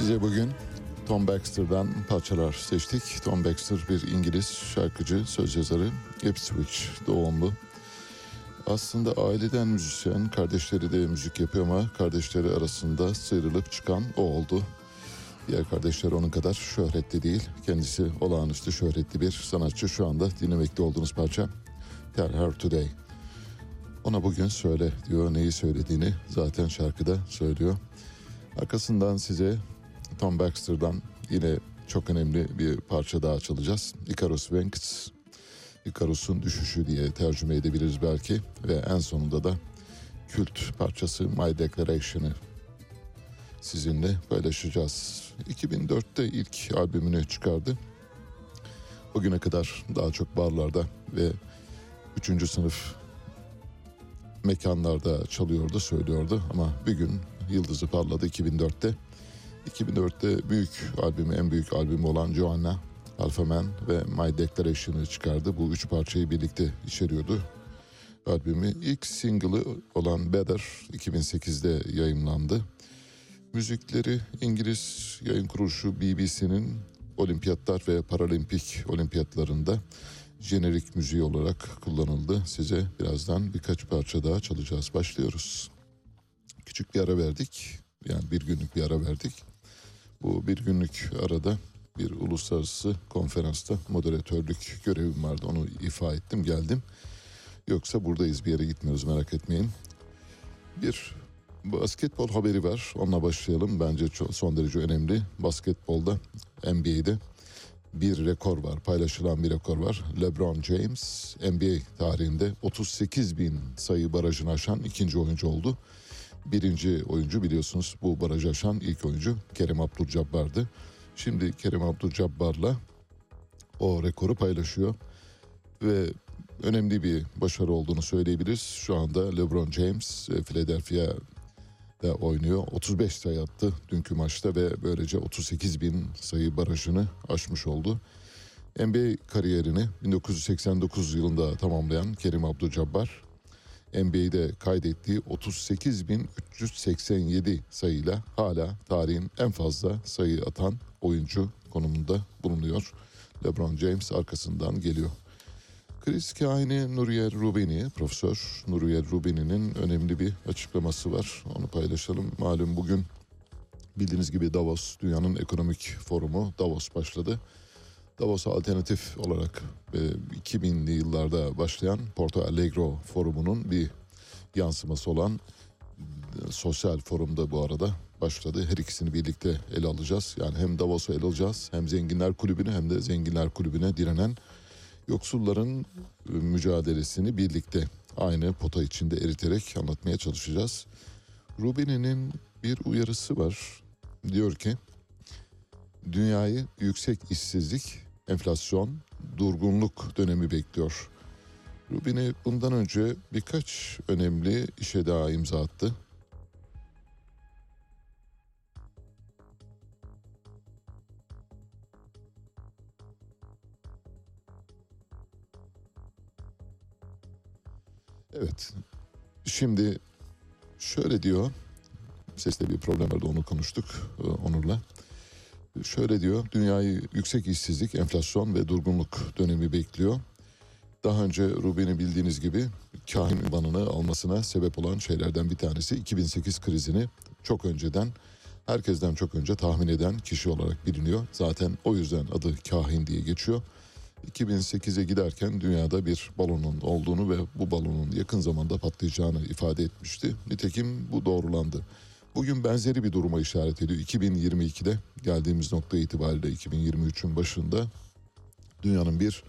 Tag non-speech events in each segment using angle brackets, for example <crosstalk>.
Size bugün Tom Baxter'dan parçalar seçtik. Tom Baxter bir İngiliz şarkıcı, söz yazarı, Ipswich doğumlu. Aslında aileden müzisyen, kardeşleri de müzik yapıyor ama kardeşleri arasında sıyrılıp çıkan o oldu. Diğer kardeşler onun kadar şöhretli değil. Kendisi olağanüstü şöhretli bir sanatçı. Şu anda dinlemekte olduğunuz parça Tell Her Today. Ona bugün söyle diyor neyi söylediğini zaten şarkıda söylüyor. Arkasından size Tom Baxter'dan yine çok önemli bir parça daha çalacağız. Icarus Wings, Icarus'un düşüşü diye tercüme edebiliriz belki. Ve en sonunda da kült parçası My Declaration'ı sizinle paylaşacağız. 2004'te ilk albümünü çıkardı. Bugüne kadar daha çok barlarda ve üçüncü sınıf mekanlarda çalıyordu, söylüyordu ama bir gün yıldızı parladı 2004'te. 2004'te büyük albümü, en büyük albümü olan Joanna, Alpha Man ve My Declaration'ı çıkardı. Bu üç parçayı birlikte içeriyordu. Albümü ilk single'ı olan Better 2008'de yayınlandı. Müzikleri İngiliz yayın kuruluşu BBC'nin olimpiyatlar ve paralimpik olimpiyatlarında jenerik müziği olarak kullanıldı. Size birazdan birkaç parça daha çalacağız. Başlıyoruz. Küçük bir ara verdik. Yani bir günlük bir ara verdik. Bu bir günlük arada bir uluslararası konferansta moderatörlük görevim vardı. Onu ifa ettim geldim. Yoksa buradayız bir yere gitmiyoruz merak etmeyin. Bir basketbol haberi var. Onunla başlayalım. Bence son derece önemli. Basketbolda NBA'de bir rekor var. Paylaşılan bir rekor var. LeBron James NBA tarihinde 38 bin sayı barajını aşan ikinci oyuncu oldu. Birinci oyuncu biliyorsunuz bu barajı aşan ilk oyuncu Kerem Abdul-Jabbar'dı. Şimdi Kerem Abdul-Jabbar'la o rekoru paylaşıyor. Ve önemli bir başarı olduğunu söyleyebiliriz. Şu anda LeBron James e, Philadelphia'da oynuyor. 35 sayı attı dünkü maçta ve böylece 38 bin sayı barajını aşmış oldu. NBA kariyerini 1989 yılında tamamlayan Kerim Abdul-Jabbar, NBA'de kaydettiği 38.387 sayıyla hala tarihin en fazla sayı atan oyuncu konumunda bulunuyor. LeBron James arkasından geliyor. Kriz kahini Nuriye Rubini, Profesör Nuriye Rubini'nin önemli bir açıklaması var. Onu paylaşalım. Malum bugün bildiğiniz gibi Davos, dünyanın ekonomik forumu Davos başladı. Davos alternatif olarak e, 2000'li yıllarda başlayan Porto Alegre forumunun bir yansıması olan e, sosyal forumda bu arada başladı. Her ikisini birlikte ele alacağız. Yani hem Davos'u ele alacağız hem Zenginler Kulübü'nü hem de Zenginler Kulübü'ne direnen yoksulların e, mücadelesini birlikte aynı pota içinde eriterek anlatmaya çalışacağız. Rubini'nin bir uyarısı var. Diyor ki dünyayı yüksek işsizlik, enflasyon, durgunluk dönemi bekliyor. Rubini bundan önce birkaç önemli işe daha imza attı. Evet. Şimdi şöyle diyor. Seste bir problem vardı onu konuştuk e, Onur'la. Şöyle diyor. Dünyayı yüksek işsizlik, enflasyon ve durgunluk dönemi bekliyor. Daha önce Rubin'i bildiğiniz gibi kahin ünvanını almasına sebep olan şeylerden bir tanesi 2008 krizini çok önceden herkesten çok önce tahmin eden kişi olarak biliniyor. Zaten o yüzden adı kahin diye geçiyor. 2008'e giderken dünyada bir balonun olduğunu ve bu balonun yakın zamanda patlayacağını ifade etmişti. Nitekim bu doğrulandı. Bugün benzeri bir duruma işaret ediyor. 2022'de geldiğimiz nokta itibariyle 2023'ün başında dünyanın bir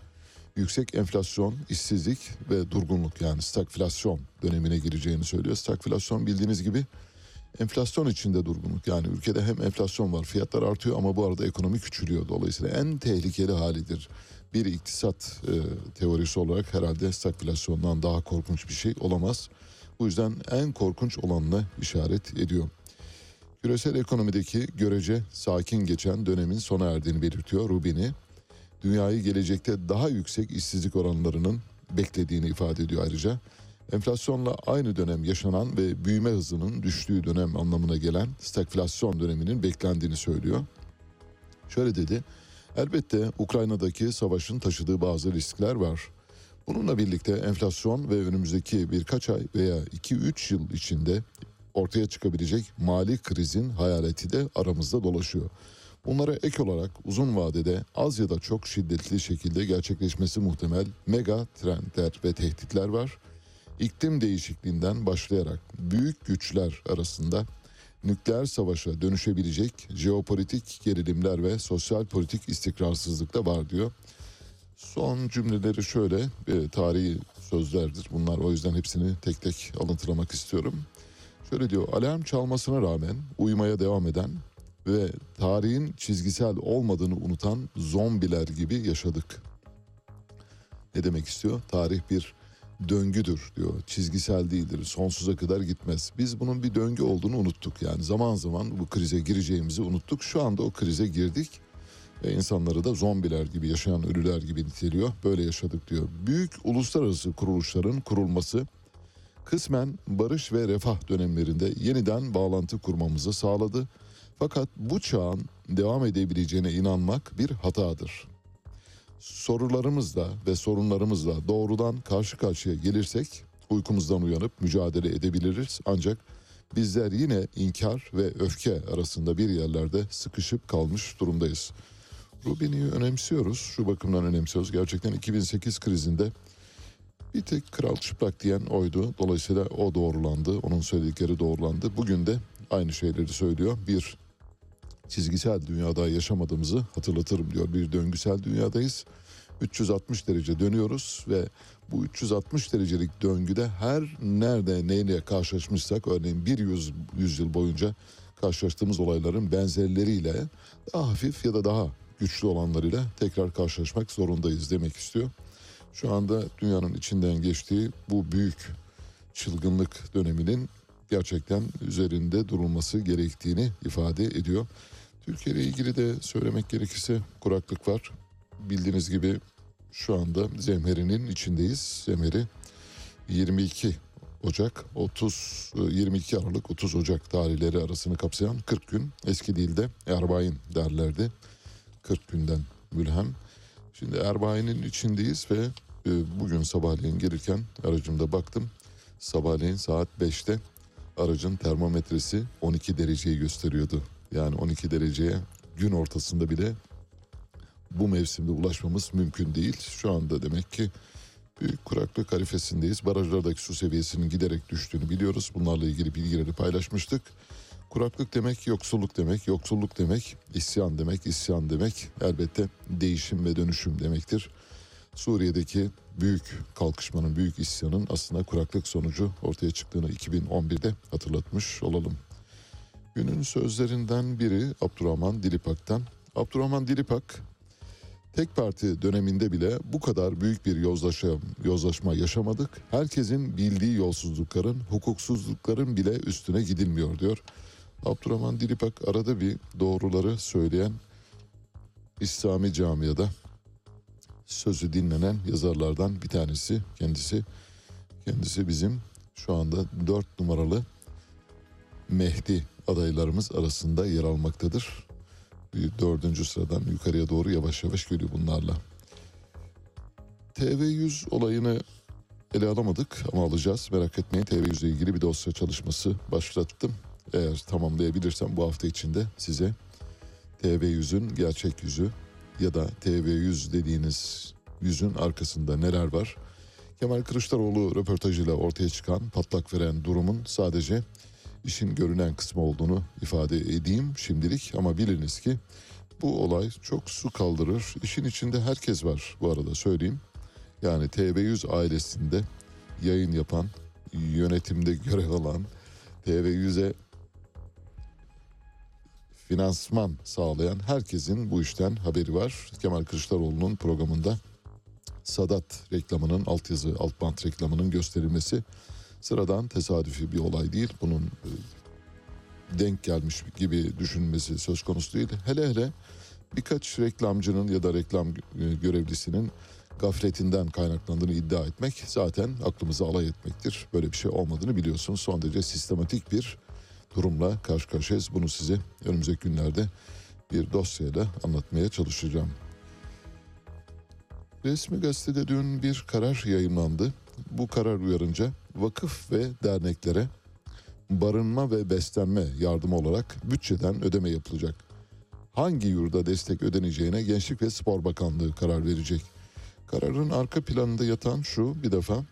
yüksek enflasyon, işsizlik ve durgunluk yani stagflasyon dönemine gireceğini söylüyor. Stagflasyon bildiğiniz gibi enflasyon içinde durgunluk. Yani ülkede hem enflasyon var, fiyatlar artıyor ama bu arada ekonomi küçülüyor. Dolayısıyla en tehlikeli halidir. Bir iktisat e, teorisi olarak herhalde stagflasyondan daha korkunç bir şey olamaz. Bu yüzden en korkunç olanla işaret ediyor. Küresel ekonomideki görece sakin geçen dönemin sona erdiğini belirtiyor Rubini. Dünyayı gelecekte daha yüksek işsizlik oranlarının beklediğini ifade ediyor ayrıca. Enflasyonla aynı dönem yaşanan ve büyüme hızının düştüğü dönem anlamına gelen stagflasyon döneminin beklendiğini söylüyor. Şöyle dedi, elbette Ukrayna'daki savaşın taşıdığı bazı riskler var. Bununla birlikte enflasyon ve önümüzdeki birkaç ay veya 2-3 yıl içinde ortaya çıkabilecek mali krizin hayaleti de aramızda dolaşıyor. Bunlara ek olarak uzun vadede az ya da çok şiddetli şekilde gerçekleşmesi muhtemel mega trendler ve tehditler var. İklim değişikliğinden başlayarak büyük güçler arasında nükleer savaşa dönüşebilecek jeopolitik gerilimler ve sosyal politik istikrarsızlık da var diyor. Son cümleleri şöyle e, tarihi sözlerdir. Bunlar o yüzden hepsini tek tek alıntılamak istiyorum. Şöyle diyor alarm çalmasına rağmen uyumaya devam eden ve tarihin çizgisel olmadığını unutan zombiler gibi yaşadık. Ne demek istiyor? Tarih bir döngüdür diyor. Çizgisel değildir. Sonsuza kadar gitmez. Biz bunun bir döngü olduğunu unuttuk. Yani zaman zaman bu krize gireceğimizi unuttuk. Şu anda o krize girdik ve insanları da zombiler gibi yaşayan ölüler gibi niteliyor. Böyle yaşadık diyor. Büyük uluslararası kuruluşların kurulması kısmen barış ve refah dönemlerinde yeniden bağlantı kurmamızı sağladı. Fakat bu çağın devam edebileceğine inanmak bir hatadır. Sorularımızla ve sorunlarımızla doğrudan karşı karşıya gelirsek uykumuzdan uyanıp mücadele edebiliriz. Ancak bizler yine inkar ve öfke arasında bir yerlerde sıkışıp kalmış durumdayız. Rubini'yi önemsiyoruz. Şu bakımdan önemsiyoruz. Gerçekten 2008 krizinde bir tek kral çıplak diyen oydu. Dolayısıyla o doğrulandı. Onun söyledikleri doğrulandı. Bugün de aynı şeyleri söylüyor. Bir çizgisel dünyada yaşamadığımızı hatırlatırım diyor. Bir döngüsel dünyadayız. 360 derece dönüyoruz ve bu 360 derecelik döngüde her nerede neyle karşılaşmışsak örneğin bir yüz, yüzyıl boyunca karşılaştığımız olayların benzerleriyle daha hafif ya da daha güçlü olanlarıyla tekrar karşılaşmak zorundayız demek istiyor. Şu anda dünyanın içinden geçtiği bu büyük çılgınlık döneminin gerçekten üzerinde durulması gerektiğini ifade ediyor. Türkiye ile ilgili de söylemek gerekirse kuraklık var. Bildiğiniz gibi şu anda Zemheri'nin içindeyiz. Zemheri 22 Ocak 30 22 Aralık 30 Ocak tarihleri arasını kapsayan 40 gün eski dilde Erbain derlerdi. 40 günden mülhem. Şimdi Erbain'in içindeyiz ve e, bugün sabahleyin gelirken aracımda baktım. Sabahleyin saat 5'te aracın termometresi 12 dereceyi gösteriyordu. Yani 12 dereceye gün ortasında bile bu mevsimde ulaşmamız mümkün değil. Şu anda demek ki büyük kuraklık harifesindeyiz. Barajlardaki su seviyesinin giderek düştüğünü biliyoruz. Bunlarla ilgili bilgileri paylaşmıştık. Kuraklık demek yoksulluk demek, yoksulluk demek isyan demek, isyan demek elbette değişim ve dönüşüm demektir. Suriye'deki büyük kalkışmanın, büyük isyanın aslında kuraklık sonucu ortaya çıktığını 2011'de hatırlatmış olalım. Günün sözlerinden biri Abdurrahman Dilipak'tan. Abdurrahman Dilipak tek parti döneminde bile bu kadar büyük bir yozlaşma, yozlaşma yaşamadık. Herkesin bildiği yolsuzlukların, hukuksuzlukların bile üstüne gidilmiyor diyor. Abdurrahman Dilipak arada bir doğruları söyleyen İslami camiada sözü dinlenen yazarlardan bir tanesi kendisi. Kendisi bizim şu anda dört numaralı Mehdi adaylarımız arasında yer almaktadır. Bir dördüncü sıradan yukarıya doğru yavaş yavaş geliyor bunlarla. TV100 olayını ele alamadık ama alacağız. Merak etmeyin TV100 ile ilgili bir dosya çalışması başlattım. Eğer tamamlayabilirsem bu hafta içinde size TV100'ün gerçek yüzü ya da TV100 dediğiniz yüzün arkasında neler var? Kemal Kılıçdaroğlu röportajıyla ortaya çıkan patlak veren durumun sadece işin görünen kısmı olduğunu ifade edeyim şimdilik ama biliniz ki bu olay çok su kaldırır. İşin içinde herkes var bu arada söyleyeyim. Yani TV100 ailesinde yayın yapan, yönetimde görev alan, TV100'e finansman sağlayan herkesin bu işten haberi var. Kemal Kılıçdaroğlu'nun programında Sadat reklamının altyazı alt bant reklamının gösterilmesi sıradan tesadüfi bir olay değil. Bunun e, denk gelmiş gibi düşünmesi söz konusu değil. Hele hele birkaç reklamcının ya da reklam e, görevlisinin gafletinden kaynaklandığını iddia etmek zaten aklımıza alay etmektir. Böyle bir şey olmadığını biliyorsunuz. Son derece sistematik bir durumla karşı karşıyayız. Bunu size önümüzdeki günlerde bir dosyayla anlatmaya çalışacağım. Resmi gazetede dün bir karar yayınlandı. Bu karar uyarınca vakıf ve derneklere barınma ve beslenme yardımı olarak bütçeden ödeme yapılacak. Hangi yurda destek ödeneceğine Gençlik ve Spor Bakanlığı karar verecek. Kararın arka planında yatan şu bir defa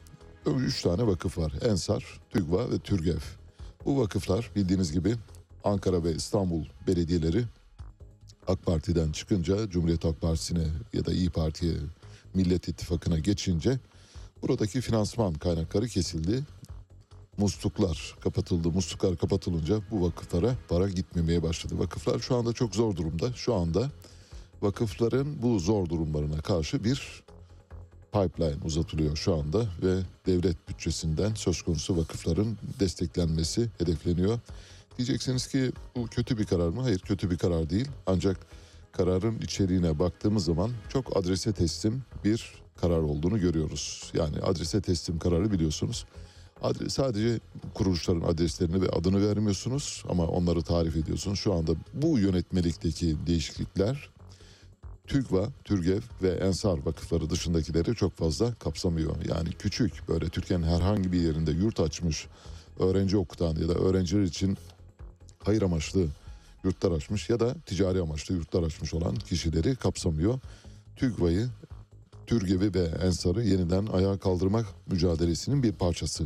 üç tane vakıf var. Ensar, TÜGVA ve TÜRGEV. Bu vakıflar bildiğiniz gibi Ankara ve İstanbul belediyeleri AK Parti'den çıkınca Cumhuriyet Halk Partisi'ne ya da İyi Parti'ye Millet İttifakı'na geçince buradaki finansman kaynakları kesildi. Musluklar kapatıldı. Musluklar kapatılınca bu vakıflara para gitmemeye başladı. Vakıflar şu anda çok zor durumda. Şu anda vakıfların bu zor durumlarına karşı bir pipeline uzatılıyor şu anda ve devlet bütçesinden söz konusu vakıfların desteklenmesi hedefleniyor. Diyeceksiniz ki bu kötü bir karar mı? Hayır kötü bir karar değil. Ancak kararın içeriğine baktığımız zaman çok adrese teslim bir karar olduğunu görüyoruz. Yani adrese teslim kararı biliyorsunuz. Adres, sadece kuruluşların adreslerini ve adını vermiyorsunuz ama onları tarif ediyorsunuz. Şu anda bu yönetmelikteki değişiklikler TÜGVA, TÜRGEV ve Ensar vakıfları dışındakileri çok fazla kapsamıyor. Yani küçük böyle Türkiye'nin herhangi bir yerinde yurt açmış, öğrenci okutan ya da öğrenciler için hayır amaçlı yurtlar açmış ya da ticari amaçlı yurtlar açmış olan kişileri kapsamıyor. TÜGVA'yı, TÜRGEV'i ve Ensar'ı yeniden ayağa kaldırmak mücadelesinin bir parçası.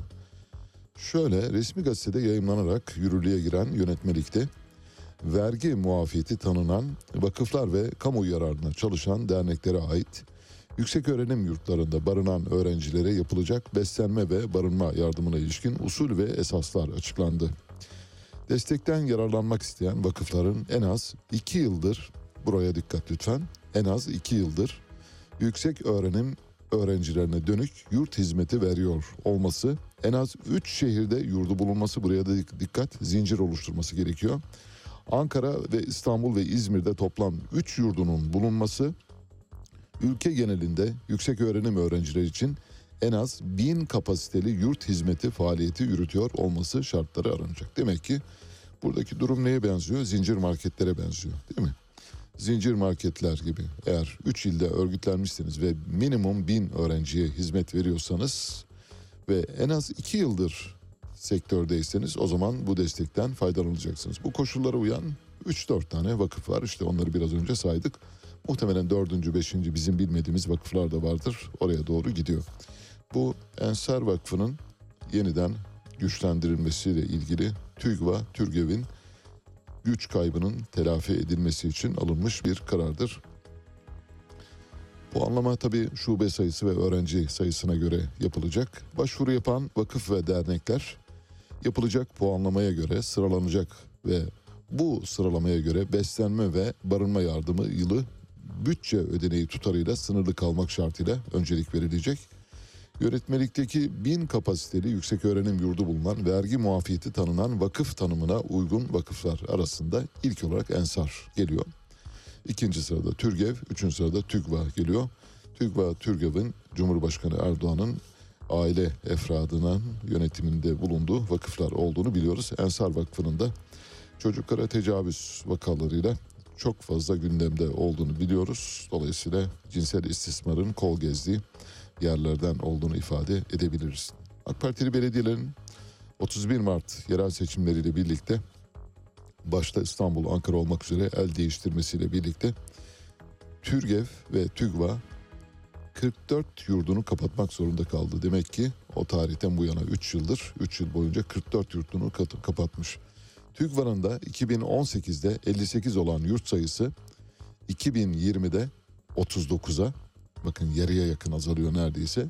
Şöyle resmi gazetede yayımlanarak yürürlüğe giren yönetmelikte vergi muafiyeti tanınan vakıflar ve kamu yararına çalışan derneklere ait yüksek öğrenim yurtlarında barınan öğrencilere yapılacak beslenme ve barınma yardımına ilişkin usul ve esaslar açıklandı. Destekten yararlanmak isteyen vakıfların en az 2 yıldır, buraya dikkat lütfen, en az 2 yıldır yüksek öğrenim öğrencilerine dönük yurt hizmeti veriyor olması, en az 3 şehirde yurdu bulunması buraya da dikkat, zincir oluşturması gerekiyor. Ankara ve İstanbul ve İzmir'de toplam 3 yurdunun bulunması ülke genelinde yüksek öğrenim öğrencileri için en az 1000 kapasiteli yurt hizmeti faaliyeti yürütüyor olması şartları aranacak. Demek ki buradaki durum neye benziyor? Zincir marketlere benziyor değil mi? Zincir marketler gibi eğer 3 ilde örgütlenmişseniz ve minimum 1000 öğrenciye hizmet veriyorsanız ve en az 2 yıldır sektördeyseniz o zaman bu destekten faydalanacaksınız. Bu koşullara uyan 3-4 tane vakıf var. İşte onları biraz önce saydık. Muhtemelen 4. 5. bizim bilmediğimiz vakıflar da vardır. Oraya doğru gidiyor. Bu Ensar Vakfı'nın yeniden güçlendirilmesiyle ilgili TÜGVA, TÜRGEV'in güç kaybının telafi edilmesi için alınmış bir karardır. Bu anlama tabii şube sayısı ve öğrenci sayısına göre yapılacak. Başvuru yapan vakıf ve dernekler yapılacak puanlamaya göre sıralanacak ve bu sıralamaya göre beslenme ve barınma yardımı yılı bütçe ödeneği tutarıyla sınırlı kalmak şartıyla öncelik verilecek. Yönetmelikteki bin kapasiteli yüksek öğrenim yurdu bulunan vergi muafiyeti tanınan vakıf tanımına uygun vakıflar arasında ilk olarak Ensar geliyor. İkinci sırada TÜRGEV, üçüncü sırada TÜGVA geliyor. TÜGVA, TÜRGEV'in Cumhurbaşkanı Erdoğan'ın aile efradının yönetiminde bulunduğu vakıflar olduğunu biliyoruz. Ensar Vakfı'nın da çocuklara tecavüz vakalarıyla çok fazla gündemde olduğunu biliyoruz. Dolayısıyla cinsel istismarın kol gezdiği yerlerden olduğunu ifade edebiliriz. AK Partili belediyelerin 31 Mart yerel seçimleriyle birlikte başta İstanbul, Ankara olmak üzere el değiştirmesiyle birlikte TÜRGEV ve TÜGVA 44 yurdunu kapatmak zorunda kaldı. Demek ki o tarihten bu yana 3 yıldır, 3 yıl boyunca 44 yurdunu kapatmış. TÜGVA'nın da 2018'de 58 olan yurt sayısı 2020'de 39'a bakın yarıya yakın azalıyor neredeyse.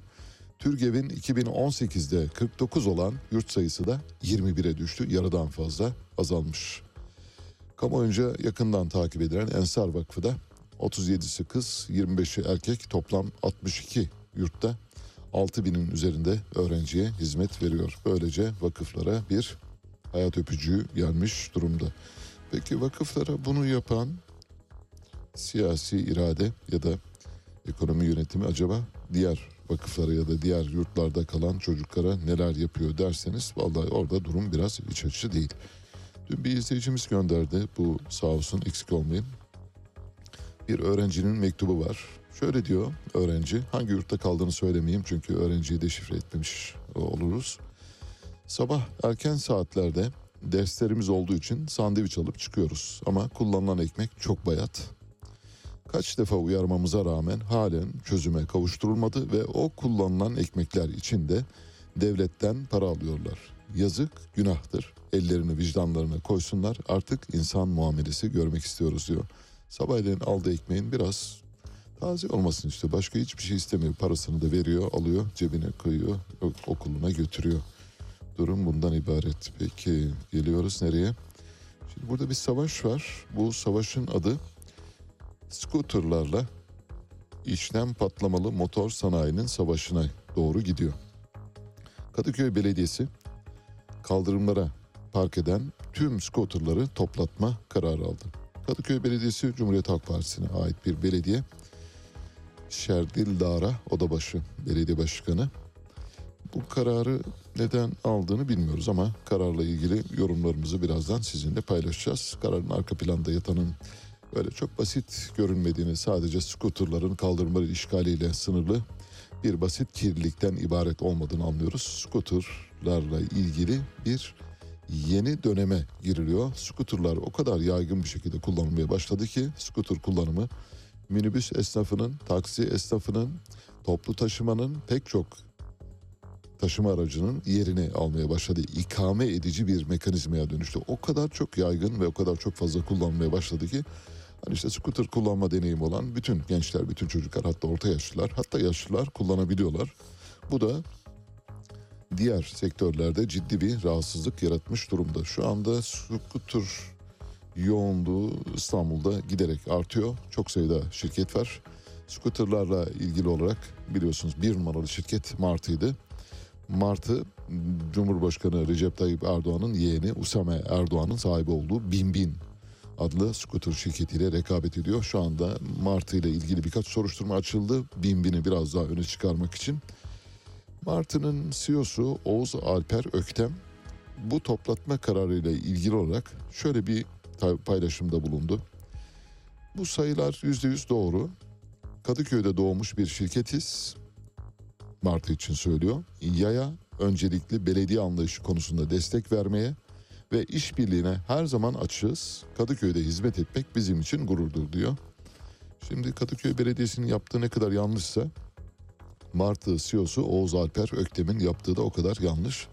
TÜRGEV'in 2018'de 49 olan yurt sayısı da 21'e düştü. Yarıdan fazla azalmış. Kamuoyunca yakından takip edilen Ensar Vakfı da 37'si kız, 25'i erkek toplam 62 yurtta 6000'in üzerinde öğrenciye hizmet veriyor. Böylece vakıflara bir hayat öpücüğü gelmiş durumda. Peki vakıflara bunu yapan siyasi irade ya da ekonomi yönetimi acaba diğer vakıflara ya da diğer yurtlarda kalan çocuklara neler yapıyor derseniz vallahi orada durum biraz iç açıcı değil. Dün bir izleyicimiz gönderdi bu sağ olsun eksik olmayın. Bir öğrencinin mektubu var. Şöyle diyor öğrenci hangi yurtta kaldığını söylemeyeyim çünkü öğrenciyi deşifre etmemiş oluruz. Sabah erken saatlerde derslerimiz olduğu için sandviç alıp çıkıyoruz ama kullanılan ekmek çok bayat. Kaç defa uyarmamıza rağmen halen çözüme kavuşturulmadı ve o kullanılan ekmekler için de devletten para alıyorlar. Yazık, günahtır. Ellerini vicdanlarına koysunlar. Artık insan muamelesi görmek istiyoruz diyor. Sabahleyin aldığı ekmeğin biraz taze olmasını işte. Başka hiçbir şey istemiyor. Parasını da veriyor, alıyor, cebine koyuyor, okuluna götürüyor. Durum bundan ibaret. Peki geliyoruz nereye? Şimdi burada bir savaş var. Bu savaşın adı skuterlarla içten patlamalı motor sanayinin savaşına doğru gidiyor. Kadıköy Belediyesi kaldırımlara park eden tüm skuterları toplatma kararı aldı. Kadıköy Belediyesi Cumhuriyet Halk Partisi'ne ait bir belediye. Şerdil Dara Odabaşı Belediye Başkanı bu kararı neden aldığını bilmiyoruz ama kararla ilgili yorumlarımızı birazdan sizinle paylaşacağız. Kararın arka planda yatanın öyle çok basit görünmediğini sadece skuterların kaldırımları işgaliyle sınırlı bir basit kirlilikten ibaret olmadığını anlıyoruz. Skuterlarla ilgili bir yeni döneme giriliyor. Skuterlar o kadar yaygın bir şekilde kullanılmaya başladı ki skuter kullanımı minibüs esnafının, taksi esnafının, toplu taşımanın pek çok taşıma aracının yerini almaya başladı. İkame edici bir mekanizmaya dönüştü. O kadar çok yaygın ve o kadar çok fazla kullanmaya başladı ki hani işte scooter kullanma deneyimi olan bütün gençler, bütün çocuklar hatta orta yaşlılar hatta yaşlılar kullanabiliyorlar. Bu da diğer sektörlerde ciddi bir rahatsızlık yaratmış durumda. Şu anda scooter yoğunluğu İstanbul'da giderek artıyor. Çok sayıda şirket var. Scooterlarla ilgili olarak biliyorsunuz bir numaralı şirket Martı'ydı. Martı Cumhurbaşkanı Recep Tayyip Erdoğan'ın yeğeni Usame Erdoğan'ın sahibi olduğu Binbin adlı scooter şirketiyle rekabet ediyor. Şu anda Martı ile ilgili birkaç soruşturma açıldı. Binbin'i biraz daha öne çıkarmak için. Martı'nın CEO'su Oğuz Alper Öktem bu toplatma kararıyla ilgili olarak şöyle bir paylaşımda bulundu. Bu sayılar %100 doğru. Kadıköy'de doğmuş bir şirketiz. Martı için söylüyor. Yaya öncelikli belediye anlayışı konusunda destek vermeye ve işbirliğine her zaman açığız. Kadıköy'de hizmet etmek bizim için gururdur diyor. Şimdi Kadıköy Belediyesi'nin yaptığı ne kadar yanlışsa Martı CEO'su Oğuz Alper Öktem'in yaptığı da o kadar yanlış.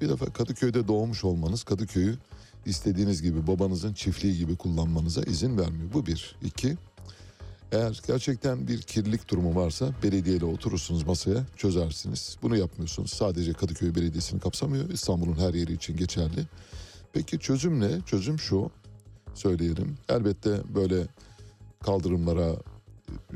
Bir defa Kadıköy'de doğmuş olmanız Kadıköy'ü istediğiniz gibi babanızın çiftliği gibi kullanmanıza izin vermiyor. Bu bir. İki, eğer gerçekten bir kirlilik durumu varsa belediyeyle oturursunuz masaya çözersiniz. Bunu yapmıyorsunuz. Sadece Kadıköy Belediyesi'ni kapsamıyor. İstanbul'un her yeri için geçerli. Peki çözüm ne? Çözüm şu. Söyleyelim. Elbette böyle kaldırımlara,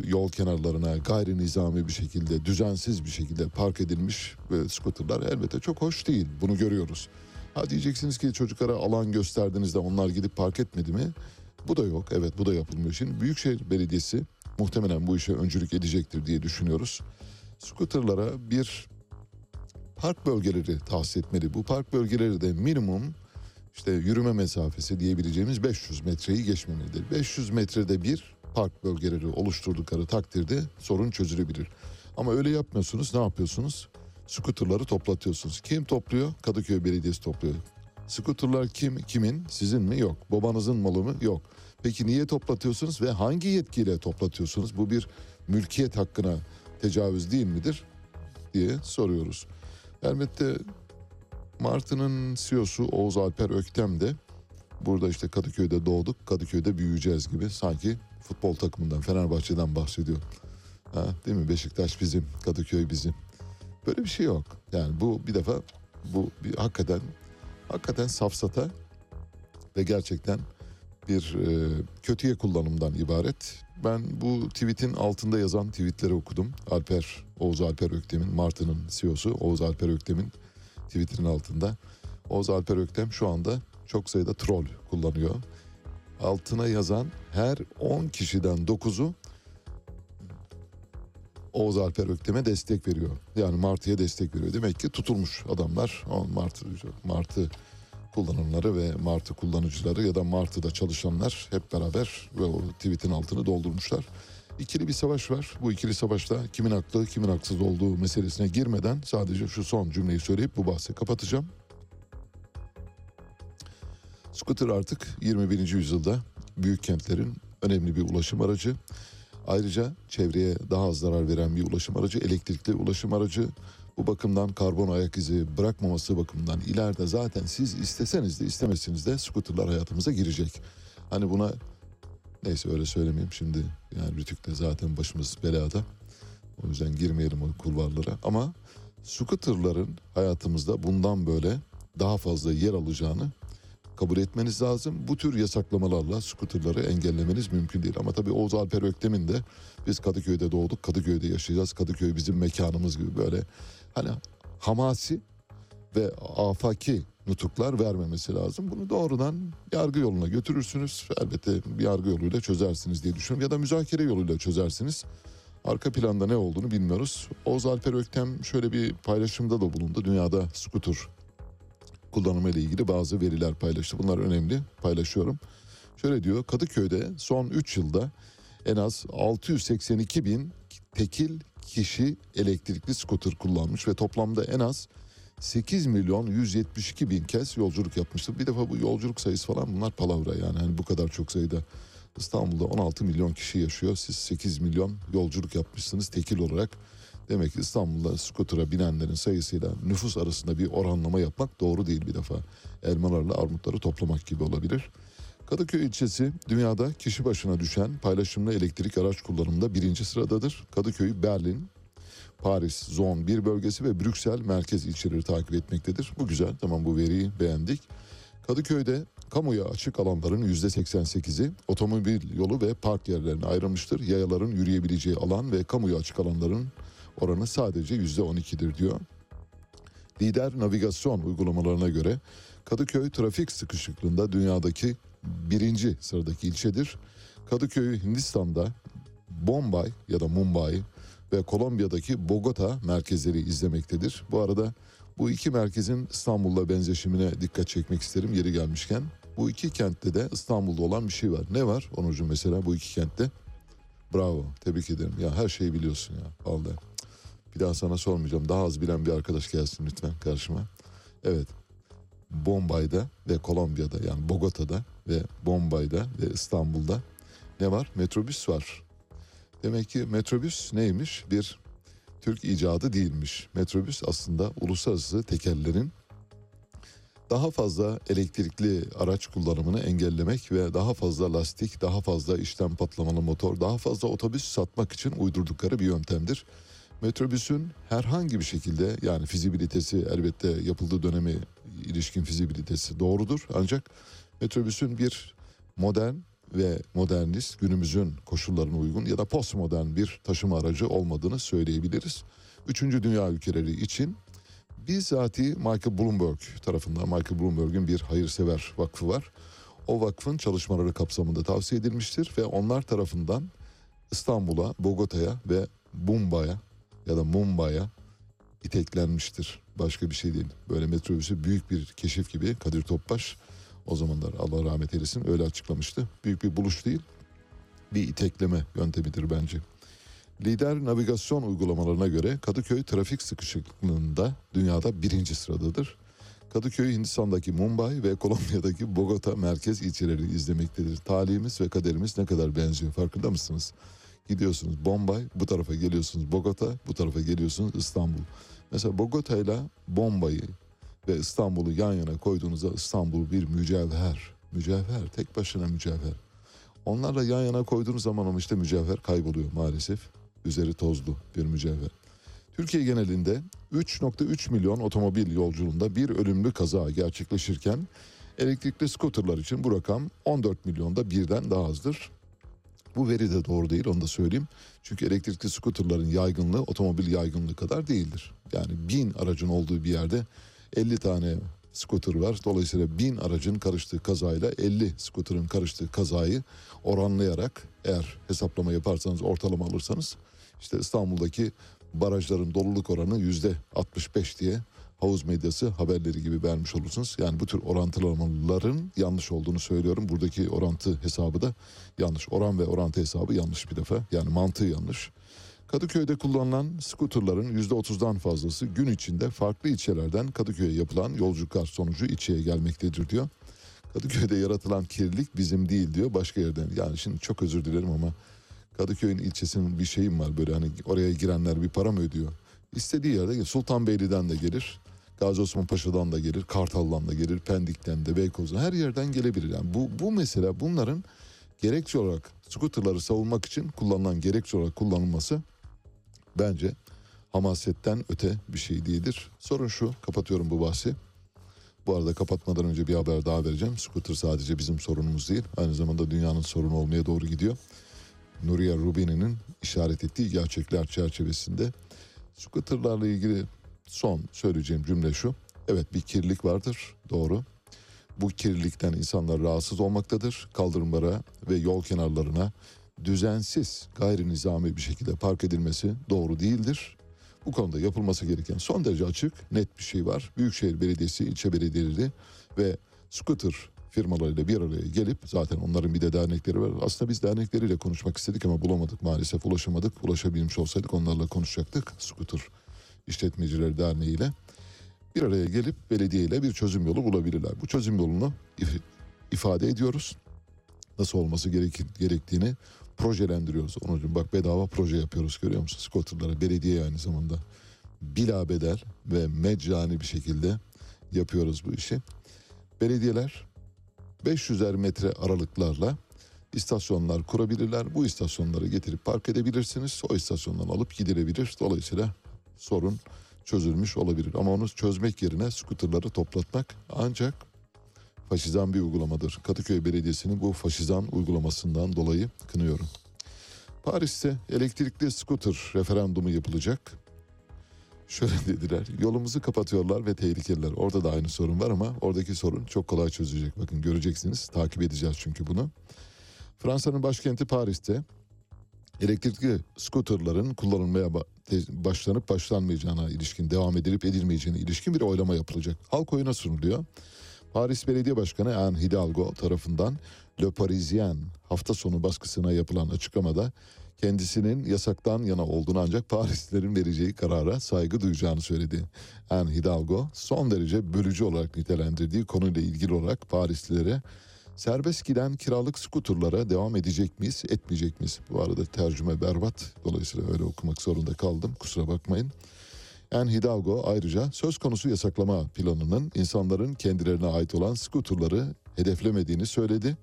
yol kenarlarına gayri nizami bir şekilde, düzensiz bir şekilde park edilmiş ve skuterlar elbette çok hoş değil. Bunu görüyoruz. Ha diyeceksiniz ki çocuklara alan gösterdiğinizde onlar gidip park etmedi mi? Bu da yok. Evet bu da yapılmıyor. Şimdi Büyükşehir Belediyesi muhtemelen bu işe öncülük edecektir diye düşünüyoruz. Skuterlara bir park bölgeleri tahsis etmeli. Bu park bölgeleri de minimum işte yürüme mesafesi diyebileceğimiz 500 metreyi geçmemelidir. 500 metrede bir park bölgeleri oluşturdukları takdirde sorun çözülebilir. Ama öyle yapmıyorsunuz. Ne yapıyorsunuz? Skuterları toplatıyorsunuz. Kim topluyor? Kadıköy Belediyesi topluyor. Skuterlar kim kimin? Sizin mi? Yok. Babanızın malı mı? Yok. Peki niye toplatıyorsunuz ve hangi yetkiyle toplatıyorsunuz? Bu bir mülkiyet hakkına tecavüz değil midir? diye soruyoruz. Elbette Martı'nın CEO'su Oğuz Alper Öktem de burada işte Kadıköy'de doğduk, Kadıköy'de büyüyeceğiz gibi sanki futbol takımından, Fenerbahçe'den bahsediyor. Ha, değil mi? Beşiktaş bizim, Kadıköy bizim. Böyle bir şey yok. Yani bu bir defa bu bir hakikaten hakikaten safsata ve gerçekten bir e, kötüye kullanımdan ibaret. Ben bu tweetin altında yazan tweetleri okudum. Alper, Oğuz Alper Öktem'in, Martı'nın CEO'su Oğuz Alper Öktem'in tweetinin altında. Oğuz Alper Öktem şu anda çok sayıda troll kullanıyor. Altına yazan her 10 kişiden 9'u Oğuz Alper Öktem'e destek veriyor. Yani Martı'ya destek veriyor. Demek ki tutulmuş adamlar. Martı, Martı kullanımları ve Martı kullanıcıları ya da Martı'da çalışanlar hep beraber ve o tweetin altını doldurmuşlar. İkili bir savaş var. Bu ikili savaşta kimin haklı kimin haksız olduğu meselesine girmeden sadece şu son cümleyi söyleyip bu bahsi kapatacağım. Scooter artık 21. yüzyılda büyük kentlerin önemli bir ulaşım aracı. Ayrıca çevreye daha az zarar veren bir ulaşım aracı, elektrikli ulaşım aracı. Bu bakımdan karbon ayak izi bırakmaması bakımından ileride zaten siz isteseniz de istemeseniz de scooterlar hayatımıza girecek. Hani buna neyse öyle söylemeyeyim şimdi yani Rütük'te zaten başımız belada. O yüzden girmeyelim o kulvarlara ama scooterların hayatımızda bundan böyle daha fazla yer alacağını kabul etmeniz lazım. Bu tür yasaklamalarla skuterları engellemeniz mümkün değil. Ama tabii Oğuz Alper Öktem'in de biz Kadıköy'de doğduk, Kadıköy'de yaşayacağız. Kadıköy bizim mekanımız gibi böyle hani hamasi ve afaki nutuklar vermemesi lazım. Bunu doğrudan yargı yoluna götürürsünüz. Elbette bir yargı yoluyla çözersiniz diye düşünüyorum. Ya da müzakere yoluyla çözersiniz. Arka planda ne olduğunu bilmiyoruz. Oğuz Alper Öktem şöyle bir paylaşımda da bulundu. Dünyada skuter kullanımı ile ilgili bazı veriler paylaştı. Bunlar önemli paylaşıyorum. Şöyle diyor Kadıköy'de son 3 yılda en az 682 bin tekil kişi elektrikli skuter kullanmış ve toplamda en az 8 milyon 172 bin kez yolculuk yapmıştır. Bir defa bu yolculuk sayısı falan bunlar palavra yani hani bu kadar çok sayıda. İstanbul'da 16 milyon kişi yaşıyor. Siz 8 milyon yolculuk yapmışsınız tekil olarak. Demek ki İstanbul'da skutura binenlerin sayısıyla nüfus arasında bir oranlama yapmak doğru değil bir defa. Elmalarla armutları toplamak gibi olabilir. Kadıköy ilçesi dünyada kişi başına düşen paylaşımlı elektrik araç kullanımında birinci sıradadır. Kadıköy, Berlin, Paris, Zon 1 bölgesi ve Brüksel merkez ilçeleri takip etmektedir. Bu güzel, tamam bu veriyi beğendik. Kadıköy'de kamuya açık alanların %88'i otomobil yolu ve park yerlerine ayrılmıştır. Yayaların yürüyebileceği alan ve kamuya açık alanların oranı sadece %12'dir diyor. Lider navigasyon uygulamalarına göre Kadıköy trafik sıkışıklığında dünyadaki birinci sıradaki ilçedir. Kadıköy Hindistan'da Bombay ya da Mumbai ve Kolombiya'daki Bogota merkezleri izlemektedir. Bu arada bu iki merkezin İstanbul'la benzeşimine dikkat çekmek isterim yeri gelmişken. Bu iki kentte de İstanbul'da olan bir şey var. Ne var Onurcuğum mesela bu iki kentte? Bravo tebrik ederim. Ya her şeyi biliyorsun ya vallahi. Bir daha sana sormayacağım. Daha az bilen bir arkadaş gelsin lütfen karşıma. Evet. Bombay'da ve Kolombiya'da yani Bogota'da ve Bombay'da ve İstanbul'da ne var? Metrobüs var. Demek ki metrobüs neymiş? Bir Türk icadı değilmiş. Metrobüs aslında uluslararası tekerlerin daha fazla elektrikli araç kullanımını engellemek ve daha fazla lastik, daha fazla işlem patlamalı motor, daha fazla otobüs satmak için uydurdukları bir yöntemdir. Metrobüsün herhangi bir şekilde yani fizibilitesi elbette yapıldığı döneme ilişkin fizibilitesi doğrudur. Ancak metrobüsün bir modern ve modernist günümüzün koşullarına uygun ya da postmodern bir taşıma aracı olmadığını söyleyebiliriz. Üçüncü dünya ülkeleri için bizzati Michael Bloomberg tarafından Michael Bloomberg'in bir hayırsever vakfı var. O vakfın çalışmaları kapsamında tavsiye edilmiştir ve onlar tarafından İstanbul'a, Bogota'ya ve Mumbai'ye ya da Mumbai'ye iteklenmiştir. Başka bir şey değil. Böyle metrobüsü büyük bir keşif gibi Kadir Topbaş o zamanlar Allah rahmet eylesin öyle açıklamıştı. Büyük bir buluş değil bir itekleme yöntemidir bence. Lider navigasyon uygulamalarına göre Kadıköy trafik sıkışıklığında dünyada birinci sıradadır. Kadıköy Hindistan'daki Mumbai ve Kolombiya'daki Bogota merkez ilçeleri izlemektedir. Talihimiz ve kaderimiz ne kadar benziyor farkında mısınız? Gidiyorsunuz Bombay, bu tarafa geliyorsunuz Bogota, bu tarafa geliyorsunuz İstanbul. Mesela Bogota ile Bombay'ı ve İstanbul'u yan yana koyduğunuzda İstanbul bir mücevher. Mücevher, tek başına mücevher. Onlarla yan yana koyduğunuz zaman ama işte mücevher kayboluyor maalesef. Üzeri tozlu bir mücevher. Türkiye genelinde 3.3 milyon otomobil yolculuğunda bir ölümlü kaza gerçekleşirken elektrikli skuterlar için bu rakam 14 milyonda birden daha azdır. Bu veri de doğru değil onu da söyleyeyim. Çünkü elektrikli skuterların yaygınlığı otomobil yaygınlığı kadar değildir. Yani bin aracın olduğu bir yerde 50 tane skuter var. Dolayısıyla bin aracın karıştığı kazayla 50 skuterın karıştığı kazayı oranlayarak eğer hesaplama yaparsanız ortalama alırsanız İşte İstanbul'daki barajların doluluk oranı yüzde 65 diye havuz medyası haberleri gibi vermiş olursunuz. Yani bu tür orantılamaların yanlış olduğunu söylüyorum. Buradaki orantı hesabı da yanlış. Oran ve orantı hesabı yanlış bir defa. Yani mantığı yanlış. Kadıköy'de kullanılan skuterların %30'dan fazlası gün içinde farklı ilçelerden Kadıköy'e yapılan yolculuklar sonucu ilçeye gelmektedir diyor. Kadıköy'de yaratılan kirlilik bizim değil diyor başka yerden. Yani şimdi çok özür dilerim ama Kadıköy'ün ilçesinin bir şeyim var böyle hani oraya girenler bir para mı ödüyor? İstediği yerde Sultanbeyli'den de gelir. Gazi Osman Paşa'dan da gelir, Kartal'dan da gelir, Pendik'ten de, Beykoz'dan her yerden gelebilir. Yani bu, bu mesela bunların gerekçe olarak skuterları savunmak için kullanılan gerekçe olarak kullanılması bence hamasetten öte bir şey değildir. Sorun şu, kapatıyorum bu bahsi. Bu arada kapatmadan önce bir haber daha vereceğim. Scooter sadece bizim sorunumuz değil. Aynı zamanda dünyanın sorunu olmaya doğru gidiyor. Nuriye Rubini'nin işaret ettiği gerçekler çerçevesinde scooterlarla ilgili son söyleyeceğim cümle şu. Evet bir kirlilik vardır doğru. Bu kirlilikten insanlar rahatsız olmaktadır. Kaldırımlara ve yol kenarlarına düzensiz gayri nizami bir şekilde park edilmesi doğru değildir. Bu konuda yapılması gereken son derece açık, net bir şey var. Büyükşehir Belediyesi, ilçe belediyeleri ve scooter firmalarıyla bir araya gelip zaten onların bir de dernekleri var. Aslında biz dernekleriyle konuşmak istedik ama bulamadık maalesef ulaşamadık. Ulaşabilmiş olsaydık onlarla konuşacaktık. Scooter İşletmecileri Derneği ile bir araya gelip belediye ile bir çözüm yolu bulabilirler. Bu çözüm yolunu if- ifade ediyoruz. Nasıl olması gerektiğini projelendiriyoruz. Onun için bak bedava proje yapıyoruz görüyor musun? Scooter'lara belediye aynı zamanda bila bedel ve meccani bir şekilde yapıyoruz bu işi. Belediyeler 500'er metre aralıklarla istasyonlar kurabilirler. Bu istasyonlara getirip park edebilirsiniz. O istasyondan alıp gidilebilir. Dolayısıyla sorun çözülmüş olabilir. Ama onu çözmek yerine skuterları toplatmak ancak faşizan bir uygulamadır. Kadıköy Belediyesi'nin bu faşizan uygulamasından dolayı kınıyorum. Paris'te elektrikli skuter referandumu yapılacak. Şöyle <laughs> dediler, yolumuzu kapatıyorlar ve tehlikeliler. Orada da aynı sorun var ama oradaki sorun çok kolay çözülecek. Bakın göreceksiniz, takip edeceğiz çünkü bunu. Fransa'nın başkenti Paris'te elektrikli skuterların kullanılmaya başlanıp başlanmayacağına ilişkin, devam edilip edilmeyeceğine ilişkin bir oylama yapılacak. Halk oyuna sunuluyor. Paris Belediye Başkanı Anne Hidalgo tarafından Le Parisien hafta sonu baskısına yapılan açıklamada kendisinin yasaktan yana olduğunu ancak Parislilerin vereceği karara saygı duyacağını söyledi. Anne Hidalgo son derece bölücü olarak nitelendirdiği konuyla ilgili olarak Parislilere serbest giden kiralık skuterlara devam edecek miyiz, etmeyecek miyiz? Bu arada tercüme berbat. Dolayısıyla öyle okumak zorunda kaldım. Kusura bakmayın. Anne Hidalgo ayrıca söz konusu yasaklama planının insanların kendilerine ait olan skuterları hedeflemediğini söyledi.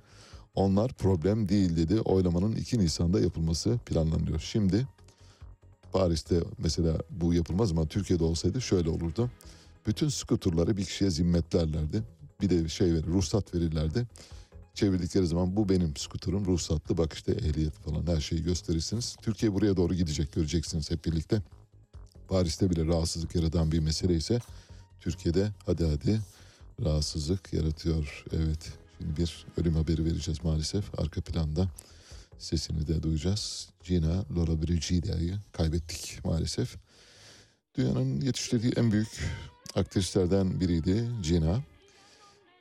Onlar problem değil dedi. Oylamanın 2 Nisan'da yapılması planlanıyor. Şimdi Paris'te mesela bu yapılmaz ama Türkiye'de olsaydı şöyle olurdu. Bütün skuterları bir kişiye zimmetlerlerdi. Bir de şey verir, ruhsat verirlerdi. Çevirdikleri zaman bu benim skuterim ruhsatlı bak işte ehliyet falan her şeyi gösterirsiniz. Türkiye buraya doğru gidecek göreceksiniz hep birlikte. Paris'te bile rahatsızlık yaratan bir mesele ise Türkiye'de hadi hadi rahatsızlık yaratıyor. Evet şimdi bir ölüm haberi vereceğiz maalesef. Arka planda sesini de duyacağız. Gina Laura Brigida'yı kaybettik maalesef. Dünyanın yetiştirdiği en büyük aktrislerden biriydi Gina.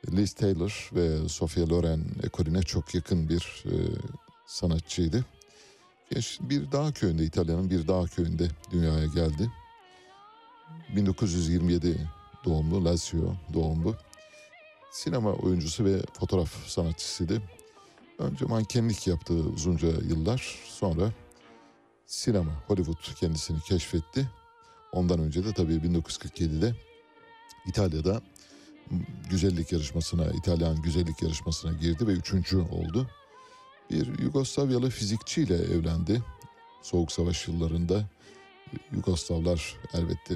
Liz Taylor ve Sofia Loren ekolüne çok yakın bir e, sanatçıydı. Bir dağ köyünde, İtalya'nın bir dağ köyünde dünyaya geldi. 1927 doğumlu, Lazio doğumlu. Sinema oyuncusu ve fotoğraf sanatçısıydı. Önce mankenlik yaptı uzunca yıllar. Sonra sinema, Hollywood kendisini keşfetti. Ondan önce de tabii 1947'de İtalya'da güzellik yarışmasına, İtalyan güzellik yarışmasına girdi ve üçüncü oldu. Bir Yugoslavyalı fizikçiyle evlendi. Soğuk Savaş yıllarında Yugoslavlar elbette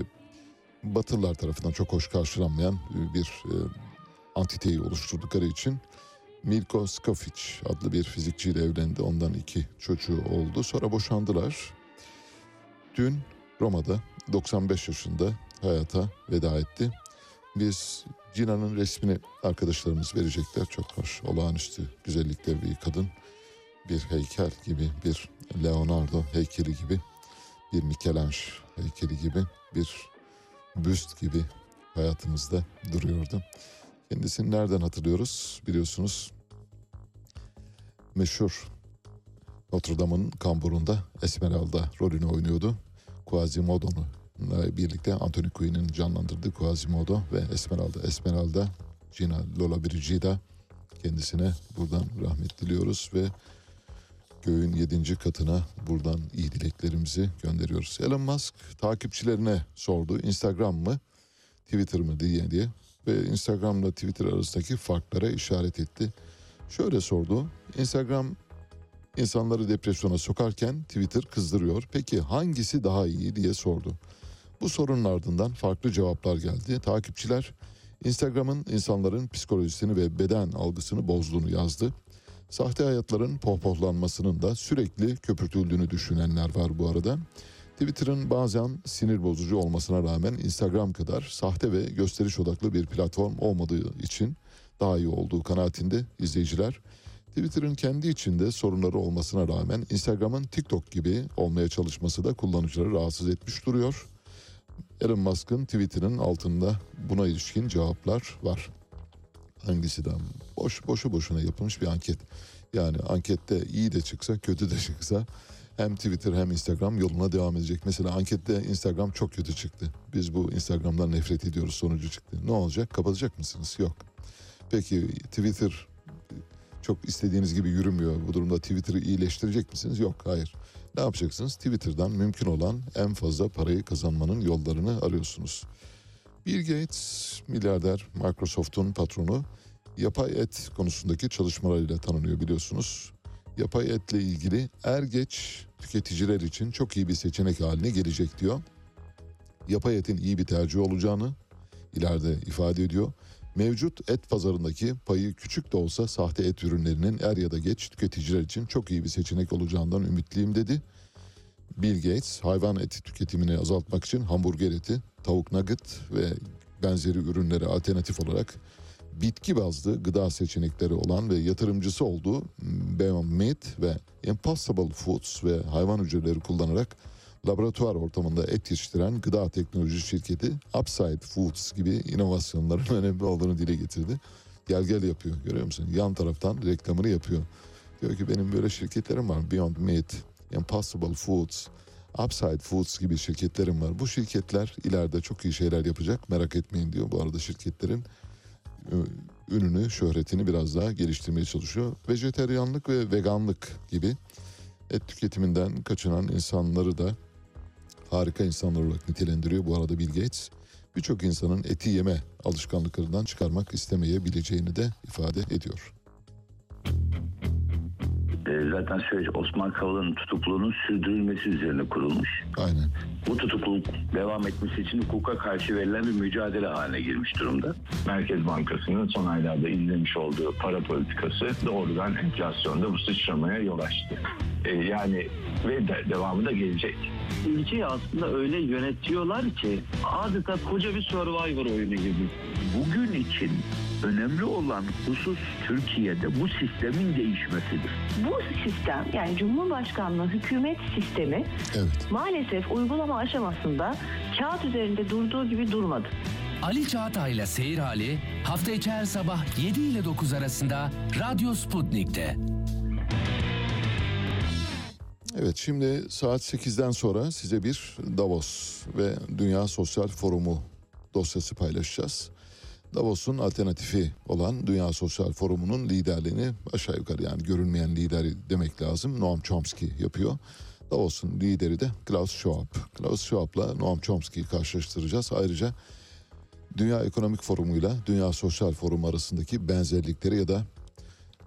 Batılılar tarafından çok hoş karşılanmayan bir e, antiteyi oluşturdukları için Milko Skofic adlı bir fizikçiyle evlendi. Ondan iki çocuğu oldu. Sonra boşandılar. Dün Roma'da 95 yaşında hayata veda etti. Biz Cina'nın resmini arkadaşlarımız verecekler. Çok hoş, olağanüstü güzellikte bir kadın. Bir heykel gibi, bir Leonardo heykeli gibi bir Michelangelo heykeli gibi bir büst gibi hayatımızda duruyordu. Kendisini nereden hatırlıyoruz biliyorsunuz meşhur Notre Dame'ın kamburunda Esmeralda rolünü oynuyordu. Quasimodo'nu birlikte Anthony Quinn'in canlandırdığı Quasimodo ve Esmeralda. Esmeralda Gina Lola Brigida kendisine buradan rahmet diliyoruz ve göğün yedinci katına buradan iyi dileklerimizi gönderiyoruz. Elon Musk takipçilerine sordu Instagram mı Twitter mı diye diye ve Instagram'la Twitter arasındaki farklara işaret etti. Şöyle sordu Instagram insanları depresyona sokarken Twitter kızdırıyor. Peki hangisi daha iyi diye sordu. Bu sorunun ardından farklı cevaplar geldi. Takipçiler Instagram'ın insanların psikolojisini ve beden algısını bozduğunu yazdı. Sahte hayatların pohpohlanmasının da sürekli köpürtüldüğünü düşünenler var bu arada. Twitter'ın bazen sinir bozucu olmasına rağmen Instagram kadar sahte ve gösteriş odaklı bir platform olmadığı için daha iyi olduğu kanaatinde izleyiciler. Twitter'ın kendi içinde sorunları olmasına rağmen Instagram'ın TikTok gibi olmaya çalışması da kullanıcıları rahatsız etmiş duruyor. Elon Musk'ın tweetinin altında buna ilişkin cevaplar var. Hangisi de boş boşu boşuna yapılmış bir anket. Yani ankette iyi de çıksa kötü de çıksa hem Twitter hem Instagram yoluna devam edecek. Mesela ankette Instagram çok kötü çıktı. Biz bu Instagram'dan nefret ediyoruz sonucu çıktı. Ne olacak? Kapatacak mısınız? Yok. Peki Twitter çok istediğiniz gibi yürümüyor. Bu durumda Twitter'ı iyileştirecek misiniz? Yok, hayır. Ne yapacaksınız? Twitter'dan mümkün olan en fazla parayı kazanmanın yollarını arıyorsunuz. Bill Gates, milyarder Microsoft'un patronu, yapay et konusundaki çalışmalarıyla tanınıyor biliyorsunuz. Yapay etle ilgili er geç tüketiciler için çok iyi bir seçenek haline gelecek diyor. Yapay etin iyi bir tercih olacağını ileride ifade ediyor. Mevcut et pazarındaki payı küçük de olsa sahte et ürünlerinin er ya da geç tüketiciler için çok iyi bir seçenek olacağından ümitliyim dedi. Bill Gates hayvan eti tüketimini azaltmak için hamburger eti, tavuk nugget ve benzeri ürünlere alternatif olarak bitki bazlı gıda seçenekleri olan ve yatırımcısı olduğu Beyond Meat ve Impossible Foods ve hayvan hücreleri kullanarak laboratuvar ortamında et yetiştiren gıda teknoloji şirketi Upside Foods gibi inovasyonların <laughs> önemli olduğunu dile getirdi. Gel gel yapıyor görüyor musun? Yan taraftan reklamını yapıyor. Diyor ki benim böyle şirketlerim var. Beyond Meat, Impossible Foods, Upside Foods gibi şirketlerim var. Bu şirketler ileride çok iyi şeyler yapacak merak etmeyin diyor. Bu arada şirketlerin ününü, şöhretini biraz daha geliştirmeye çalışıyor. Vejeteryanlık ve veganlık gibi et tüketiminden kaçınan insanları da harika insanlar olarak nitelendiriyor. Bu arada Bill Gates birçok insanın eti yeme alışkanlıklarından çıkarmak istemeyebileceğini de ifade ediyor. E, zaten süreç Osman Kavala'nın tutukluluğunun sürdürülmesi üzerine kurulmuş. Aynen. Bu tutukluluk devam etmesi için hukuka karşı verilen bir mücadele haline girmiş durumda. Merkez Bankası'nın son aylarda izlemiş olduğu para politikası doğrudan enflasyonda bu sıçramaya yol açtı. E, yani ve de, devamı da gelecek. ülkeyi aslında öyle yönetiyorlar ki adeta koca bir survivor oyunu gibi. Bugün için önemli olan husus Türkiye'de bu sistemin değişmesidir. Bu sistem yani Cumhurbaşkanlığı hükümet sistemi Evet. maalesef uygulama aşamasında kağıt üzerinde durduğu gibi durmadı. Ali Çağatay'la Seyir Hali hafta içi her sabah 7 ile 9 arasında Radyo Sputnik'te. Evet şimdi saat 8'den sonra size bir Davos ve Dünya Sosyal Forumu dosyası paylaşacağız. Davos'un alternatifi olan Dünya Sosyal Forumu'nun liderliğini aşağı yukarı yani görünmeyen lider demek lazım. Noam Chomsky yapıyor. Davos'un lideri de Klaus Schwab. Klaus Schwab'la Noam Chomsky'yi karşılaştıracağız. Ayrıca Dünya Ekonomik Forumu'yla Dünya Sosyal Forumu arasındaki benzerlikleri ya da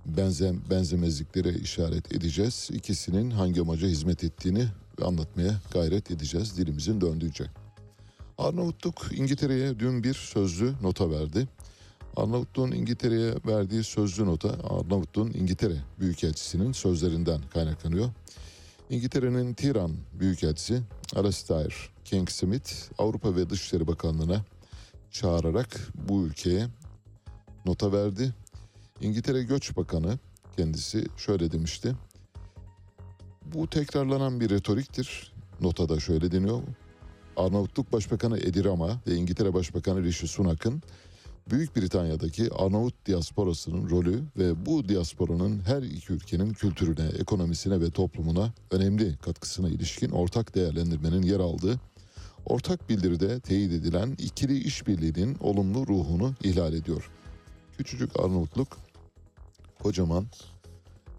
benzem, benzemezliklere işaret edeceğiz. İkisinin hangi amaca hizmet ettiğini anlatmaya gayret edeceğiz dilimizin döndüğünce. Arnavutluk İngiltere'ye dün bir sözlü nota verdi. Arnavutluğun İngiltere'ye verdiği sözlü nota Arnavutluğun İngiltere Büyükelçisi'nin sözlerinden kaynaklanıyor. İngiltere'nin Tiran Büyükelçisi Alastair King Smith Avrupa ve Dışişleri Bakanlığı'na çağırarak bu ülkeye nota verdi. İngiltere Göç Bakanı kendisi şöyle demişti. Bu tekrarlanan bir retoriktir. notada şöyle deniyor. Arnavutluk Başbakanı Edi Rama ve İngiltere Başbakanı Rishi Sunak'ın Büyük Britanya'daki Arnavut diasporasının rolü ve bu diasporanın her iki ülkenin kültürüne, ekonomisine ve toplumuna önemli katkısına ilişkin ortak değerlendirmenin yer aldığı ortak bildiride teyit edilen ikili işbirliğinin olumlu ruhunu ihlal ediyor. Küçücük Arnavutluk kocaman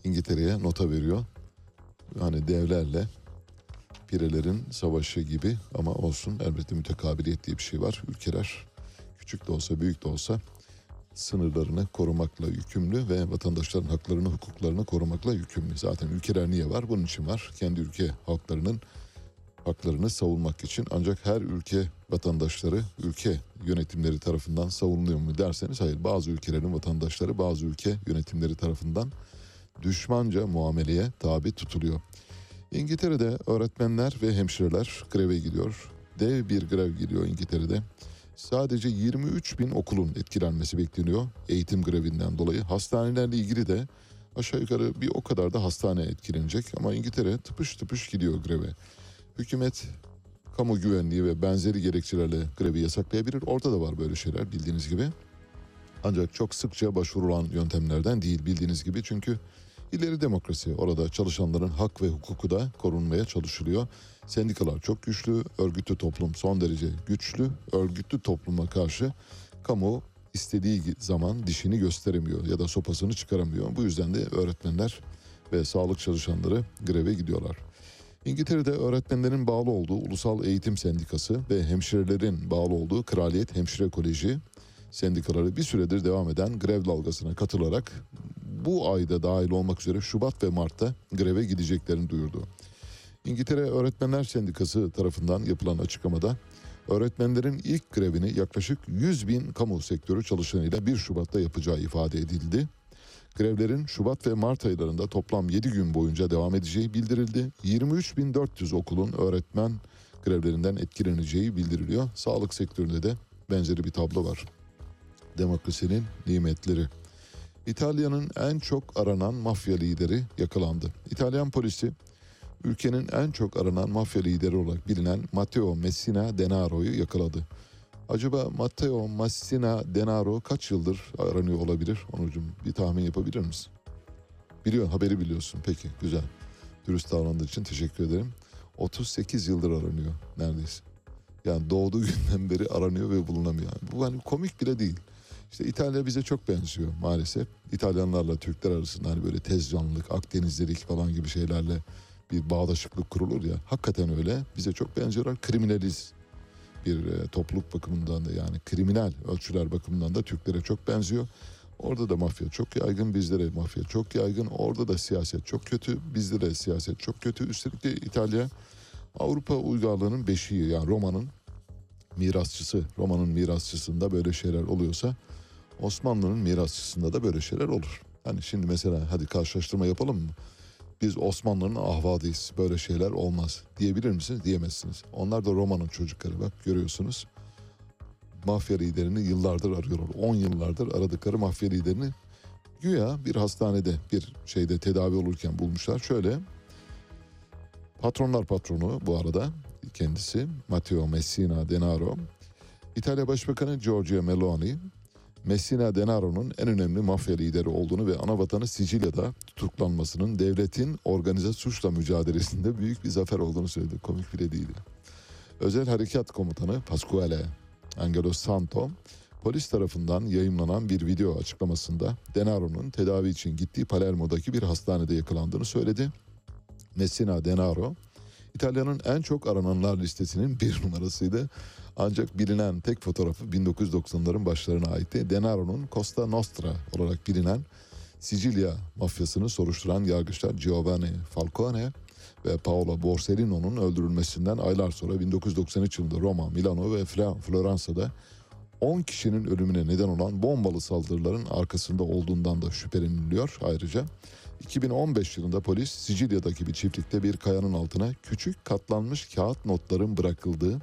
İngiltere'ye nota veriyor. Hani devlerle pirelerin savaşı gibi ama olsun elbette mütekabiliyet diye bir şey var. Ülkeler küçük de olsa büyük de olsa sınırlarını korumakla yükümlü ve vatandaşların haklarını hukuklarını korumakla yükümlü. Zaten ülkeler niye var? Bunun için var. Kendi ülke halklarının haklarını savunmak için ancak her ülke vatandaşları ülke yönetimleri tarafından savunuluyor mu derseniz hayır bazı ülkelerin vatandaşları bazı ülke yönetimleri tarafından düşmanca muameleye tabi tutuluyor. İngiltere'de öğretmenler ve hemşireler greve gidiyor. Dev bir grev gidiyor İngiltere'de. Sadece 23 bin okulun etkilenmesi bekleniyor eğitim grevinden dolayı. Hastanelerle ilgili de aşağı yukarı bir o kadar da hastane etkilenecek. Ama İngiltere tıpış tıpış gidiyor greve. Hükümet kamu güvenliği ve benzeri gerekçelerle grevi yasaklayabilir. Orada da var böyle şeyler bildiğiniz gibi. Ancak çok sıkça başvurulan yöntemlerden değil bildiğiniz gibi. Çünkü ileri demokrasi orada çalışanların hak ve hukuku da korunmaya çalışılıyor. Sendikalar çok güçlü, örgütlü toplum son derece güçlü. Örgütlü topluma karşı kamu istediği zaman dişini gösteremiyor ya da sopasını çıkaramıyor. Bu yüzden de öğretmenler ve sağlık çalışanları greve gidiyorlar. İngiltere'de öğretmenlerin bağlı olduğu Ulusal Eğitim Sendikası ve hemşirelerin bağlı olduğu Kraliyet Hemşire Koleji sendikaları bir süredir devam eden grev dalgasına katılarak bu ayda dahil olmak üzere Şubat ve Mart'ta greve gideceklerini duyurdu. İngiltere Öğretmenler Sendikası tarafından yapılan açıklamada öğretmenlerin ilk grevini yaklaşık 100 bin kamu sektörü çalışanıyla 1 Şubat'ta yapacağı ifade edildi. Grevlerin Şubat ve Mart aylarında toplam 7 gün boyunca devam edeceği bildirildi. 23.400 okulun öğretmen grevlerinden etkileneceği bildiriliyor. Sağlık sektöründe de benzeri bir tablo var. Demokrasinin nimetleri. İtalya'nın en çok aranan mafya lideri yakalandı. İtalyan polisi ülkenin en çok aranan mafya lideri olarak bilinen Matteo Messina Denaro'yu yakaladı. Acaba Matteo Messina Denaro kaç yıldır aranıyor olabilir? Onucum bir tahmin yapabilir misin? Biliyorsun haberi biliyorsun. Peki güzel. Dürüst davrandığı için teşekkür ederim. 38 yıldır aranıyor neredeyse. Yani doğduğu <laughs> günden beri aranıyor ve bulunamıyor. Bu hani komik bile değil. İşte İtalya bize çok benziyor maalesef. İtalyanlarla Türkler arasında hani böyle tez canlılık, Akdenizlilik falan gibi şeylerle bir bağdaşıklık kurulur ya. Hakikaten öyle. Bize çok benziyorlar. Kriminaliz bir e, topluluk bakımından da yani kriminal ölçüler bakımından da Türklere çok benziyor. Orada da mafya çok yaygın, bizde de mafya çok yaygın. Orada da siyaset çok kötü, bizde de siyaset çok kötü. Üstelik de İtalya Avrupa uygarlığının beşiği yani Roma'nın mirasçısı. Roma'nın mirasçısında böyle şeyler oluyorsa Osmanlı'nın mirasçısında da böyle şeyler olur. Hani şimdi mesela hadi karşılaştırma yapalım mı? Biz Osmanlı'nın ahvadıyız. Böyle şeyler olmaz. Diyebilir misiniz? Diyemezsiniz. Onlar da Roma'nın çocukları bak görüyorsunuz. Mafya liderini yıllardır arıyorlar. 10 yıllardır aradıkları mafya liderini güya bir hastanede bir şeyde tedavi olurken bulmuşlar. Şöyle patronlar patronu bu arada kendisi Matteo Messina Denaro. İtalya Başbakanı Giorgio Meloni Messina Denaro'nun en önemli mafya lideri olduğunu ve ana vatanı Sicilya'da tutuklanmasının devletin organize suçla mücadelesinde büyük bir zafer olduğunu söyledi. Komik bile değil. Özel Harekat Komutanı Pasquale Angelo Santo polis tarafından yayımlanan bir video açıklamasında Denaro'nun tedavi için gittiği Palermo'daki bir hastanede yakalandığını söyledi. Messina Denaro İtalya'nın en çok arananlar listesinin bir numarasıydı. Ancak bilinen tek fotoğrafı 1990'ların başlarına aitti. Denaro'nun Costa Nostra olarak bilinen Sicilya mafyasını soruşturan yargıçlar Giovanni Falcone ve Paolo Borsellino'nun öldürülmesinden aylar sonra 1993 yılında Roma, Milano ve Floransa'da 10 kişinin ölümüne neden olan bombalı saldırıların arkasında olduğundan da şüpheleniliyor ayrıca. 2015 yılında polis Sicilya'daki bir çiftlikte bir kayanın altına küçük katlanmış kağıt notların bırakıldığı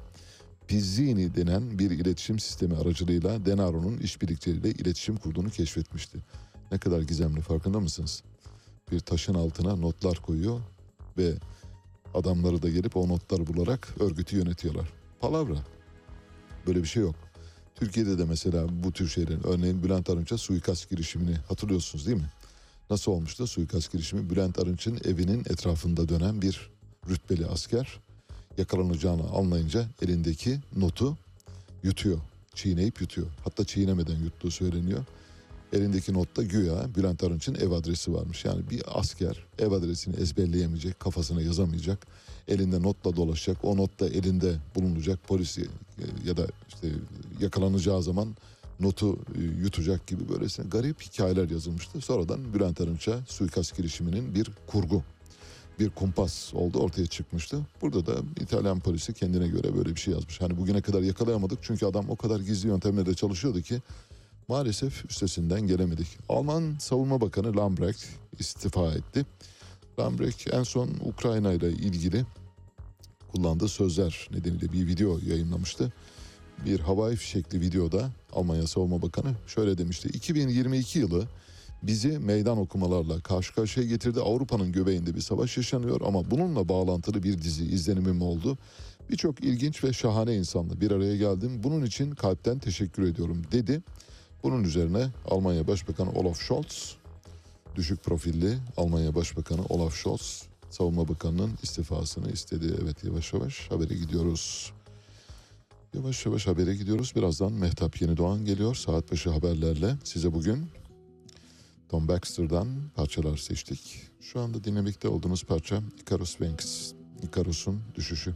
Pizzini denen bir iletişim sistemi aracılığıyla Denaro'nun işbirlikleriyle iletişim kurduğunu keşfetmişti. Ne kadar gizemli farkında mısınız? Bir taşın altına notlar koyuyor ve adamları da gelip o notları bularak örgütü yönetiyorlar. Palavra. Böyle bir şey yok. Türkiye'de de mesela bu tür şeylerin örneğin Bülent Arınç'a suikast girişimini hatırlıyorsunuz değil mi? Nasıl olmuştu suikast girişimi? Bülent Arınç'ın evinin etrafında dönen bir rütbeli asker yakalanacağını anlayınca elindeki notu yutuyor. Çiğneyip yutuyor. Hatta çiğnemeden yuttuğu söyleniyor. Elindeki notta güya Bülent Arınç'ın ev adresi varmış. Yani bir asker ev adresini ezberleyemeyecek, kafasına yazamayacak. Elinde notla dolaşacak. O notta elinde bulunacak polisi e, ya da işte yakalanacağı zaman notu e, yutacak gibi böylesine garip hikayeler yazılmıştı. Sonradan Bülent Arınç'a suikast girişiminin bir kurgu, bir kumpas oldu ortaya çıkmıştı. Burada da İtalyan polisi kendine göre böyle bir şey yazmış. Hani bugüne kadar yakalayamadık çünkü adam o kadar gizli yöntemlerle çalışıyordu ki maalesef üstesinden gelemedik. Alman Savunma Bakanı Lambrecht istifa etti. Lambrecht en son Ukrayna ile ilgili kullandığı sözler nedeniyle bir video yayınlamıştı. Bir havai fişekli videoda Almanya Savunma Bakanı şöyle demişti. 2022 yılı bizi meydan okumalarla karşı karşıya getirdi. Avrupa'nın göbeğinde bir savaş yaşanıyor ama bununla bağlantılı bir dizi izlenimim oldu. Birçok ilginç ve şahane insanla bir araya geldim. Bunun için kalpten teşekkür ediyorum dedi. Bunun üzerine Almanya Başbakanı Olaf Scholz, düşük profilli Almanya Başbakanı Olaf Scholz, Savunma Bakanı'nın istifasını istedi. Evet yavaş yavaş habere gidiyoruz. Yavaş yavaş habere gidiyoruz. Birazdan Mehtap Yeni Doğan geliyor. Saat başı haberlerle size bugün Tom Baxter'dan parçalar seçtik. Şu anda dinlemekte olduğunuz parça Icarus Wings. Icarus'un düşüşü.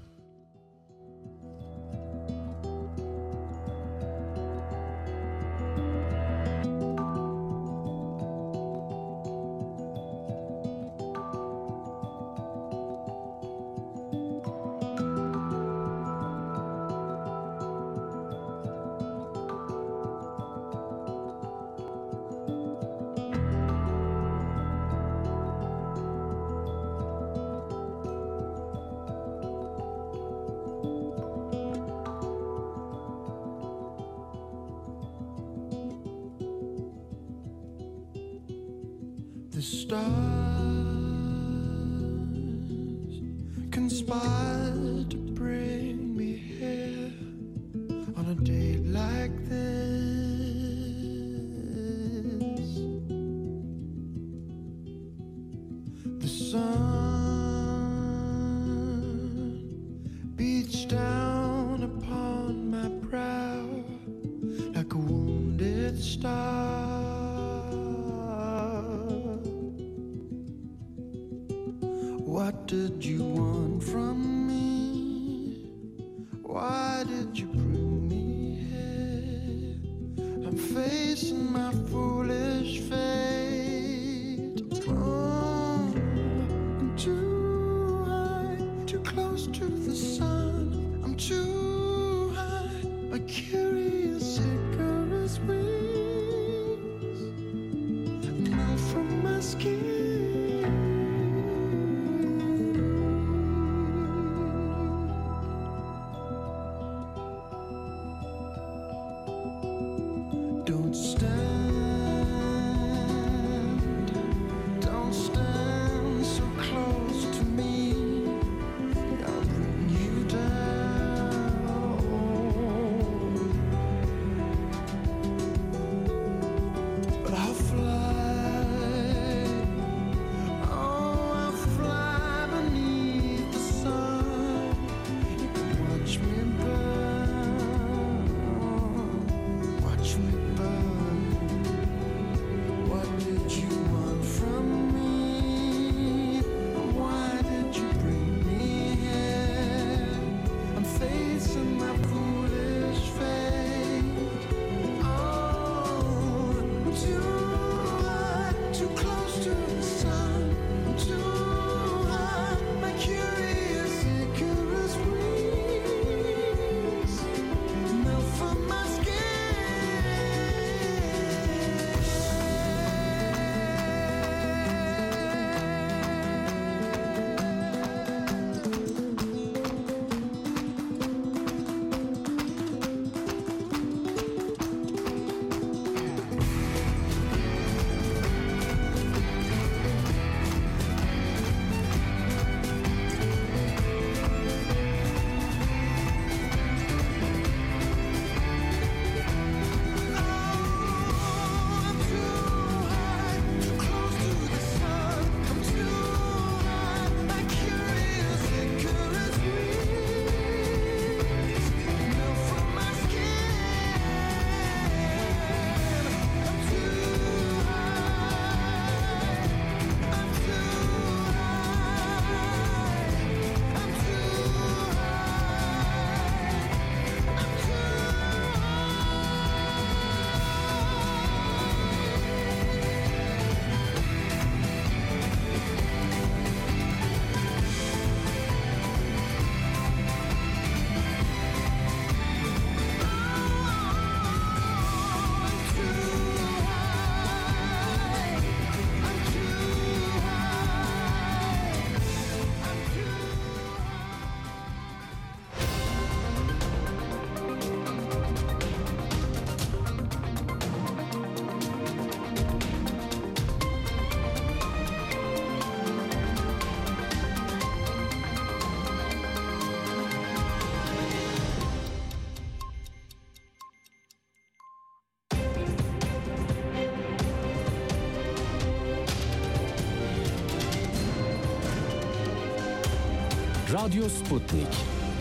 Radyo Sputnik.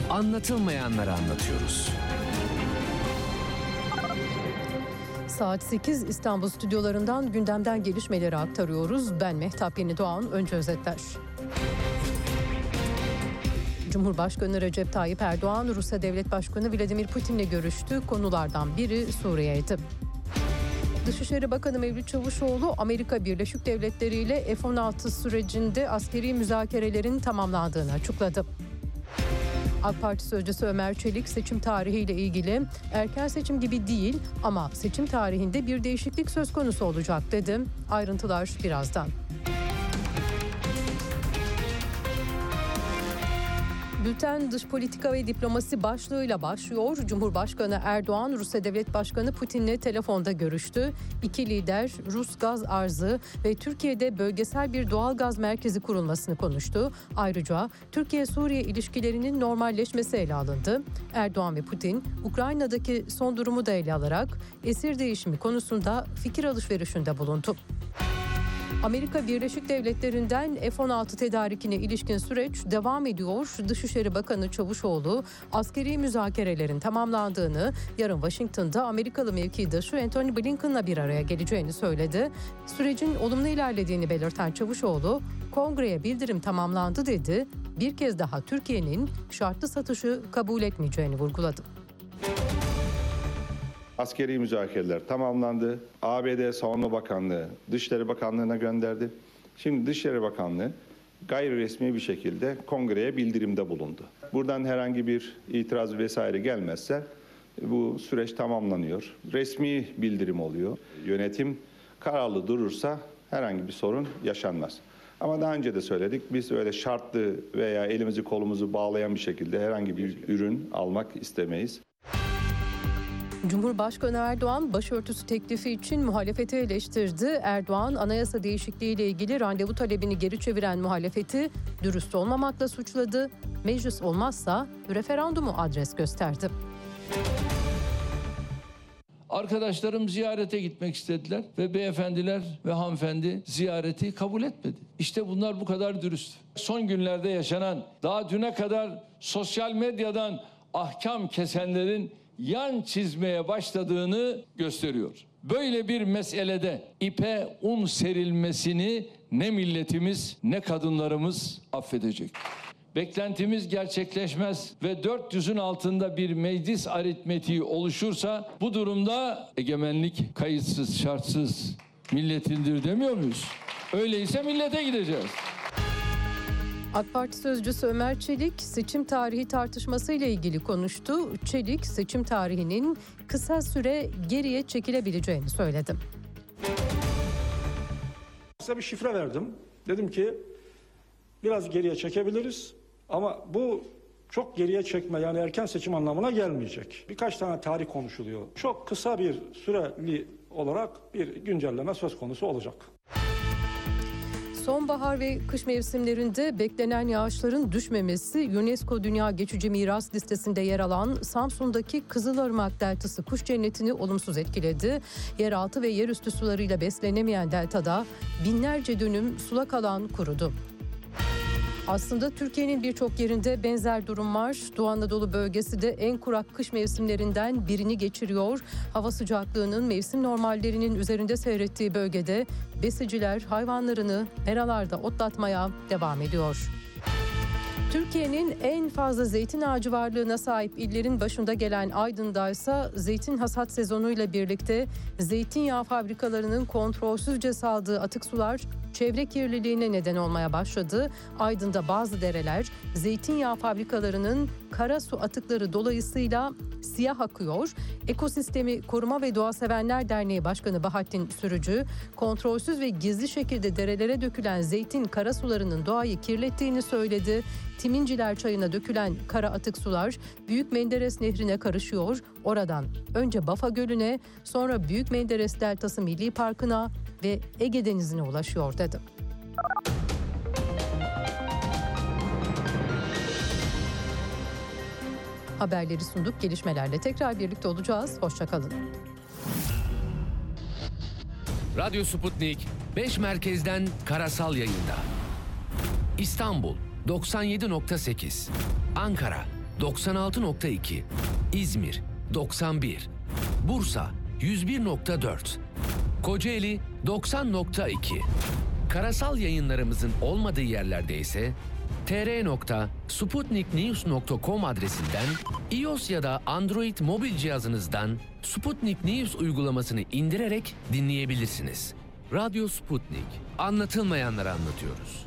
Anlatılmayanları anlatıyoruz. Saat 8 İstanbul stüdyolarından gündemden gelişmeleri aktarıyoruz. Ben Mehtap Yeni Doğan. Önce özetler. Cumhurbaşkanı Recep Tayyip Erdoğan, Rusya Devlet Başkanı Vladimir Putin'le görüştü. Konulardan biri Suriye'ydi. Dışişleri Bakanı Mevlüt Çavuşoğlu, Amerika Birleşik Devletleri ile F-16 sürecinde askeri müzakerelerin tamamlandığını açıkladı. AK Parti sözcüsü Ömer Çelik seçim tarihiyle ilgili erken seçim gibi değil ama seçim tarihinde bir değişiklik söz konusu olacak dedi. Ayrıntılar birazdan. Bülten dış politika ve diplomasi başlığıyla başlıyor. Cumhurbaşkanı Erdoğan, Rusya Devlet Başkanı Putin'le telefonda görüştü. İki lider Rus gaz arzı ve Türkiye'de bölgesel bir doğal gaz merkezi kurulmasını konuştu. Ayrıca Türkiye-Suriye ilişkilerinin normalleşmesi ele alındı. Erdoğan ve Putin, Ukrayna'daki son durumu da ele alarak esir değişimi konusunda fikir alışverişinde bulundu. Amerika Birleşik Devletleri'nden F-16 tedarikine ilişkin süreç devam ediyor. Dışişleri Bakanı Çavuşoğlu askeri müzakerelerin tamamlandığını, yarın Washington'da Amerikalı mevkidaşı Antony Blinken'la bir araya geleceğini söyledi. Sürecin olumlu ilerlediğini belirten Çavuşoğlu, kongreye bildirim tamamlandı dedi. Bir kez daha Türkiye'nin şartlı satışı kabul etmeyeceğini vurguladı. Askeri müzakereler tamamlandı. ABD Savunma Bakanlığı Dışişleri Bakanlığı'na gönderdi. Şimdi Dışişleri Bakanlığı gayri resmi bir şekilde kongreye bildirimde bulundu. Buradan herhangi bir itiraz vesaire gelmezse bu süreç tamamlanıyor. Resmi bildirim oluyor. Yönetim kararlı durursa herhangi bir sorun yaşanmaz. Ama daha önce de söyledik biz öyle şartlı veya elimizi kolumuzu bağlayan bir şekilde herhangi bir ürün almak istemeyiz. Cumhurbaşkanı Erdoğan başörtüsü teklifi için muhalefeti eleştirdi. Erdoğan anayasa değişikliği ile ilgili randevu talebini geri çeviren muhalefeti dürüst olmamakla suçladı. Meclis olmazsa referandumu adres gösterdi. Arkadaşlarım ziyarete gitmek istediler ve beyefendiler ve hanımefendi ziyareti kabul etmedi. İşte bunlar bu kadar dürüst. Son günlerde yaşanan daha düne kadar sosyal medyadan ahkam kesenlerin yan çizmeye başladığını gösteriyor. Böyle bir meselede ipe un serilmesini ne milletimiz ne kadınlarımız affedecek. Beklentimiz gerçekleşmez ve 400'ün altında bir meclis aritmetiği oluşursa bu durumda egemenlik kayıtsız şartsız milletindir demiyor muyuz? Öyleyse millete gideceğiz. AK Parti sözcüsü Ömer Çelik seçim tarihi tartışması ile ilgili konuştu. Çelik seçim tarihinin kısa süre geriye çekilebileceğini söyledi. Size bir şifre verdim. Dedim ki biraz geriye çekebiliriz ama bu çok geriye çekme yani erken seçim anlamına gelmeyecek. Birkaç tane tarih konuşuluyor. Çok kısa bir süreli olarak bir güncelleme söz konusu olacak. Sonbahar ve kış mevsimlerinde beklenen yağışların düşmemesi UNESCO Dünya Geçici Miras listesinde yer alan Samsun'daki Kızılırmak Deltası kuş cennetini olumsuz etkiledi. Yeraltı ve yerüstü sularıyla beslenemeyen deltada binlerce dönüm sulak alan kurudu. Aslında Türkiye'nin birçok yerinde benzer durum var. Doğu Anadolu bölgesi de en kurak kış mevsimlerinden birini geçiriyor. Hava sıcaklığının mevsim normallerinin üzerinde seyrettiği bölgede besiciler hayvanlarını meralarda otlatmaya devam ediyor. Türkiye'nin en fazla zeytin ağacı varlığına sahip illerin başında gelen Aydın'da ise zeytin hasat sezonuyla birlikte zeytinyağı fabrikalarının kontrolsüzce saldığı atık sular çevre kirliliğine neden olmaya başladı. Aydın'da bazı dereler zeytinyağı fabrikalarının kara su atıkları dolayısıyla siyah akıyor. Ekosistemi Koruma ve Doğa Sevenler Derneği Başkanı Bahattin Sürücü, kontrolsüz ve gizli şekilde derelere dökülen zeytin kara sularının doğayı kirlettiğini söyledi. Timinciler çayına dökülen kara atık sular Büyük Menderes Nehri'ne karışıyor. Oradan önce Bafa Gölü'ne, sonra Büyük Menderes Deltası Milli Parkı'na ve Ege Denizi'ne ulaşıyor dedi. Haberleri sunduk. Gelişmelerle tekrar birlikte olacağız. Hoşçakalın. Radyo Sputnik 5 merkezden karasal yayında. İstanbul 97.8, Ankara 96.2, İzmir 91, Bursa 101.4, Kocaeli 90.2. Karasal yayınlarımızın olmadığı yerlerde ise tr.sputniknews.com adresinden iOS ya da Android mobil cihazınızdan Sputnik News uygulamasını indirerek dinleyebilirsiniz. Radyo Sputnik. Anlatılmayanları anlatıyoruz.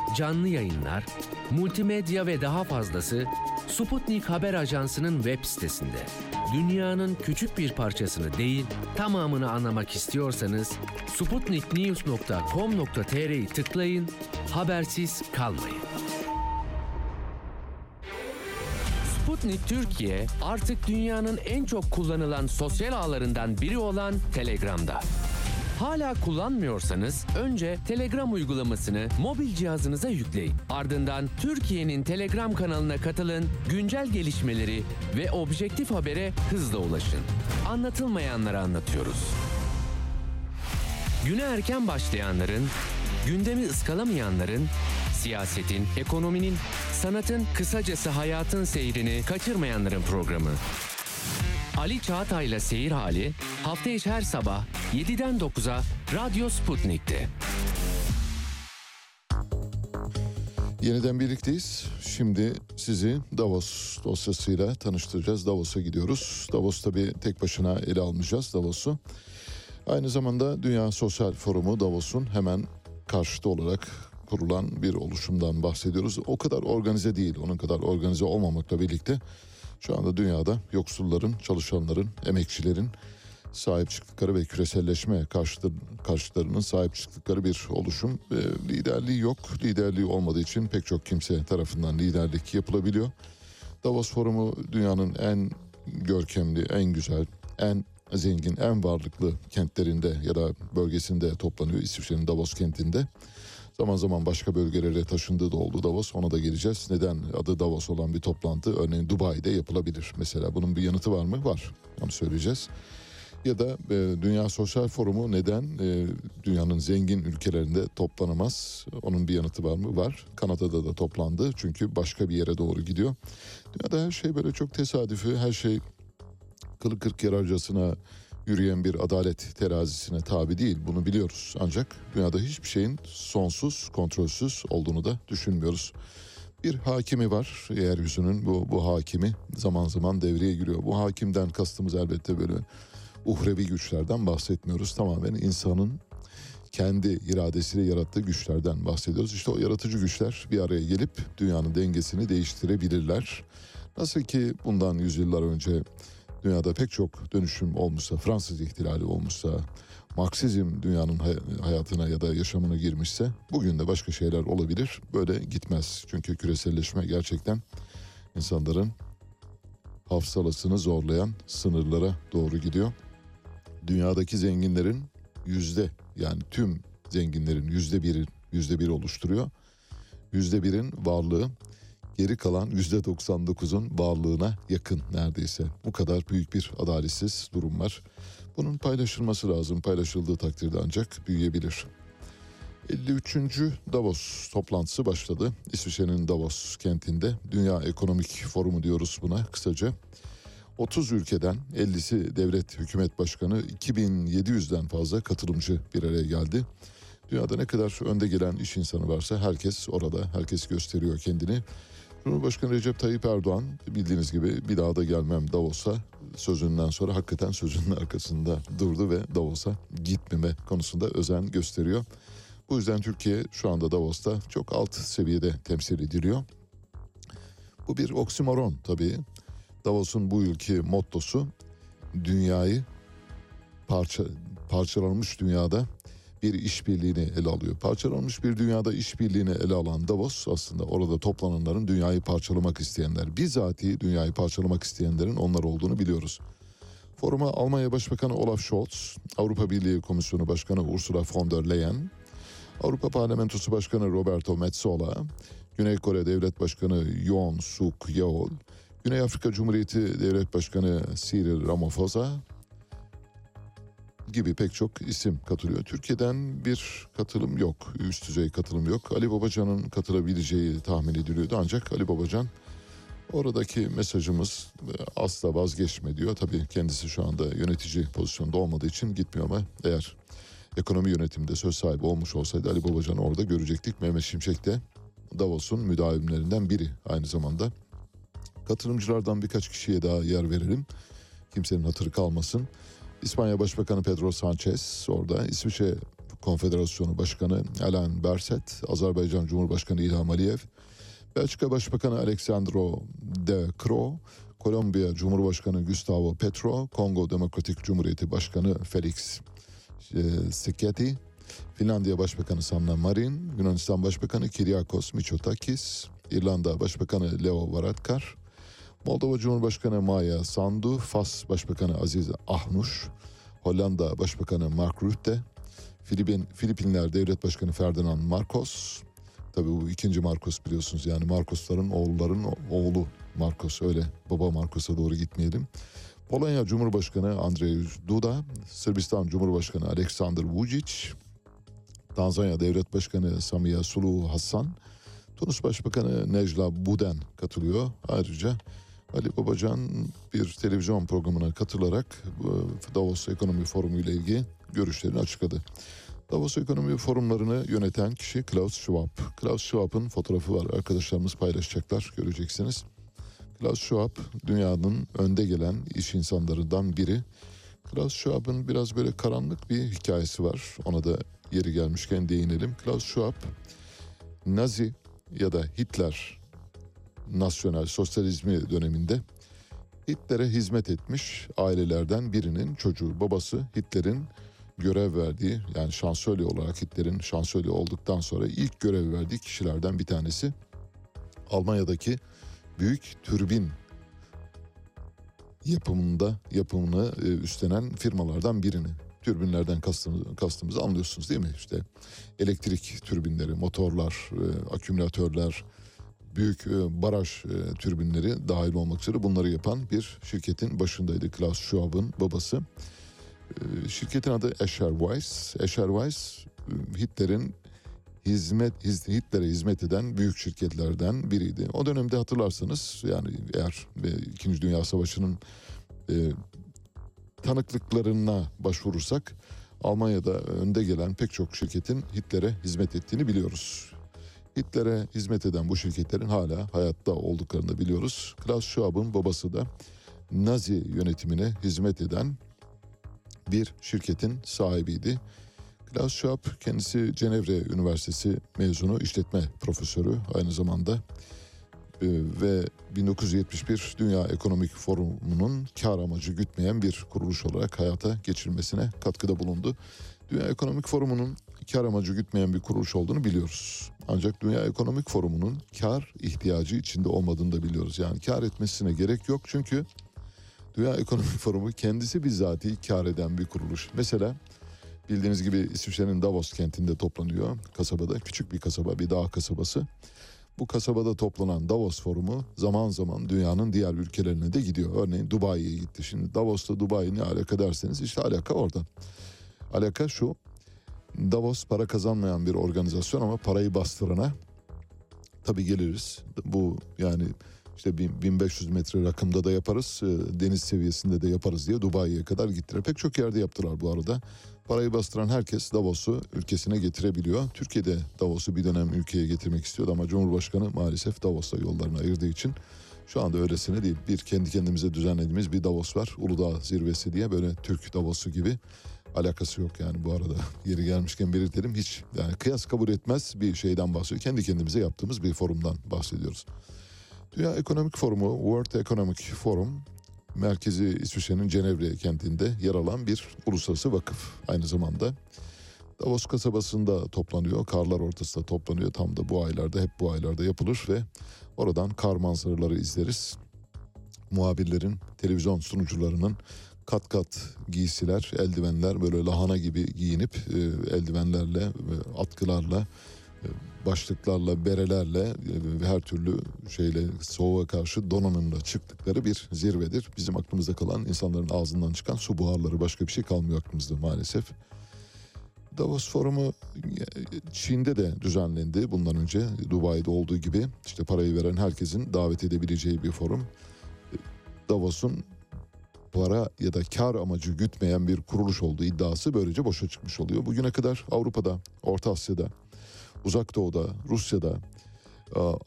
canlı yayınlar, multimedya ve daha fazlası Sputnik Haber Ajansı'nın web sitesinde. Dünyanın küçük bir parçasını değil, tamamını anlamak istiyorsanız sputniknews.com.tr'yi tıklayın, habersiz kalmayın. Sputnik Türkiye artık dünyanın en çok kullanılan sosyal ağlarından biri olan Telegram'da. Hala kullanmıyorsanız önce Telegram uygulamasını mobil cihazınıza yükleyin. Ardından Türkiye'nin Telegram kanalına katılın, güncel gelişmeleri ve objektif habere hızla ulaşın. Anlatılmayanları anlatıyoruz. Güne erken başlayanların, gündemi ıskalamayanların, siyasetin, ekonominin, sanatın, kısacası hayatın seyrini kaçırmayanların programı. Ali Çağatay'la Seyir Hali hafta içi her sabah 7'den 9'a Radyo Sputnik'te. Yeniden birlikteyiz. Şimdi sizi Davos dosyasıyla tanıştıracağız. Davos'a gidiyoruz. Davos tabii tek başına ele almayacağız Davos'u. Aynı zamanda Dünya Sosyal Forumu Davos'un hemen karşıtı olarak kurulan bir oluşumdan bahsediyoruz. O kadar organize değil, onun kadar organize olmamakla birlikte şu anda dünyada yoksulların, çalışanların, emekçilerin sahip çıktıkları ve küreselleşme karşıtı, karşıtlarının sahip çıktıkları bir oluşum. E, liderliği yok. Liderliği olmadığı için pek çok kimse tarafından liderlik yapılabiliyor. Davos Forumu dünyanın en görkemli, en güzel, en zengin, en varlıklı kentlerinde ya da bölgesinde toplanıyor. İsviçre'nin Davos kentinde. Zaman zaman başka bölgelere taşındığı da oldu Davos. Ona da geleceğiz. Neden adı Davos olan bir toplantı örneğin Dubai'de yapılabilir? Mesela bunun bir yanıtı var mı? Var. Onu söyleyeceğiz. Ya da e, Dünya Sosyal Forumu neden e, dünyanın zengin ülkelerinde toplanamaz? Onun bir yanıtı var mı? Var. Kanada'da da toplandı. Çünkü başka bir yere doğru gidiyor. Dünyada her şey böyle çok tesadüfi. Her şey kılı kırk yararcasına yürüyen bir adalet terazisine tabi değil. Bunu biliyoruz. Ancak dünyada hiçbir şeyin sonsuz, kontrolsüz olduğunu da düşünmüyoruz. Bir hakimi var yeryüzünün bu, bu hakimi zaman zaman devreye giriyor. Bu hakimden kastımız elbette böyle uhrevi güçlerden bahsetmiyoruz. Tamamen insanın kendi iradesiyle yarattığı güçlerden bahsediyoruz. İşte o yaratıcı güçler bir araya gelip dünyanın dengesini değiştirebilirler. Nasıl ki bundan yüzyıllar önce dünyada pek çok dönüşüm olmuşsa, Fransız ihtilali olmuşsa, Marksizm dünyanın hayatına ya da yaşamına girmişse bugün de başka şeyler olabilir. Böyle gitmez. Çünkü küreselleşme gerçekten insanların hafsalasını zorlayan sınırlara doğru gidiyor. Dünyadaki zenginlerin yüzde yani tüm zenginlerin yüzde biri yüzde bir oluşturuyor. Yüzde birin varlığı geri kalan yüzde 99'un varlığına yakın neredeyse. Bu kadar büyük bir adaletsiz durum var. Bunun paylaşılması lazım. Paylaşıldığı takdirde ancak büyüyebilir. 53. Davos toplantısı başladı. İsviçre'nin Davos kentinde. Dünya Ekonomik Forumu diyoruz buna kısaca. 30 ülkeden 50'si devlet hükümet başkanı 2700'den fazla katılımcı bir araya geldi. Dünyada ne kadar önde gelen iş insanı varsa herkes orada, herkes gösteriyor kendini. Cumhurbaşkanı Recep Tayyip Erdoğan bildiğiniz gibi bir daha da gelmem Davos'a sözünden sonra hakikaten sözünün arkasında durdu ve Davos'a gitmeme konusunda özen gösteriyor. Bu yüzden Türkiye şu anda Davos'ta çok alt seviyede temsil ediliyor. Bu bir oksimoron tabii. Davos'un bu yılki mottosu dünyayı parça, parçalanmış dünyada bir işbirliğini ele alıyor. Parçalanmış bir dünyada işbirliğini ele alan Davos aslında orada toplananların dünyayı parçalamak isteyenler. Bizatihi dünyayı parçalamak isteyenlerin onlar olduğunu biliyoruz. Foruma Almanya Başbakanı Olaf Scholz, Avrupa Birliği Komisyonu Başkanı Ursula von der Leyen, Avrupa Parlamentosu Başkanı Roberto Metsola, Güney Kore Devlet Başkanı Yoon Suk Yeol, Güney Afrika Cumhuriyeti Devlet Başkanı Cyril Ramaphosa gibi pek çok isim katılıyor. Türkiye'den bir katılım yok, üst düzey katılım yok. Ali Babacan'ın katılabileceği tahmin ediliyordu ancak Ali Babacan oradaki mesajımız e, asla vazgeçme diyor. Tabii kendisi şu anda yönetici pozisyonda olmadığı için gitmiyor ama eğer ekonomi yönetiminde söz sahibi olmuş olsaydı Ali Babacan'ı orada görecektik. Mehmet Şimşek de Davos'un müdavimlerinden biri aynı zamanda. Katılımcılardan birkaç kişiye daha yer verelim. Kimsenin hatırı kalmasın. İspanya Başbakanı Pedro Sanchez orada. İsviçre Konfederasyonu Başkanı Alain Berset, Azerbaycan Cumhurbaşkanı İlham Aliyev, Belçika Başbakanı Alexandro De Croo, Kolombiya Cumhurbaşkanı Gustavo Petro, Kongo Demokratik Cumhuriyeti Başkanı Felix e, Seketi, Finlandiya Başbakanı Sanna Marin, Yunanistan Başbakanı Kyriakos Mitsotakis, İrlanda Başbakanı Leo Varadkar, Moldova Cumhurbaşkanı Maya Sandu, Fas Başbakanı Aziz Ahnuş, Hollanda Başbakanı Mark Rutte, Filipin, Filipinler Devlet Başkanı Ferdinand Marcos, tabii bu ikinci Marcos biliyorsunuz yani Marcosların oğulların oğlu Marcos öyle baba Marcos'a doğru gitmeyelim. Polonya Cumhurbaşkanı Andrzej Duda, Sırbistan Cumhurbaşkanı Aleksandar Vučić, Tanzanya Devlet Başkanı Samiha Suluhu Hassan, Tunus Başbakanı Necla Buden katılıyor. Ayrıca Ali Babacan bir televizyon programına katılarak e, Davos Ekonomi Forumu ile ilgili görüşlerini açıkladı. Davos Ekonomi Forumlarını yöneten kişi Klaus Schwab. Klaus Schwab'ın fotoğrafı var. Arkadaşlarımız paylaşacaklar, göreceksiniz. Klaus Schwab dünyanın önde gelen iş insanlarından biri. Klaus Schwab'ın biraz böyle karanlık bir hikayesi var. Ona da yeri gelmişken değinelim. Klaus Schwab Nazi ya da Hitler nasyonel sosyalizmi döneminde Hitler'e hizmet etmiş ailelerden birinin çocuğu. Babası Hitler'in görev verdiği yani şansölye olarak Hitler'in şansölye olduktan sonra ilk görev verdiği kişilerden bir tanesi. Almanya'daki büyük türbin yapımında yapımını e, üstlenen firmalardan birini. Türbinlerden kastımız, kastımızı anlıyorsunuz değil mi? İşte elektrik türbinleri, motorlar, e, akümülatörler, büyük e, baraj e, türbinleri dahil olmak üzere bunları yapan bir şirketin başındaydı Klaus Schwab'ın babası. E, şirketin adı Escher Weiss. Escher Weiss Hitler'in hizmet hiz- Hitler'e hizmet eden büyük şirketlerden biriydi. O dönemde hatırlarsanız yani eğer İkinci Dünya Savaşı'nın e, tanıklıklarına başvurursak Almanya'da önde gelen pek çok şirketin Hitler'e hizmet ettiğini biliyoruz. Hitler'e hizmet eden bu şirketlerin hala hayatta olduklarını biliyoruz. Klaus Schwab'ın babası da Nazi yönetimine hizmet eden bir şirketin sahibiydi. Klaus Schwab kendisi Cenevre Üniversitesi mezunu işletme profesörü aynı zamanda Ee, ve 1971 Dünya Ekonomik Forumu'nun kar amacı gütmeyen bir kuruluş olarak hayata geçirmesine katkıda bulundu. Dünya Ekonomik Forumu'nun kar amacı gütmeyen bir kuruluş olduğunu biliyoruz. Ancak Dünya Ekonomik Forumu'nun kar ihtiyacı içinde olmadığını da biliyoruz. Yani kar etmesine gerek yok çünkü Dünya Ekonomik Forumu kendisi bizzati kar eden bir kuruluş. Mesela bildiğiniz gibi İsviçre'nin Davos kentinde toplanıyor kasabada. Küçük bir kasaba, bir dağ kasabası. Bu kasabada toplanan Davos Forumu zaman zaman dünyanın diğer ülkelerine de gidiyor. Örneğin Dubai'ye gitti. Şimdi Davos'ta Dubai ne alaka derseniz işte alaka orada. Alaka şu. Davos para kazanmayan bir organizasyon ama parayı bastırana tabii geliriz. Bu yani işte bin- 1500 metre rakımda da yaparız, e, deniz seviyesinde de yaparız diye Dubai'ye kadar gittiler. Pek çok yerde yaptılar bu arada. Parayı bastıran herkes Davos'u ülkesine getirebiliyor. Türkiye'de Davos'u bir dönem ülkeye getirmek istiyordu ama Cumhurbaşkanı maalesef Davos'la yollarını ayırdığı için şu anda öylesine değil. Bir kendi kendimize düzenlediğimiz bir Davos var. Uludağ zirvesi diye böyle Türk Davos'u gibi. Alakası yok yani bu arada. <laughs> Yeri gelmişken belirtelim. Hiç yani kıyas kabul etmez bir şeyden bahsediyor. Kendi kendimize yaptığımız bir forumdan bahsediyoruz. Dünya Ekonomik Forumu, World Economic Forum, merkezi İsviçre'nin Cenevre kentinde yer alan bir uluslararası vakıf aynı zamanda. Davos kasabasında toplanıyor. Karlar ortasında toplanıyor. Tam da bu aylarda hep bu aylarda yapılır ve oradan kar manzaraları izleriz. Muhabirlerin, televizyon sunucularının kat kat giysiler, eldivenler böyle lahana gibi giyinip e, eldivenlerle, ve atkılarla, e, başlıklarla, berelerle e, her türlü şeyle soğuğa karşı donanımla çıktıkları bir zirvedir. Bizim aklımızda kalan insanların ağzından çıkan su buharları başka bir şey kalmıyor aklımızda maalesef. Davos Forumu e, Çin'de de düzenlendi bundan önce Dubai'de olduğu gibi işte parayı veren herkesin davet edebileceği bir forum. Davos'un para ya da kar amacı gütmeyen bir kuruluş olduğu iddiası böylece boşa çıkmış oluyor. Bugüne kadar Avrupa'da, Orta Asya'da, Uzak Doğu'da, Rusya'da,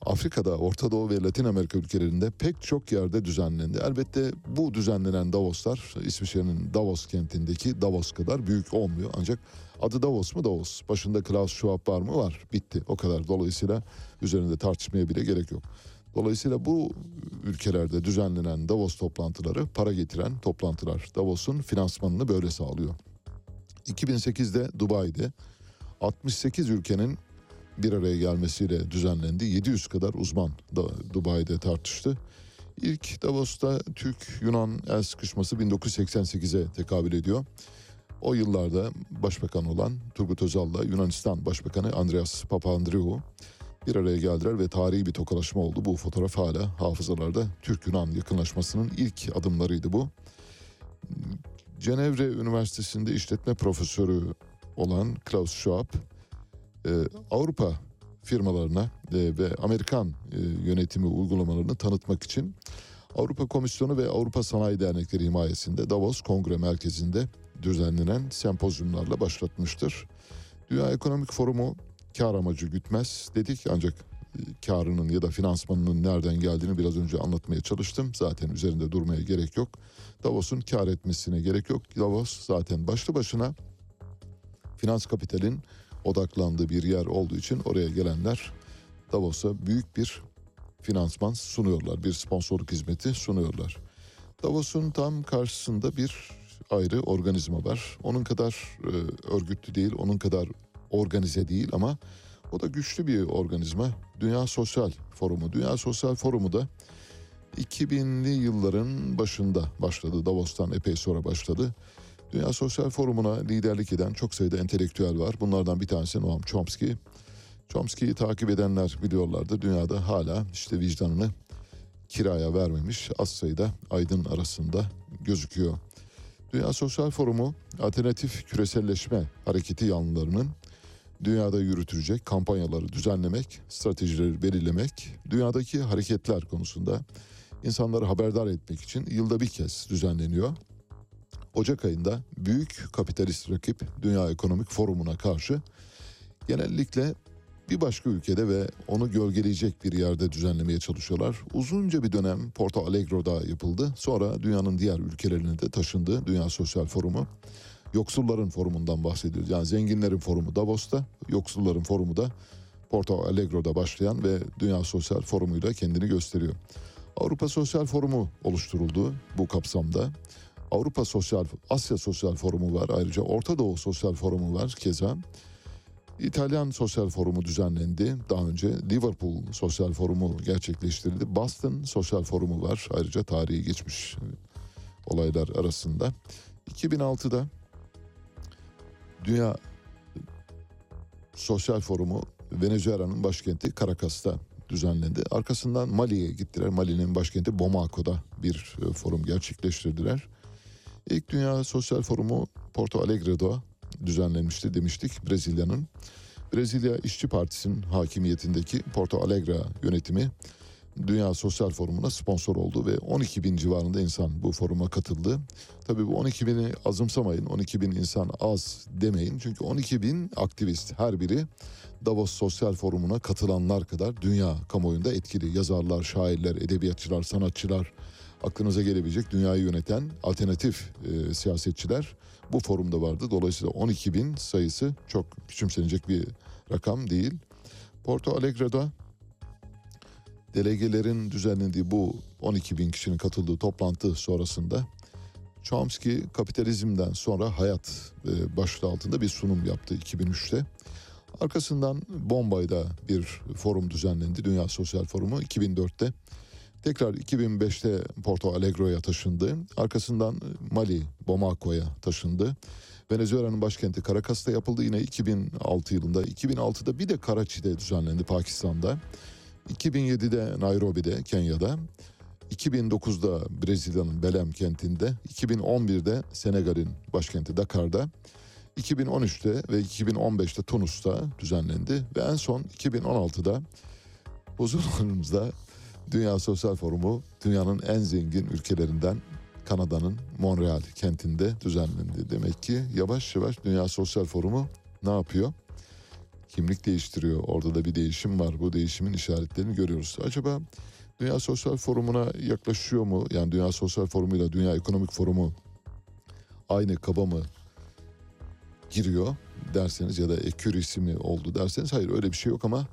Afrika'da, Orta Doğu ve Latin Amerika ülkelerinde pek çok yerde düzenlendi. Elbette bu düzenlenen Davoslar İsviçre'nin Davos kentindeki Davos kadar büyük olmuyor. Ancak adı Davos mu Davos? Başında Klaus Schwab var mı? Var. Bitti. O kadar. Dolayısıyla üzerinde tartışmaya bile gerek yok. Dolayısıyla bu ülkelerde düzenlenen Davos toplantıları para getiren toplantılar. Davos'un finansmanını böyle sağlıyor. 2008'de Dubai'de 68 ülkenin bir araya gelmesiyle düzenlendi. 700 kadar uzman da Dubai'de tartıştı. İlk Davos'ta Türk-Yunan el sıkışması 1988'e tekabül ediyor. O yıllarda başbakan olan Turgut Özal'la Yunanistan Başbakanı Andreas Papandreou bir araya geldiler ve tarihi bir tokalaşma oldu. Bu fotoğraf hala hafızalarda Türk-Yunan yakınlaşmasının ilk adımlarıydı bu. Cenevre Üniversitesi'nde işletme profesörü olan Klaus Schwab e, Avrupa firmalarına e, ve Amerikan e, yönetimi uygulamalarını tanıtmak için Avrupa Komisyonu ve Avrupa Sanayi Dernekleri himayesinde Davos Kongre Merkezi'nde düzenlenen sempozyumlarla başlatmıştır. Dünya Ekonomik Forumu kar amacı gütmez dedik ancak e, karının ya da finansmanının nereden geldiğini biraz önce anlatmaya çalıştım. Zaten üzerinde durmaya gerek yok. Davos'un kar etmesine gerek yok. Davos zaten başlı başına finans kapitalin odaklandığı bir yer olduğu için oraya gelenler Davos'a büyük bir finansman sunuyorlar. Bir sponsorluk hizmeti sunuyorlar. Davos'un tam karşısında bir ayrı organizma var. Onun kadar e, örgütlü değil, onun kadar organize değil ama o da güçlü bir organizma. Dünya Sosyal Forumu. Dünya Sosyal Forumu da 2000'li yılların başında başladı. Davos'tan epey sonra başladı. Dünya Sosyal Forumu'na liderlik eden çok sayıda entelektüel var. Bunlardan bir tanesi Noam Chomsky. Chomsky'yi takip edenler biliyorlardı. Dünyada hala işte vicdanını kiraya vermemiş az sayıda aydın arasında gözüküyor. Dünya Sosyal Forumu alternatif küreselleşme hareketi yanlılarının dünyada yürütülecek kampanyaları düzenlemek, stratejileri belirlemek, dünyadaki hareketler konusunda insanları haberdar etmek için yılda bir kez düzenleniyor. Ocak ayında büyük kapitalist rakip Dünya Ekonomik Forumu'na karşı genellikle bir başka ülkede ve onu gölgeleyecek bir yerde düzenlemeye çalışıyorlar. Uzunca bir dönem Porto Alegro'da yapıldı. Sonra dünyanın diğer ülkelerine de taşındı Dünya Sosyal Forumu. Yoksulların forumundan bahsediyoruz. Yani zenginlerin forumu Davos'ta, yoksulların forumu da Porto Alegro'da başlayan ve Dünya Sosyal Forumu'yla kendini gösteriyor. Avrupa Sosyal Forumu oluşturuldu bu kapsamda. Avrupa Sosyal, Asya Sosyal Forumu var. Ayrıca Orta Doğu Sosyal Forumu var keza. İtalyan Sosyal Forumu düzenlendi. Daha önce Liverpool Sosyal Forumu gerçekleştirildi. Boston Sosyal Forumu var. Ayrıca tarihi geçmiş olaylar arasında. 2006'da Dünya Sosyal Forumu Venezuela'nın başkenti Caracas'ta düzenlendi. Arkasından Mali'ye gittiler. Mali'nin başkenti Bamako'da bir e, forum gerçekleştirdiler. İlk Dünya Sosyal Forumu Porto Alegre'de düzenlenmişti demiştik Brezilya'nın. Brezilya İşçi Partisi'nin hakimiyetindeki Porto Alegre yönetimi Dünya Sosyal Forumu'na sponsor oldu ve 12 bin civarında insan bu foruma katıldı. Tabii bu 12 bini azımsamayın, 12 bin insan az demeyin. Çünkü 12 bin aktivist her biri Davos Sosyal Forumu'na katılanlar kadar dünya kamuoyunda etkili. Yazarlar, şairler, edebiyatçılar, sanatçılar, aklınıza gelebilecek dünyayı yöneten alternatif e, siyasetçiler bu forumda vardı. Dolayısıyla 12 bin sayısı çok küçümsenecek bir rakam değil. Porto Alegre'da delegelerin düzenlendiği bu 12 bin kişinin katıldığı toplantı sonrasında Chomsky kapitalizmden sonra hayat e, başlığı altında bir sunum yaptı 2003'te. Arkasından Bombay'da bir forum düzenlendi. Dünya Sosyal Forumu 2004'te. Tekrar 2005'te Porto Alegro'ya taşındı. Arkasından Mali, Bamako'ya taşındı. Venezuela'nın başkenti Caracas'ta yapıldı yine 2006 yılında. 2006'da bir de Karachi'de düzenlendi Pakistan'da. 2007'de Nairobi'de Kenya'da. 2009'da Brezilya'nın Belem kentinde. 2011'de Senegal'in başkenti Dakar'da. 2013'te ve 2015'te Tunus'ta düzenlendi ve en son 2016'da huzurlarımızda Dünya Sosyal Forumu dünyanın en zengin ülkelerinden Kanada'nın Montreal kentinde düzenlendi. Demek ki yavaş yavaş Dünya Sosyal Forumu ne yapıyor? Kimlik değiştiriyor. Orada da bir değişim var. Bu değişimin işaretlerini görüyoruz. Acaba Dünya Sosyal Forumu'na yaklaşıyor mu? Yani Dünya Sosyal Forumu ile Dünya Ekonomik Forumu aynı kaba mı giriyor derseniz ya da ekürisi mi oldu derseniz hayır öyle bir şey yok ama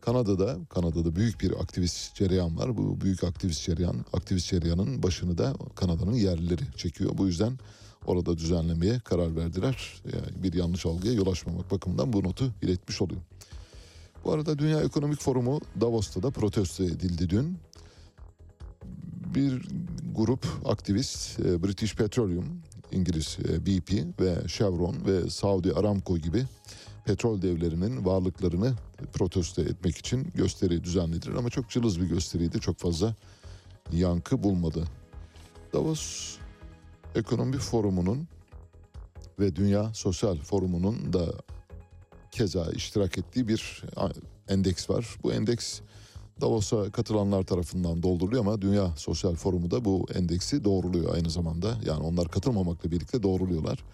Kanada'da Kanada'da büyük bir aktivist cereyan var. Bu büyük aktivist cereyan, aktivist cereyanın başını da Kanada'nın yerlileri çekiyor. Bu yüzden orada düzenlemeye karar verdiler. Yani bir yanlış algıya yol açmamak bakımından bu notu iletmiş oluyor. Bu arada Dünya Ekonomik Forumu Davos'ta da protesto edildi dün. Bir grup aktivist e, British Petroleum, İngiliz e, BP ve Chevron ve Saudi Aramco gibi petrol devlerinin varlıklarını protesto etmek için gösteri düzenlediler ama çok cılız bir gösteriydi. Çok fazla yankı bulmadı. Davos Ekonomi Forumu'nun ve Dünya Sosyal Forumu'nun da keza iştirak ettiği bir endeks var. Bu endeks Davos'a katılanlar tarafından dolduruluyor ama Dünya Sosyal Forumu da bu endeksi doğruluyor aynı zamanda. Yani onlar katılmamakla birlikte doğruluyorlar.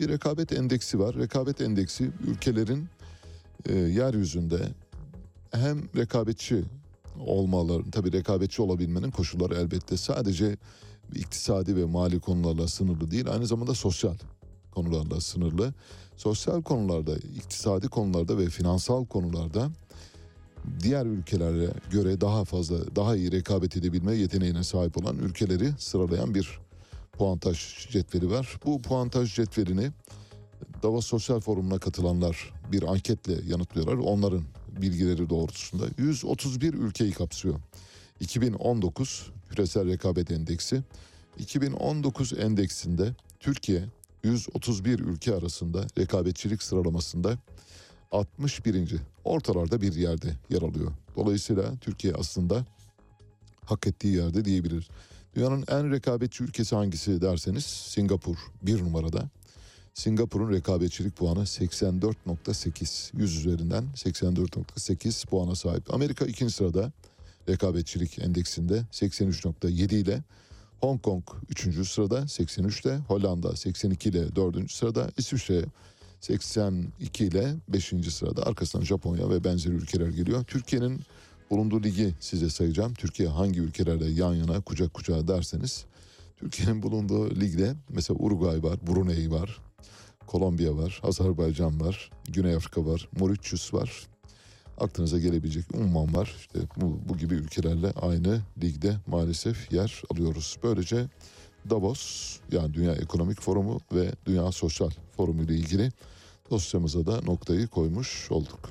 Bir rekabet endeksi var. Rekabet endeksi ülkelerin e, yeryüzünde hem rekabetçi olmaları, tabii rekabetçi olabilmenin koşulları elbette sadece iktisadi ve mali konularla sınırlı değil, aynı zamanda sosyal konularla sınırlı. Sosyal konularda, iktisadi konularda ve finansal konularda diğer ülkelere göre daha fazla, daha iyi rekabet edebilme yeteneğine sahip olan ülkeleri sıralayan bir puantaj cetveli var. Bu puantaj cetvelini Davos Sosyal Forumu'na katılanlar bir anketle yanıtlıyorlar. Onların bilgileri doğrultusunda 131 ülkeyi kapsıyor. 2019 Küresel Rekabet Endeksi 2019 endeksinde Türkiye 131 ülke arasında rekabetçilik sıralamasında 61. ortalarda bir yerde yer alıyor. Dolayısıyla Türkiye aslında hak ettiği yerde diyebilir. Dünyanın en rekabetçi ülkesi hangisi derseniz Singapur bir numarada. Singapur'un rekabetçilik puanı 84.8. 100 üzerinden 84.8 puana sahip. Amerika ikinci sırada rekabetçilik endeksinde 83.7 ile. Hong Kong 3. sırada 83 ile. Hollanda 82 ile 4. sırada. İsviçre 82 ile 5. sırada. Arkasından Japonya ve benzeri ülkeler geliyor. Türkiye'nin bulunduğu ligi size sayacağım. Türkiye hangi ülkelerle yan yana kucak kucağa derseniz Türkiye'nin bulunduğu ligde mesela Uruguay var, Brunei var, Kolombiya var, Azerbaycan var, Güney Afrika var, Mauritius var. Aklınıza gelebilecek Umman var. İşte bu, bu gibi ülkelerle aynı ligde maalesef yer alıyoruz. Böylece Davos yani Dünya Ekonomik Forumu ve Dünya Sosyal Forumu ile ilgili dosyamıza da noktayı koymuş olduk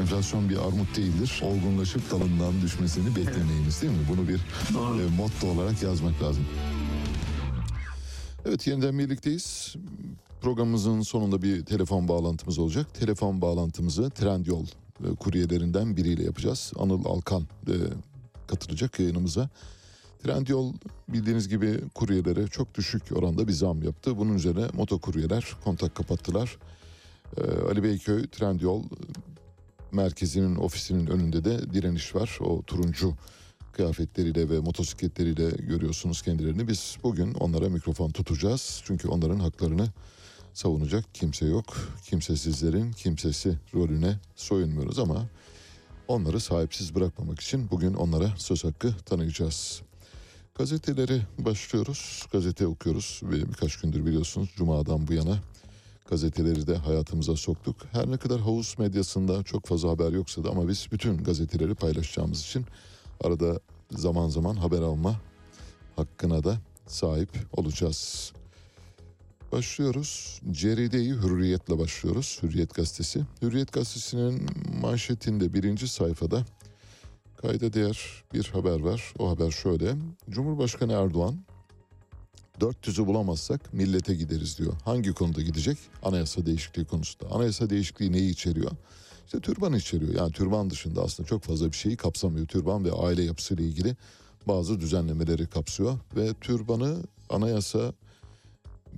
Enflasyon bir armut değildir. Olgunlaşıp dalından düşmesini beklemeyiniz değil mi? Bunu bir e, motto olarak yazmak lazım. Evet yeniden birlikteyiz. Programımızın sonunda bir telefon bağlantımız olacak. Telefon bağlantımızı Trendyol e, kuryelerinden biriyle yapacağız. Anıl Alkan e, katılacak yayınımıza. Trendyol bildiğiniz gibi kuryelere çok düşük oranda bir zam yaptı. Bunun üzerine motokuryeler kontak kapattılar. E, Ali Beyköy Trendyol merkezinin ofisinin önünde de direniş var. O turuncu kıyafetleriyle ve motosikletleriyle görüyorsunuz kendilerini. Biz bugün onlara mikrofon tutacağız. Çünkü onların haklarını savunacak kimse yok. Kimsesizlerin kimsesi rolüne soyunmuyoruz ama onları sahipsiz bırakmamak için bugün onlara söz hakkı tanıyacağız. Gazeteleri başlıyoruz. Gazete okuyoruz ve birkaç gündür biliyorsunuz Cuma'dan bu yana gazeteleri de hayatımıza soktuk. Her ne kadar havuz medyasında çok fazla haber yoksa da ama biz bütün gazeteleri paylaşacağımız için arada zaman zaman haber alma hakkına da sahip olacağız. Başlıyoruz. Cerideyi Hürriyet'le başlıyoruz. Hürriyet Gazetesi. Hürriyet Gazetesi'nin manşetinde birinci sayfada kayda değer bir haber var. O haber şöyle. Cumhurbaşkanı Erdoğan 400'ü bulamazsak millete gideriz diyor. Hangi konuda gidecek? Anayasa değişikliği konusunda. Anayasa değişikliği neyi içeriyor? İşte türban içeriyor. Yani türban dışında aslında çok fazla bir şeyi kapsamıyor. Türban ve aile yapısıyla ilgili bazı düzenlemeleri kapsıyor ve türbanı anayasa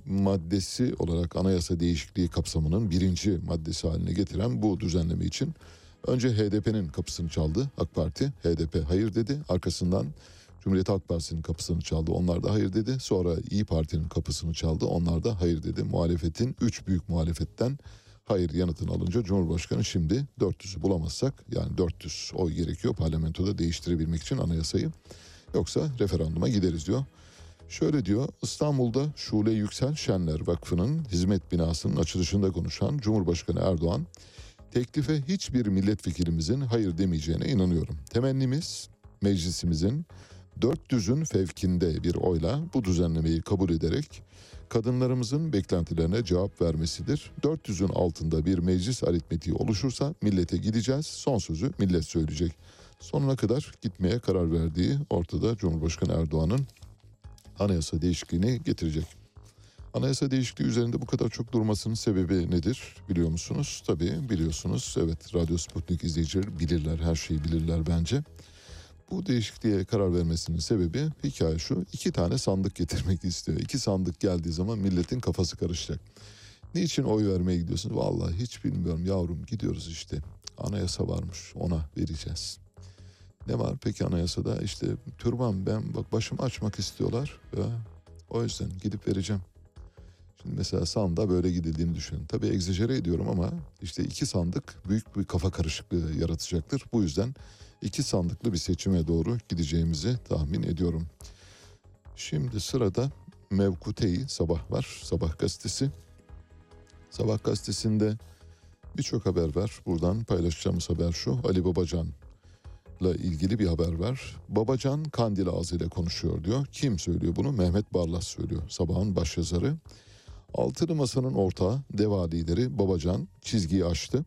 maddesi olarak anayasa değişikliği kapsamının birinci maddesi haline getiren bu düzenleme için önce HDP'nin kapısını çaldı AK Parti. HDP hayır dedi. Arkasından Cumhuriyet Halk Partisi'nin kapısını çaldı. Onlar da hayır dedi. Sonra İyi Parti'nin kapısını çaldı. Onlar da hayır dedi. Muhalefetin üç büyük muhalefetten hayır yanıtını alınca Cumhurbaşkanı şimdi 400'ü bulamazsak yani 400 oy gerekiyor parlamentoda değiştirebilmek için anayasayı. Yoksa referanduma gideriz diyor. Şöyle diyor İstanbul'da Şule Yüksel Şenler Vakfı'nın hizmet binasının açılışında konuşan Cumhurbaşkanı Erdoğan teklife hiçbir milletvekilimizin hayır demeyeceğine inanıyorum. Temennimiz meclisimizin 400'ün fevkinde bir oyla bu düzenlemeyi kabul ederek kadınlarımızın beklentilerine cevap vermesidir. 400'ün altında bir meclis aritmetiği oluşursa millete gideceğiz. Son sözü millet söyleyecek. Sonuna kadar gitmeye karar verdiği ortada Cumhurbaşkanı Erdoğan'ın anayasa değişikliğini getirecek. Anayasa değişikliği üzerinde bu kadar çok durmasının sebebi nedir biliyor musunuz? Tabii biliyorsunuz. Evet Radyo Sputnik izleyicileri bilirler her şeyi bilirler bence. Bu değişikliğe karar vermesinin sebebi hikaye şu. iki tane sandık getirmek istiyor. İki sandık geldiği zaman milletin kafası karışacak. Niçin oy vermeye gidiyorsunuz? Vallahi hiç bilmiyorum yavrum gidiyoruz işte. Anayasa varmış ona vereceğiz. Ne var peki anayasada? İşte türban ben bak başımı açmak istiyorlar. Ya, o yüzden gidip vereceğim. Şimdi mesela sandığa böyle gidildiğini düşünün. Tabii egzajere ediyorum ama işte iki sandık büyük bir kafa karışıklığı yaratacaktır. Bu yüzden iki sandıklı bir seçime doğru gideceğimizi tahmin ediyorum. Şimdi sırada Mevkute'yi Sabah var. Sabah gazetesi. Sabah gazetesinde birçok haber var. Buradan paylaşacağımız haber şu. Ali Babacan ile ilgili bir haber var. Babacan Kandil ağzıyla konuşuyor diyor. Kim söylüyor bunu? Mehmet Barlas söylüyor. Sabahın başyazarı. Altılı Masa'nın ortağı DEVA lideri Babacan çizgiyi aştı.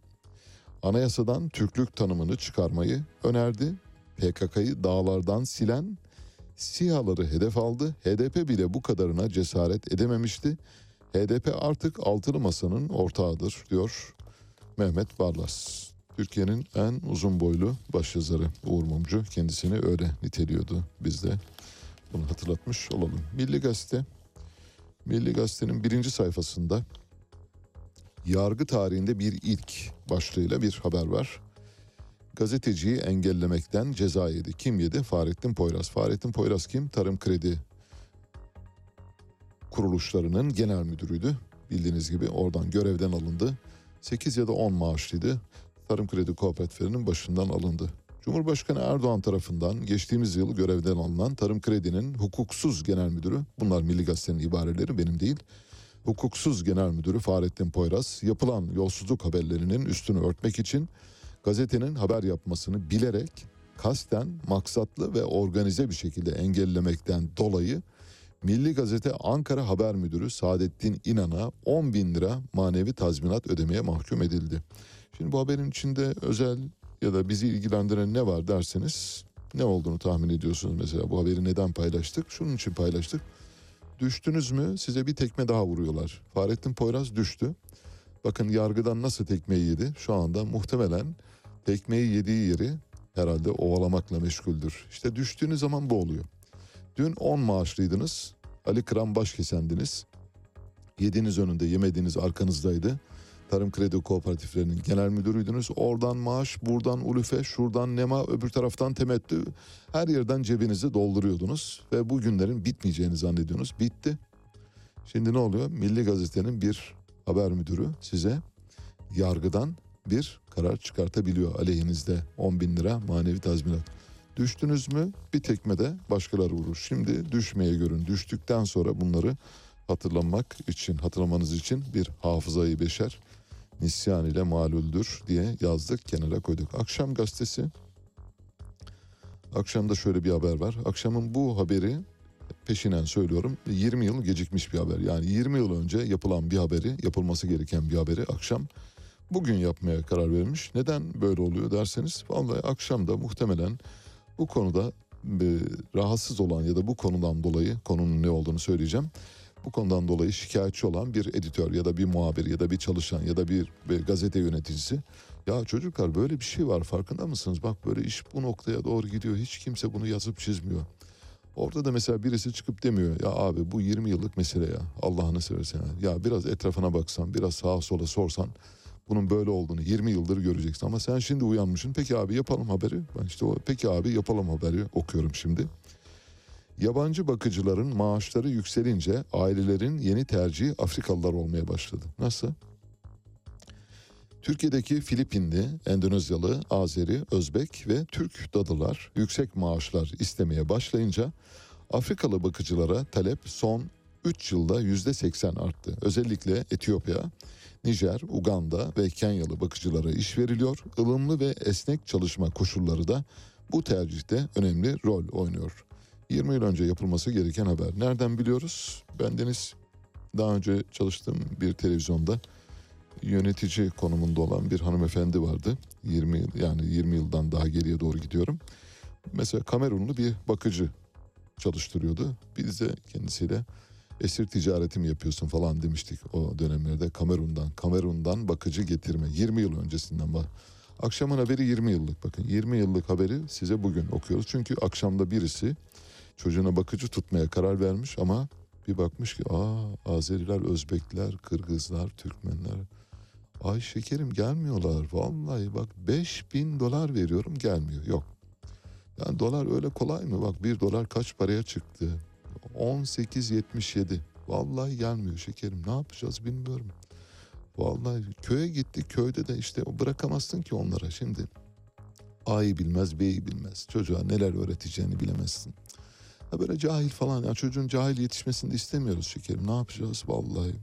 Anayasadan Türklük tanımını çıkarmayı önerdi. PKK'yı dağlardan silen SİHA'ları hedef aldı. HDP bile bu kadarına cesaret edememişti. HDP artık altılı masanın ortağıdır diyor Mehmet Barlas. Türkiye'nin en uzun boylu başyazarı Uğur Mumcu kendisini öyle niteliyordu. Biz de bunu hatırlatmış olalım. Milli Gazete, Milli Gazete'nin birinci sayfasında yargı tarihinde bir ilk başlığıyla bir haber var. Gazeteciyi engellemekten ceza yedi. Kim yedi? Fahrettin Poyraz. Fahrettin Poyraz kim? Tarım Kredi kuruluşlarının genel müdürüydü. Bildiğiniz gibi oradan görevden alındı. 8 ya da 10 maaşlıydı. Tarım Kredi Kooperatiflerinin başından alındı. Cumhurbaşkanı Erdoğan tarafından geçtiğimiz yıl görevden alınan Tarım Kredi'nin hukuksuz genel müdürü, bunlar Milli Gazete'nin ibareleri benim değil, hukuksuz genel müdürü Fahrettin Poyraz yapılan yolsuzluk haberlerinin üstünü örtmek için gazetenin haber yapmasını bilerek kasten, maksatlı ve organize bir şekilde engellemekten dolayı Milli Gazete Ankara Haber Müdürü Saadettin İnan'a 10 bin lira manevi tazminat ödemeye mahkum edildi. Şimdi bu haberin içinde özel ya da bizi ilgilendiren ne var derseniz ne olduğunu tahmin ediyorsunuz mesela bu haberi neden paylaştık? Şunun için paylaştık. Düştünüz mü size bir tekme daha vuruyorlar. Fahrettin Poyraz düştü. Bakın yargıdan nasıl tekmeyi yedi? Şu anda muhtemelen tekmeyi yediği yeri herhalde ovalamakla meşguldür. İşte düştüğünüz zaman bu oluyor. Dün 10 maaşlıydınız. Ali Kıran Başkesendiniz. Yediğiniz önünde yemediğiniz arkanızdaydı. Tarım Kredi Kooperatiflerinin genel müdürüydünüz. Oradan maaş, buradan ulufe, şuradan nema, öbür taraftan temettü. Her yerden cebinizi dolduruyordunuz. Ve bu günlerin bitmeyeceğini zannediyorsunuz. Bitti. Şimdi ne oluyor? Milli Gazete'nin bir haber müdürü size yargıdan bir karar çıkartabiliyor aleyhinizde 10 bin lira manevi tazminat. Düştünüz mü bir tekmede başkaları vurur. Şimdi düşmeye görün. Düştükten sonra bunları hatırlamak için, hatırlamanız için bir hafızayı beşer nisyan ile maluldür diye yazdık kenara koyduk. Akşam gazetesi Akşamda şöyle bir haber var. Akşamın bu haberi peşinen söylüyorum 20 yıl gecikmiş bir haber. Yani 20 yıl önce yapılan bir haberi, yapılması gereken bir haberi akşam bugün yapmaya karar verilmiş. Neden böyle oluyor derseniz vallahi akşamda muhtemelen bu konuda e, rahatsız olan ya da bu konudan dolayı konunun ne olduğunu söyleyeceğim. Bu konudan dolayı şikayetçi olan bir editör ya da bir muhabir ya da bir çalışan ya da bir, bir gazete yöneticisi ya çocuklar böyle bir şey var farkında mısınız? Bak böyle iş bu noktaya doğru gidiyor. Hiç kimse bunu yazıp çizmiyor. Orada da mesela birisi çıkıp demiyor ya abi bu 20 yıllık mesele ya Allah'ını seversen. Ya biraz etrafına baksan biraz sağa sola sorsan bunun böyle olduğunu 20 yıldır göreceksin. Ama sen şimdi uyanmışsın peki abi yapalım haberi. Ben işte o peki abi yapalım haberi okuyorum şimdi. Yabancı bakıcıların maaşları yükselince ailelerin yeni tercihi Afrikalılar olmaya başladı. Nasıl? Türkiye'deki Filipinli, Endonezyalı, Azeri, Özbek ve Türk dadılar yüksek maaşlar istemeye başlayınca Afrikalı bakıcılara talep son 3 yılda %80 arttı. Özellikle Etiyopya, Nijer, Uganda ve Kenyalı bakıcılara iş veriliyor. Ilımlı ve esnek çalışma koşulları da bu tercihte önemli rol oynuyor. 20 yıl önce yapılması gereken haber. Nereden biliyoruz? Ben Deniz daha önce çalıştığım bir televizyonda yönetici konumunda olan bir hanımefendi vardı. 20 yıl yani 20 yıldan daha geriye doğru gidiyorum. Mesela Kamerunlu bir bakıcı çalıştırıyordu. Biz de kendisiyle esir ticareti mi yapıyorsun falan demiştik o dönemlerde Kamerun'dan. Kamerun'dan bakıcı getirme 20 yıl öncesinden bak. Akşamın haberi 20 yıllık bakın 20 yıllık haberi size bugün okuyoruz. Çünkü akşamda birisi çocuğuna bakıcı tutmaya karar vermiş ama bir bakmış ki aa Azeriler, Özbekler, Kırgızlar, Türkmenler Ay şekerim gelmiyorlar vallahi bak 5000 dolar veriyorum gelmiyor yok. Yani dolar öyle kolay mı bak bir dolar kaç paraya çıktı 18.77 vallahi gelmiyor şekerim ne yapacağız bilmiyorum. Vallahi köye gittik köyde de işte bırakamazsın ki onlara şimdi. A'yı bilmez B'yi bilmez çocuğa neler öğreteceğini bilemezsin. Ha böyle cahil falan ya çocuğun cahil yetişmesini de istemiyoruz şekerim ne yapacağız vallahi.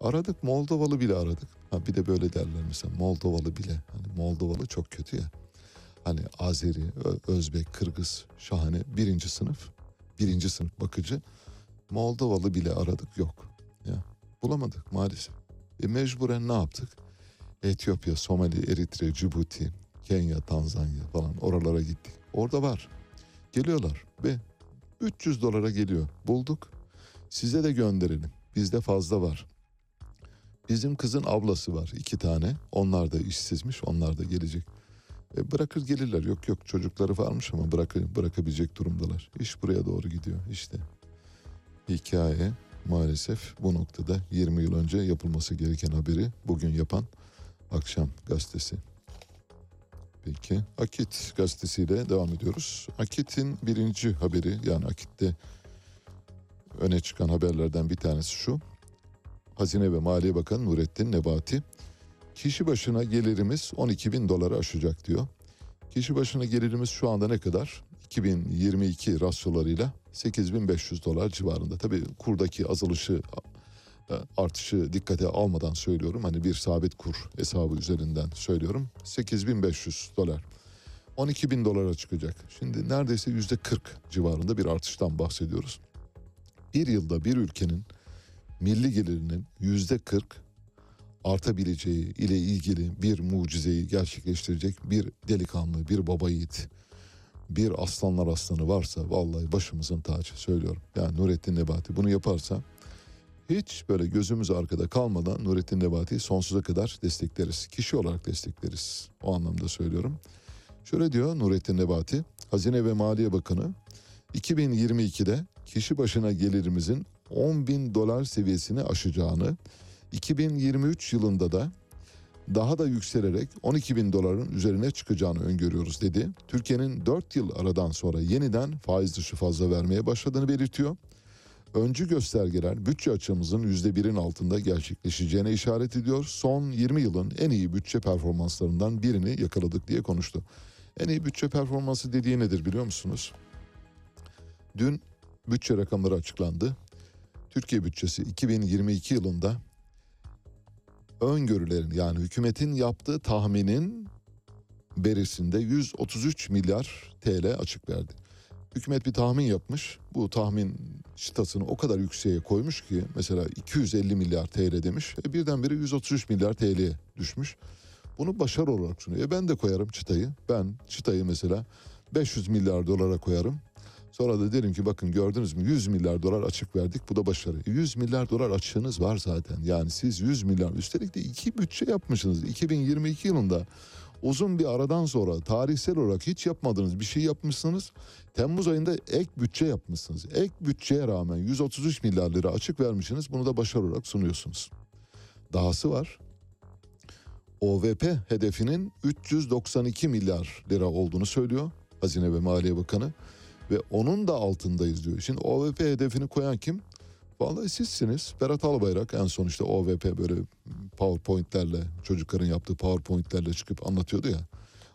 Aradık Moldovalı bile aradık. Ha bir de böyle derler mesela Moldovalı bile. Hani Moldovalı çok kötü ya. Hani Azeri, Özbek, Kırgız şahane birinci sınıf. Birinci sınıf bakıcı. Moldovalı bile aradık yok. Ya bulamadık maalesef. E mecburen ne yaptık? Etiyopya, Somali, Eritre, Cibuti, Kenya, Tanzanya falan oralara gittik. Orada var. Geliyorlar ve 300 dolara geliyor. Bulduk. Size de gönderelim. Bizde fazla var. Bizim kızın ablası var iki tane. Onlar da işsizmiş. Onlar da gelecek. E bırakır gelirler. Yok yok çocukları varmış ama bırakı, bırakabilecek durumdalar. İş buraya doğru gidiyor işte. Hikaye maalesef bu noktada 20 yıl önce yapılması gereken haberi bugün yapan Akşam Gazetesi. Peki Akit gazetesiyle devam ediyoruz. Akit'in birinci haberi yani Akit'te öne çıkan haberlerden bir tanesi şu. Hazine ve Maliye Bakanı Nurettin Nebati kişi başına gelirimiz 12 bin doları aşacak diyor. Kişi başına gelirimiz şu anda ne kadar? 2022 rasyolarıyla 8500 dolar civarında. Tabii kurdaki azalışı e, artışı dikkate almadan söylüyorum. Hani bir sabit kur hesabı üzerinden söylüyorum. 8500 dolar. 12 bin dolara çıkacak. Şimdi neredeyse yüzde 40 civarında bir artıştan bahsediyoruz. Bir yılda bir ülkenin milli gelirinin yüzde 40 artabileceği ile ilgili bir mucizeyi gerçekleştirecek bir delikanlı, bir baba yiğit, bir aslanlar aslanı varsa vallahi başımızın tacı söylüyorum. Yani Nurettin Nebati bunu yaparsa hiç böyle gözümüz arkada kalmadan Nurettin Nebati'yi sonsuza kadar destekleriz. Kişi olarak destekleriz. O anlamda söylüyorum. Şöyle diyor Nurettin Nebati, Hazine ve Maliye Bakanı 2022'de kişi başına gelirimizin 10 bin dolar seviyesini aşacağını, 2023 yılında da daha da yükselerek 12 bin doların üzerine çıkacağını öngörüyoruz dedi. Türkiye'nin 4 yıl aradan sonra yeniden faiz dışı fazla vermeye başladığını belirtiyor. Öncü göstergeler bütçe açığımızın %1'in altında gerçekleşeceğine işaret ediyor. Son 20 yılın en iyi bütçe performanslarından birini yakaladık diye konuştu. En iyi bütçe performansı dediği nedir biliyor musunuz? Dün bütçe rakamları açıklandı. Türkiye bütçesi 2022 yılında öngörülerin yani hükümetin yaptığı tahminin berisinde 133 milyar TL açık verdi. Hükümet bir tahmin yapmış. Bu tahmin çıtasını o kadar yükseğe koymuş ki mesela 250 milyar TL demiş. E birdenbire 133 milyar TL'ye düşmüş. Bunu başarı olarak sunuyor. E ben de koyarım çıtayı. Ben çıtayı mesela 500 milyar dolara koyarım. Sonra da derim ki bakın gördünüz mü 100 milyar dolar açık verdik bu da başarı. 100 milyar dolar açığınız var zaten. Yani siz 100 milyar üstelik de iki bütçe yapmışsınız. 2022 yılında uzun bir aradan sonra tarihsel olarak hiç yapmadığınız bir şey yapmışsınız. Temmuz ayında ek bütçe yapmışsınız. Ek bütçeye rağmen 133 milyar lira açık vermişsiniz. Bunu da başarı olarak sunuyorsunuz. Dahası var. OVP hedefinin 392 milyar lira olduğunu söylüyor Hazine ve Maliye Bakanı ve onun da altındayız diyor. Şimdi OVP hedefini koyan kim? Vallahi sizsiniz. Berat Albayrak en son işte OVP böyle PowerPoint'lerle çocukların yaptığı PowerPoint'lerle çıkıp anlatıyordu ya.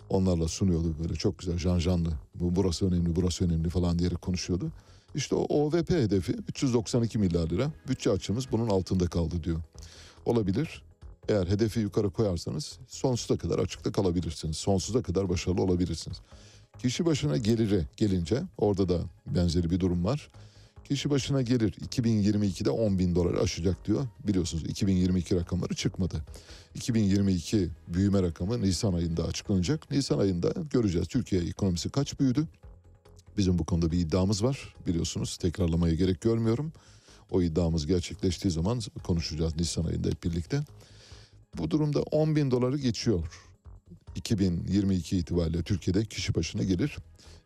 Onlarla sunuyordu böyle çok güzel janjanlı. Bu burası önemli, burası önemli falan diyerek konuşuyordu. İşte o OVP hedefi 392 milyar lira. Bütçe açığımız bunun altında kaldı diyor. Olabilir. Eğer hedefi yukarı koyarsanız sonsuza kadar açıkta kalabilirsiniz. Sonsuza kadar başarılı olabilirsiniz. Kişi başına geliri gelince orada da benzeri bir durum var. Kişi başına gelir 2022'de 10 bin dolar aşacak diyor. Biliyorsunuz 2022 rakamları çıkmadı. 2022 büyüme rakamı Nisan ayında açıklanacak. Nisan ayında göreceğiz Türkiye ekonomisi kaç büyüdü. Bizim bu konuda bir iddiamız var biliyorsunuz tekrarlamaya gerek görmüyorum. O iddiamız gerçekleştiği zaman konuşacağız Nisan ayında hep birlikte. Bu durumda 10 bin doları geçiyor 2022 itibariyle Türkiye'de kişi başına gelir.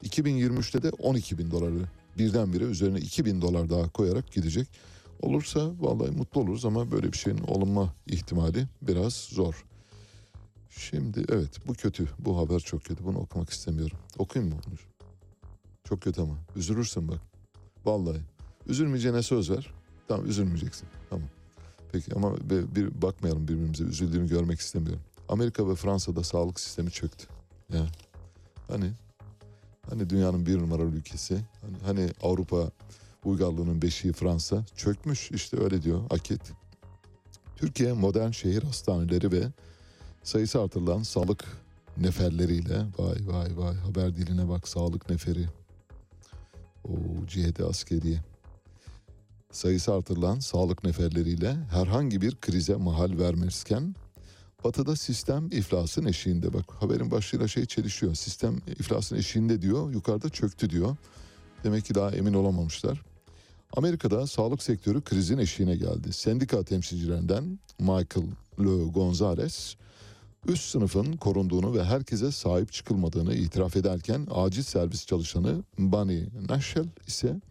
2023'te de 12 bin doları birdenbire üzerine 2 bin dolar daha koyarak gidecek. Olursa vallahi mutlu oluruz ama böyle bir şeyin olunma ihtimali biraz zor. Şimdi evet bu kötü. Bu haber çok kötü. Bunu okumak istemiyorum. Okuyayım mı bunu? Çok kötü ama. Üzülürsün bak. Vallahi. Üzülmeyeceğine söz ver. Tamam üzülmeyeceksin. Tamam. Peki ama bir bakmayalım birbirimize. Üzüldüğünü görmek istemiyorum. Amerika ve Fransa'da sağlık sistemi çöktü. Ya. Hani hani dünyanın bir numaralı ülkesi. Hani, hani Avrupa uygarlığının beşiği Fransa çökmüş işte öyle diyor Akit. Türkiye modern şehir hastaneleri ve sayısı artırılan sağlık neferleriyle vay vay vay haber diline bak sağlık neferi. O cihede askeriye. Sayısı artırılan sağlık neferleriyle herhangi bir krize mahal vermezken Batı'da sistem iflasın eşiğinde bak haberin başlığıyla şey çelişiyor. Sistem iflasın eşiğinde diyor yukarıda çöktü diyor. Demek ki daha emin olamamışlar. Amerika'da sağlık sektörü krizin eşiğine geldi. Sendika temsilcilerinden Michael Le Gonzalez üst sınıfın korunduğunu ve herkese sahip çıkılmadığını itiraf ederken acil servis çalışanı Bunny Nashel ise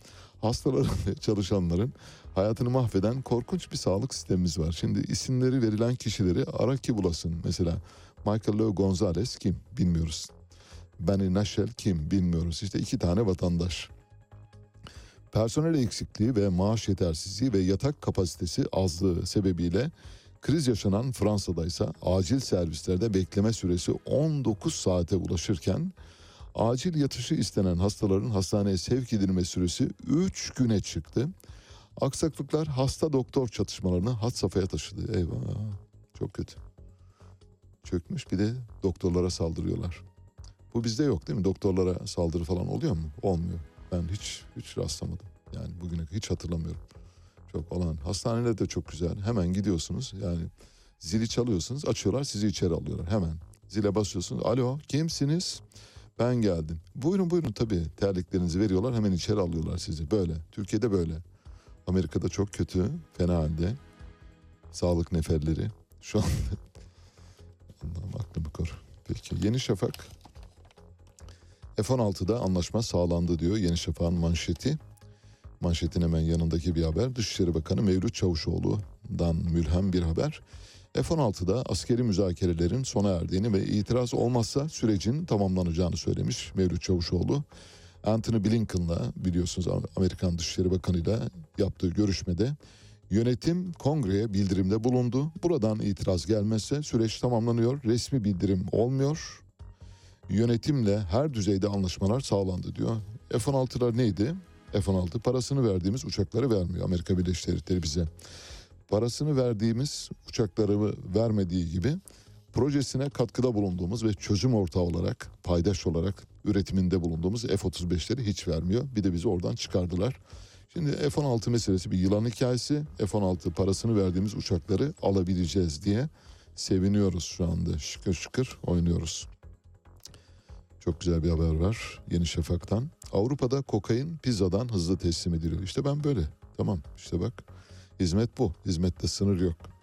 hastaların ve çalışanların hayatını mahveden korkunç bir sağlık sistemimiz var. Şimdi isimleri verilen kişileri ara ki bulasın. Mesela Michael Leo Gonzalez kim bilmiyoruz. Benny Nashel kim bilmiyoruz. İşte iki tane vatandaş. Personel eksikliği ve maaş yetersizliği ve yatak kapasitesi azlığı sebebiyle kriz yaşanan Fransa'da ise acil servislerde bekleme süresi 19 saate ulaşırken acil yatışı istenen hastaların hastaneye sevk edilme süresi 3 güne çıktı. Aksaklıklar hasta doktor çatışmalarını had safhaya taşıdı. Eyvah çok kötü. Çökmüş bir de doktorlara saldırıyorlar. Bu bizde yok değil mi? Doktorlara saldırı falan oluyor mu? Olmuyor. Ben hiç hiç rastlamadım. Yani bugüne hiç hatırlamıyorum. Çok olan. Hastaneler de çok güzel. Hemen gidiyorsunuz. Yani zili çalıyorsunuz. Açıyorlar sizi içeri alıyorlar. Hemen. Zile basıyorsunuz. Alo kimsiniz? Ben geldim. Buyurun buyurun tabii terliklerinizi veriyorlar. Hemen içeri alıyorlar sizi. Böyle. Türkiye'de böyle. Amerika'da çok kötü. Fena halde. Sağlık neferleri. Şu anda. <laughs> Allah'ım aklımı kor. Peki. Yeni Şafak. F-16'da anlaşma sağlandı diyor Yeni Şafak'ın manşeti. Manşetin hemen yanındaki bir haber. Dışişleri Bakanı Mevlüt Çavuşoğlu'dan mülhem bir haber. F-16'da askeri müzakerelerin sona erdiğini ve itiraz olmazsa sürecin tamamlanacağını söylemiş Mevlüt Çavuşoğlu. Anthony Blinken'la biliyorsunuz Amerikan Dışişleri Bakanı'yla yaptığı görüşmede yönetim kongreye bildirimde bulundu. Buradan itiraz gelmezse süreç tamamlanıyor. Resmi bildirim olmuyor. Yönetimle her düzeyde anlaşmalar sağlandı diyor. F-16'lar neydi? F-16 parasını verdiğimiz uçakları vermiyor Amerika Birleşik Devletleri bize. Parasını verdiğimiz uçakları vermediği gibi projesine katkıda bulunduğumuz ve çözüm ortağı olarak, paydaş olarak üretiminde bulunduğumuz F-35'leri hiç vermiyor. Bir de bizi oradan çıkardılar. Şimdi F-16 meselesi bir yılan hikayesi. F-16 parasını verdiğimiz uçakları alabileceğiz diye seviniyoruz şu anda. Şıkır şıkır oynuyoruz. Çok güzel bir haber var Yeni Şafak'tan. Avrupa'da kokain pizzadan hızlı teslim ediliyor. İşte ben böyle. Tamam işte bak. Hizmet bu. Hizmette sınır yok.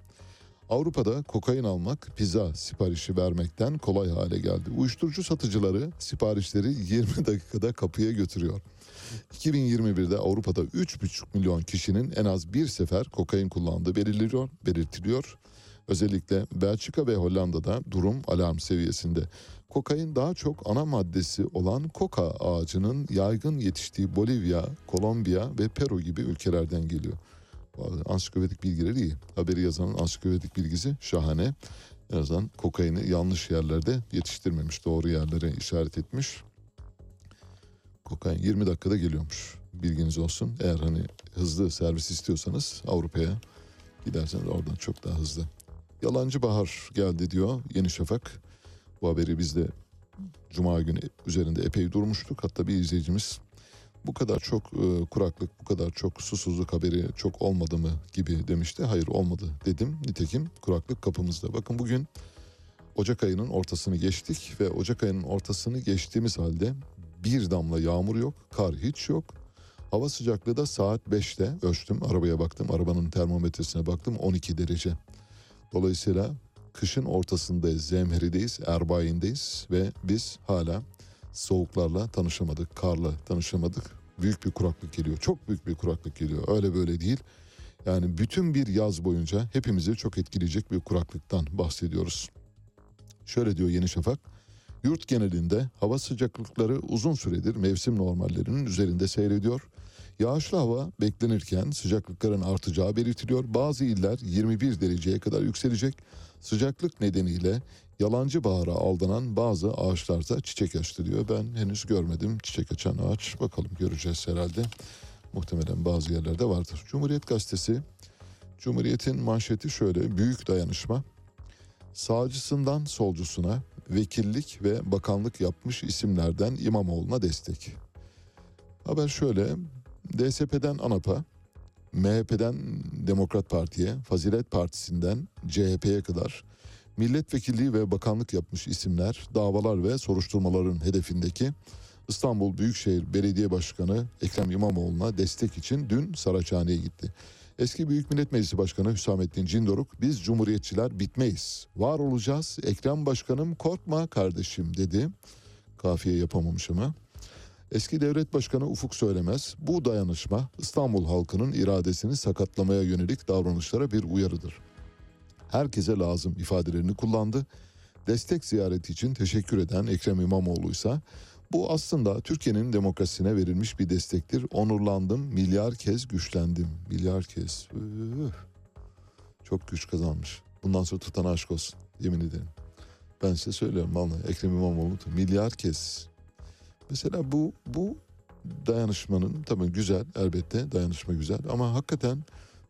Avrupa'da kokain almak pizza siparişi vermekten kolay hale geldi. Uyuşturucu satıcıları siparişleri 20 <laughs> dakikada kapıya götürüyor. 2021'de Avrupa'da 3,5 milyon kişinin en az bir sefer kokain kullandığı belirtiliyor, belirtiliyor. Özellikle Belçika ve Hollanda'da durum alarm seviyesinde. Kokain daha çok ana maddesi olan koka ağacının yaygın yetiştiği Bolivya, Kolombiya ve Peru gibi ülkelerden geliyor. Ansiklopedik bilgileri iyi. Haberi yazanın ansiklopedik bilgisi şahane. En azından kokaini yanlış yerlerde yetiştirmemiş. Doğru yerlere işaret etmiş. Kokain 20 dakikada geliyormuş. Bilginiz olsun. Eğer hani hızlı servis istiyorsanız Avrupa'ya giderseniz oradan çok daha hızlı. Yalancı bahar geldi diyor Yeni Şafak. Bu haberi biz de Cuma günü üzerinde epey durmuştuk. Hatta bir izleyicimiz bu kadar çok e, kuraklık, bu kadar çok susuzluk haberi çok olmadı mı gibi demişti. Hayır olmadı dedim. Nitekim kuraklık kapımızda. Bakın bugün Ocak ayının ortasını geçtik ve Ocak ayının ortasını geçtiğimiz halde bir damla yağmur yok, kar hiç yok. Hava sıcaklığı da saat 5'te ölçtüm, arabaya baktım, arabanın termometresine baktım 12 derece. Dolayısıyla kışın ortasındayız, zemherideyiz, erbayindeyiz ve biz hala soğuklarla tanışamadık, karla tanışamadık. Büyük bir kuraklık geliyor, çok büyük bir kuraklık geliyor. Öyle böyle değil. Yani bütün bir yaz boyunca hepimizi çok etkileyecek bir kuraklıktan bahsediyoruz. Şöyle diyor Yeni Şafak. Yurt genelinde hava sıcaklıkları uzun süredir mevsim normallerinin üzerinde seyrediyor. Yağışlı hava beklenirken sıcaklıkların artacağı belirtiliyor. Bazı iller 21 dereceye kadar yükselecek. Sıcaklık nedeniyle yalancı bahara aldanan bazı ağaçlarda çiçek açtı diyor. Ben henüz görmedim çiçek açan ağaç. Bakalım göreceğiz herhalde. Muhtemelen bazı yerlerde vardır. Cumhuriyet Gazetesi, Cumhuriyet'in manşeti şöyle. Büyük dayanışma. Sağcısından solcusuna vekillik ve bakanlık yapmış isimlerden İmamoğlu'na destek. Haber şöyle. DSP'den ANAP'a, MHP'den Demokrat Parti'ye, Fazilet Partisi'nden CHP'ye kadar milletvekilliği ve bakanlık yapmış isimler davalar ve soruşturmaların hedefindeki İstanbul Büyükşehir Belediye Başkanı Ekrem İmamoğlu'na destek için dün Saraçhane'ye gitti. Eski Büyük Millet Meclisi Başkanı Hüsamettin Cindoruk biz Cumhuriyetçiler bitmeyiz. Var olacağız. Ekrem Başkanım korkma kardeşim dedi. Kafiye yapamamış ama. Eski Devlet Başkanı Ufuk Söylemez bu dayanışma İstanbul halkının iradesini sakatlamaya yönelik davranışlara bir uyarıdır. Herkese lazım ifadelerini kullandı. Destek ziyareti için teşekkür eden Ekrem İmamoğlu ise bu aslında Türkiye'nin demokrasisine verilmiş bir destektir. Onurlandım, milyar kez güçlendim. Milyar kez. Üf. Çok güç kazanmış. Bundan sonra tutana aşk olsun. Yemin ederim. Ben size söylüyorum vallahi Ekrem İmamoğlu milyar kez. Mesela bu bu dayanışmanın tabii güzel elbette dayanışma güzel ama hakikaten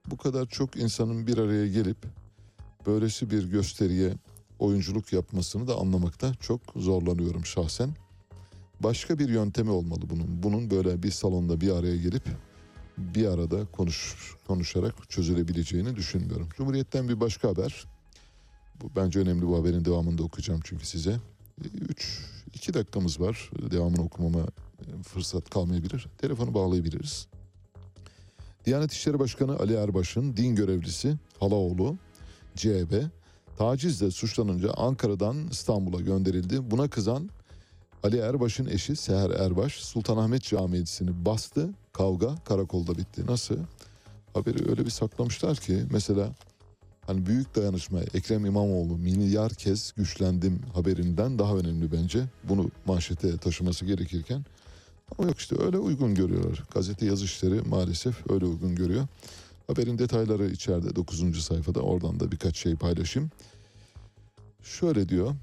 bu kadar çok insanın bir araya gelip böylesi bir gösteriye oyunculuk yapmasını da anlamakta çok zorlanıyorum şahsen başka bir yöntemi olmalı bunun. Bunun böyle bir salonda bir araya gelip bir arada konuş, konuşarak çözülebileceğini düşünmüyorum. Cumhuriyet'ten bir başka haber. Bu bence önemli bu haberin devamında okuyacağım çünkü size. 3 2 dakikamız var. Devamını okumama fırsat kalmayabilir. Telefonu bağlayabiliriz. Diyanet İşleri Başkanı Ali Erbaş'ın din görevlisi Halaoğlu CHP tacizle suçlanınca Ankara'dan İstanbul'a gönderildi. Buna kızan Ali Erbaş'ın eşi Seher Erbaş Sultanahmet Camii'sini bastı. Kavga karakolda bitti. Nasıl? Haberi öyle bir saklamışlar ki mesela hani büyük dayanışma Ekrem İmamoğlu milyar kez güçlendim haberinden daha önemli bence. Bunu manşete taşıması gerekirken Ama yok işte öyle uygun görüyorlar. Gazete yazışları maalesef öyle uygun görüyor. Haberin detayları içeride 9. sayfada oradan da birkaç şey paylaşayım. Şöyle diyor.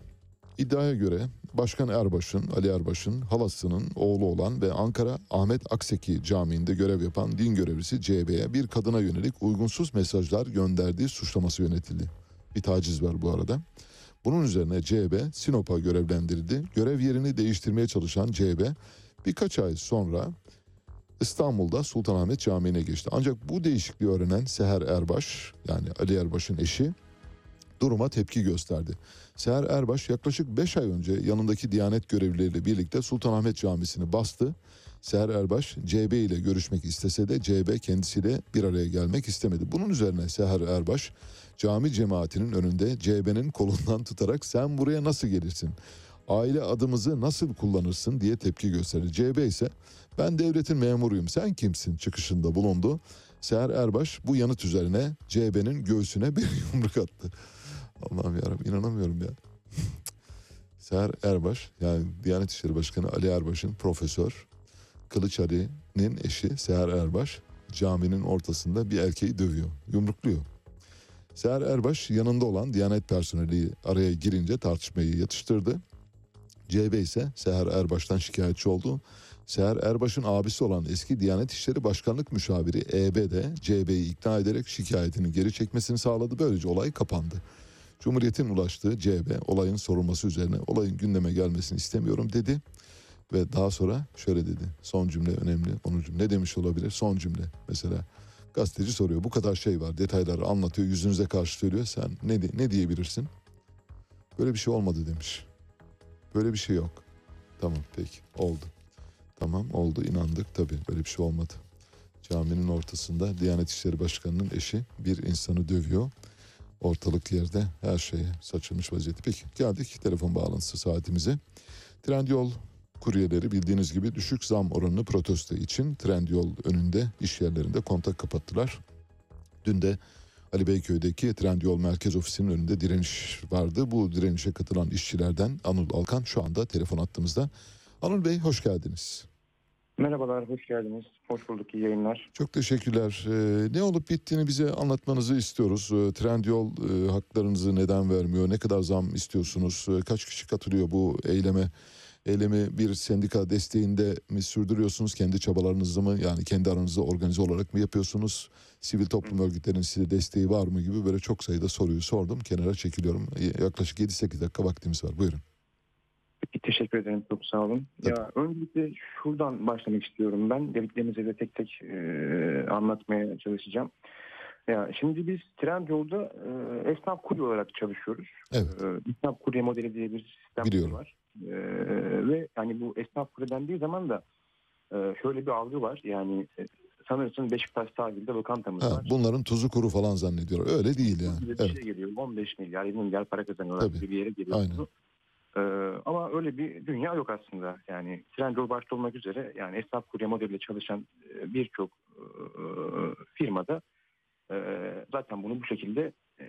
İddiaya göre Başkan Erbaş'ın, Ali Erbaş'ın halasının oğlu olan ve Ankara Ahmet Akseki Camii'nde görev yapan din görevlisi CB'ye bir kadına yönelik uygunsuz mesajlar gönderdiği suçlaması yönetildi. Bir taciz var bu arada. Bunun üzerine CB Sinop'a görevlendirildi. Görev yerini değiştirmeye çalışan CB birkaç ay sonra İstanbul'da Sultanahmet Camii'ne geçti. Ancak bu değişikliği öğrenen Seher Erbaş yani Ali Erbaş'ın eşi duruma tepki gösterdi. Seher Erbaş yaklaşık 5 ay önce yanındaki Diyanet görevlileriyle birlikte Sultanahmet Camisi'ni bastı. Seher Erbaş CB ile görüşmek istese de CB kendisiyle bir araya gelmek istemedi. Bunun üzerine Seher Erbaş cami cemaatinin önünde CB'nin kolundan tutarak sen buraya nasıl gelirsin? Aile adımızı nasıl kullanırsın diye tepki gösterdi. CB ise ben devletin memuruyum sen kimsin çıkışında bulundu. Seher Erbaş bu yanıt üzerine CB'nin göğsüne bir <laughs> yumruk attı. Allah'ım yarabbim inanamıyorum ya. <laughs> Seher Erbaş yani Diyanet İşleri Başkanı Ali Erbaş'ın profesör Kılıç Ali'nin eşi Seher Erbaş caminin ortasında bir erkeği dövüyor, yumrukluyor. Seher Erbaş yanında olan Diyanet personeli araya girince tartışmayı yatıştırdı. CB ise Seher Erbaş'tan şikayetçi oldu. Seher Erbaş'ın abisi olan eski Diyanet İşleri Başkanlık Müşaviri EB de CB'yi ikna ederek şikayetini geri çekmesini sağladı. Böylece olay kapandı. Cumhuriyet'in ulaştığı CB olayın sorulması üzerine olayın gündeme gelmesini istemiyorum dedi. Ve daha sonra şöyle dedi. Son cümle önemli. Onun cümle ne demiş olabilir? Son cümle. Mesela gazeteci soruyor. Bu kadar şey var. Detayları anlatıyor. Yüzünüze karşı söylüyor. Sen ne, ne diyebilirsin? Böyle bir şey olmadı demiş. Böyle bir şey yok. Tamam peki oldu. Tamam oldu inandık tabii böyle bir şey olmadı. Caminin ortasında Diyanet İşleri Başkanı'nın eşi bir insanı dövüyor. Ortalık yerde her şeye saçılmış vaziyette. Peki geldik telefon bağlantısı saatimize. Trendyol kuryeleri bildiğiniz gibi düşük zam oranını protesto için Trendyol önünde iş yerlerinde kontak kapattılar. Dün de Ali Beyköy'deki Trendyol Merkez Ofisi'nin önünde direniş vardı. Bu direnişe katılan işçilerden Anıl Alkan şu anda telefon attığımızda. Anıl Bey hoş geldiniz. Merhabalar, hoş geldiniz. Hoş bulduk, iyi yayınlar. Çok teşekkürler. Ee, ne olup bittiğini bize anlatmanızı istiyoruz. Ee, Trendyol e, haklarınızı neden vermiyor? Ne kadar zam istiyorsunuz? Ee, kaç kişi katılıyor bu eyleme? Eylemi bir sendika desteğinde mi sürdürüyorsunuz? Kendi çabalarınızla mı? Yani kendi aranızda organize olarak mı yapıyorsunuz? Sivil toplum örgütlerinin size desteği var mı gibi böyle çok sayıda soruyu sordum. Kenara çekiliyorum. Yaklaşık 7-8 dakika vaktimiz var. Buyurun. Teşekkür ederim, çok sağ olun. Ya öncelikle şuradan başlamak istiyorum ben. Dediklerinizi de tek tek e, anlatmaya çalışacağım. Ya şimdi biz Trendyol'da e, esnaf kurye olarak çalışıyoruz. Evet. E, esnaf kurye modeli diye bir sistem Biliyorum. var. E, ve yani bu esnaf kurye dendiği zaman da e, şöyle bir algı var. Yani sanırsın Beşiktaş sahilde lokantamız Ha, var. bunların tuzu kuru falan zannediyorlar. Öyle değil yani. Bir Evet. şey geliyor 15 milyar 20 milyar para kazanıyorlar Tabii. bir yere geliyor. Aynen. Ee, ama öyle bir dünya yok aslında. Yani Trendyol başta olmak üzere yani esnaf kurye modeliyle çalışan e, birçok e, firmada e, zaten bunu bu şekilde e,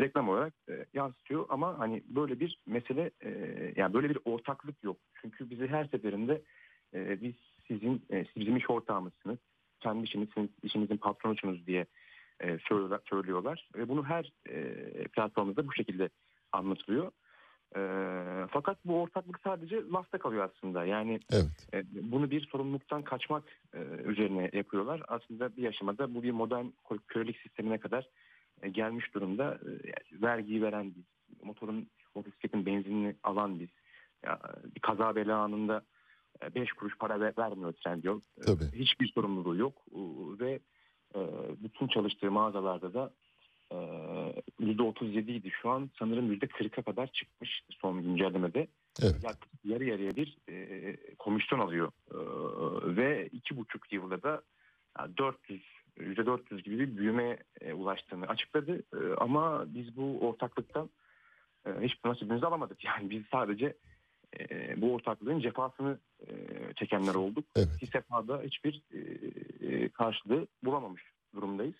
reklam olarak yansıtıyor. Ama hani böyle bir mesele yani böyle bir ortaklık yok. Çünkü bizi her seferinde biz sizin e, iş ortağımızsınız. Kendi işinizsiniz, işinizin patronusunuz diye söylüyorlar. Ve bunu her e, platformda bu şekilde anlatılıyor. E, fakat bu ortaklık sadece lafta kalıyor aslında. Yani Evet. e, bunu bir sorumluluktan kaçmak e, üzerine yapıyorlar. Aslında bir aşamada bu bir modern kölelik sistemine kadar e, gelmiş durumda. E, vergiyi veren biz, motorun, motosikletin benzinini alan biz. Ya, bir kaza bela anında 5 kuruş para ver- vermiyor Trendyol. E, Tabii. Hiçbir sorumluluğu yok E, ve e, bütün çalıştığı mağazalarda da e, %37 idi. Şu an sanırım %40'a kadar çıkmış son güncellemede. Evet. Yaklaşık yarı yarıya bir e, komisyon alıyor. E, ve iki buçuk yılda da yani 400 %400 gibi bir büyüme e, ulaştığını açıkladı. E, ama biz bu ortaklıktan e, hiçbir nasibimizi alamadık. <laughs> Yani biz sadece e, bu ortaklığın cefasını e, çekenler olduk. Evet. Ki sefada hiçbir e, karşılığı bulamamış durumdayız.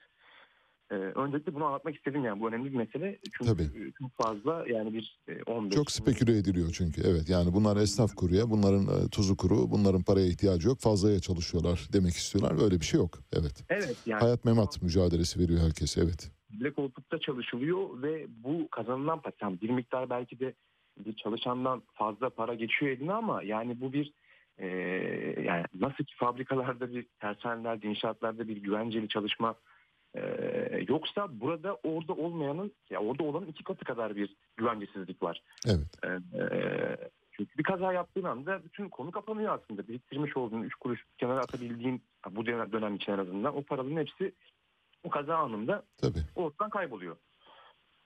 E, öncelikle bunu anlatmak istedim yani bu önemli bir mesele. Çünkü Tabii. e, çok fazla yani bir e, 15 Çok speküle ediliyor çünkü. Evet yani bunlar esnaf kuruya, bunların e, tuzu kuru, bunların paraya ihtiyacı yok. Fazlaya çalışıyorlar demek istiyorlar. Öyle bir şey yok. Evet. Evet yani Hayat memat mücadelesi veriyor herkes. Evet. bile koltukta çalışılıyor ve bu kazanılan para tamam, bir miktar belki de bir çalışandan fazla para geçiyor eline ama yani bu bir e, yani nasıl ki fabrikalarda bir tersanelerde inşaatlarda bir güvenceli çalışma e, yoksa burada orada olmayanın ya orada olanın iki katı kadar bir güvencesizlik var. Evet. E, e, çünkü bir kaza yaptığın anda bütün konu kapanıyor aslında. Biriktirmiş olduğun üç kuruş kenara atabildiğin bu dönem, için en azından o paraların hepsi o kaza anında Tabii. ortadan kayboluyor.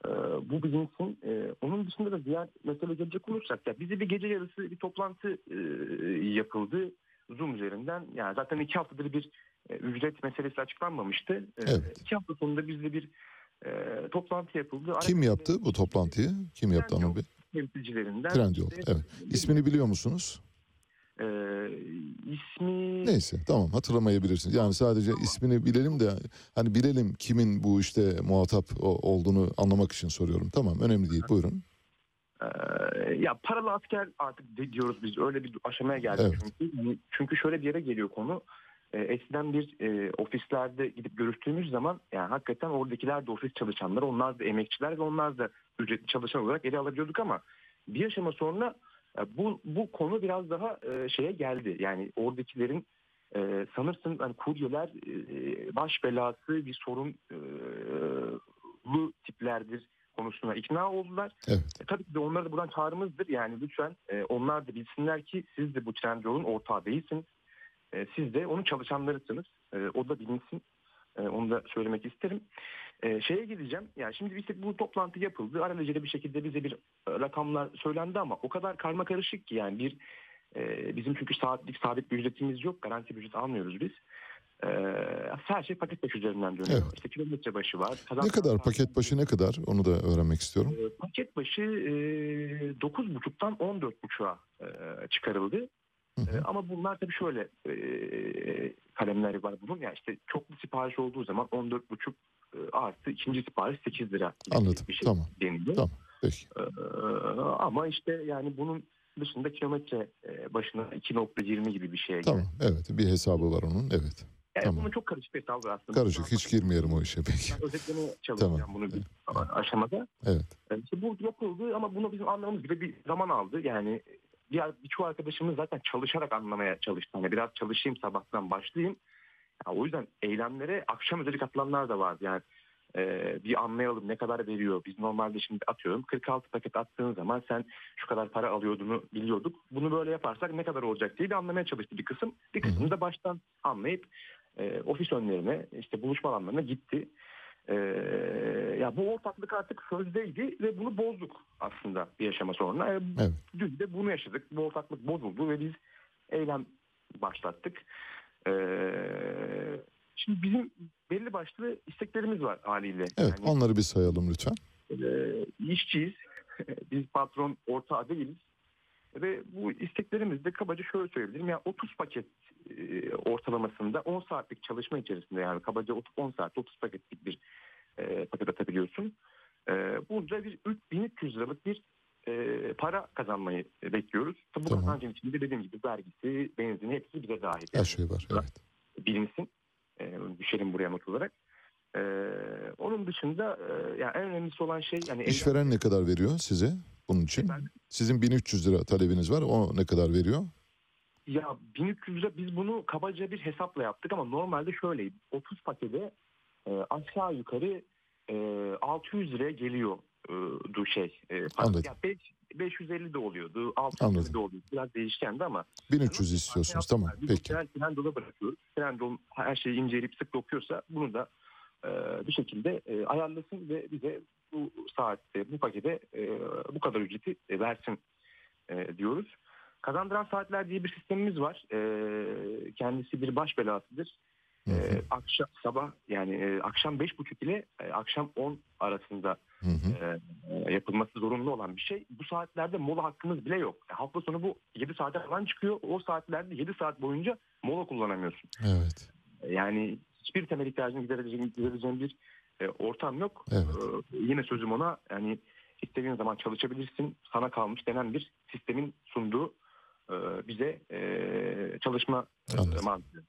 Ee, bu bilinsin. Ee, onun dışında da diğer mesele gelecek olursak ya bize bir gece yarısı bir toplantı e, yapıldı Zoom üzerinden. Yani zaten iki haftadır bir ücret meselesi açıklanmamıştı. Ee, Evet. İki hafta sonunda bizde bir e, toplantı yapıldı. Kim yaptı bu toplantıyı? Kim yaptı Anıl Bey? Temsilcilerinden. Trendyol. işte, Evet. İsmini biliyor musunuz? e, ismi Neyse tamam hatırlamayabilirsiniz. Yani sadece ismini bilelim de hani bilelim kimin bu işte muhatap olduğunu anlamak için soruyorum. Tamam önemli değil buyurun. Ee, ya paralı asker artık diyoruz biz öyle bir aşamaya geldik Evet. çünkü çünkü şöyle bir yere geliyor konu Ee, eskiden bir e, ofislerde gidip görüştüğümüz zaman yani hakikaten oradakiler de ofis çalışanları onlar da emekçiler ve onlar da ücretli çalışan olarak ele alabiliyorduk ama bir aşama sonra e, bu bu konu biraz daha e, şeye geldi yani oradakilerin e, sanırsın hani kuryeler e, baş belası bir sorun e, tiplerdir konusuna ikna oldular. Evet. E, tabii ki de onlara da buradan çağrımızdır. Yani lütfen e, onlar da bilsinler ki siz de bu Trendyol'un ortağı değilsiniz. E, siz de onun çalışanlarısınız. E, o da bilinsin. E, onu da söylemek isterim. E, şeye gideceğim. Yani şimdi işte bu toplantı yapıldı. Alelacele bir şekilde bize bir e, rakamlar söylendi ama o kadar karma karışık ki yani bir e, bizim çünkü saatlik sabit bir ücretimiz yok. Garanti bir ücret almıyoruz biz. E, her şey paket başı üzerinden dönüyor. Evet. İşte kilometre başı var. Ne kazanç- kadar paket başı ne kadar onu da öğrenmek istiyorum. e, Paket başı e, 9.5'tan 14.5'a e, çıkarıldı. E, ama bunlar tabii şöyle e, kalemleri var bunun. Yani işte çoklu sipariş olduğu zaman 14.5 e, artı ikinci sipariş 8 lira Anladım. bir şey Tamam. deniliyor. Tamam. Peki. E, ama işte yani bunun dışında kilometre e, başına 2.20 gibi bir şeye Tamam. Evet bir hesabı var onun. Evet. Yani Tamam. bunun çok karışık bir hesabı aslında. Karışık hiç girmeyelim o işe peki. Ben özetlemeye <laughs> çalışacağım Tamam. bunu bir aşamada. Evet. Yani işte bu yapıldı ama bunu bizim anlamamız bile bir zaman aldı. Yani diğer birçok arkadaşımız zaten çalışarak anlamaya çalıştı. Hani biraz çalışayım sabahtan başlayayım. Ya o yüzden eylemlere akşam üzeri katılanlar da vardı. Yani e, bir anlayalım ne kadar veriyor. Biz normalde şimdi atıyorum 46 paket attığın zaman sen şu kadar para alıyordunu biliyorduk. Bunu böyle yaparsak ne kadar olacak diye bir anlamaya çalıştı bir kısım. Bir kısmı da baştan anlayıp e, ofis önlerine işte buluşma alanlarına gitti. Ee, ya bu ortaklık artık sözdeydi ve bunu bozduk aslında bir aşama sonra. Ee, Evet. Dün de bunu yaşadık. Bu ortaklık bozuldu ve biz eylem başlattık. Ee, şimdi bizim belli başlı isteklerimiz var haliyle. Evet Yani, onları bir sayalım lütfen. e, işçiyiz. <laughs> biz patron ortağı değiliz. Ve bu isteklerimiz de kabaca şöyle söyleyebilirim. Yani 30 paket e, ortalamasında 10 saatlik çalışma içerisinde yani kabaca 10 saat 30 paketlik bir e, paket atabiliyorsun. E, burada bir 3300 liralık bir e, para kazanmayı bekliyoruz. Tabii bu Tamam. kazancın içinde dediğim gibi vergisi, benzini hepsi bize dahil. Her şey var. Evet. bilinsin. E, düşelim buraya not olarak. E, onun dışında e, yani en önemlisi olan şey yani İşveren ne kadar veriyor size bunun için? Sizin 1300 lira talebiniz var. O ne kadar veriyor? Ya 1300 lira biz bunu kabaca bir hesapla yaptık ama normalde şöyleydi. 30 pakete e, aşağı yukarı e, 600 liraya geliyor e, şey. E. Anladım. Ya beş- 550 de oluyordu, 650 Anladım. de oluyordu. Biraz değişkendi ama 1300 istiyorsunuz. Tamam. biz Peki. Trend, Trendyol'a bırakıyoruz. Trendyol her şeyi inceleyip sık dokuyorsa bunu da e, bir şekilde e, ayarlasın ve bize bu saatte, bu pakete e, bu kadar ücreti e, versin e, diyoruz. Kazandıran saatler diye bir sistemimiz var. E, kendisi bir baş belasıdır. E, akşam sabah yani e, akşam beş buçuk ile e, akşam 10 arasında Hı hı. e, e, yapılması zorunlu olan bir şey. Bu saatlerde mola hakkımız bile yok. E, hafta sonu bu 7 saate falan çıkıyor. O saatlerde 7 saat boyunca mola kullanamıyorsun. Evet. Yani hiçbir temel ihtiyacını gidereceğim, gidereceğim bir e, ortam yok. Evet. E, yine sözüm ona yani istediğin zaman çalışabilirsin sana kalmış denen bir sistemin sunduğu e, bize e, çalışma e, mantığı.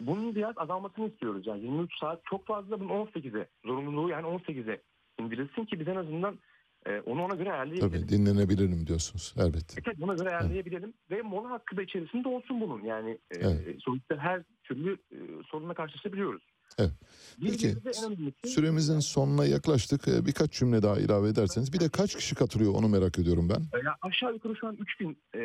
Bunun biraz azalmasını istiyoruz. Yani 23 saat çok fazla bunun 18'e zorunluluğu yani 18'e indirilsin ki biz en azından e, onu ona göre ayarlayabiliriz. Tabii dinlenebilirim diyorsunuz elbette. Evet, buna göre ayarlayabilelim ve mola hakkı da içerisinde olsun bunun. Yani e, Evet. sonuçta her türlü e, sorunla karşılaşabiliyoruz. Evet. Peki önemlisi süremizin sonuna yaklaştık. Ee, Birkaç cümle daha ilave ederseniz. Bir de kaç kişi katılıyor onu merak ediyorum ben. ya aşağı yukarı şu an 3000 e,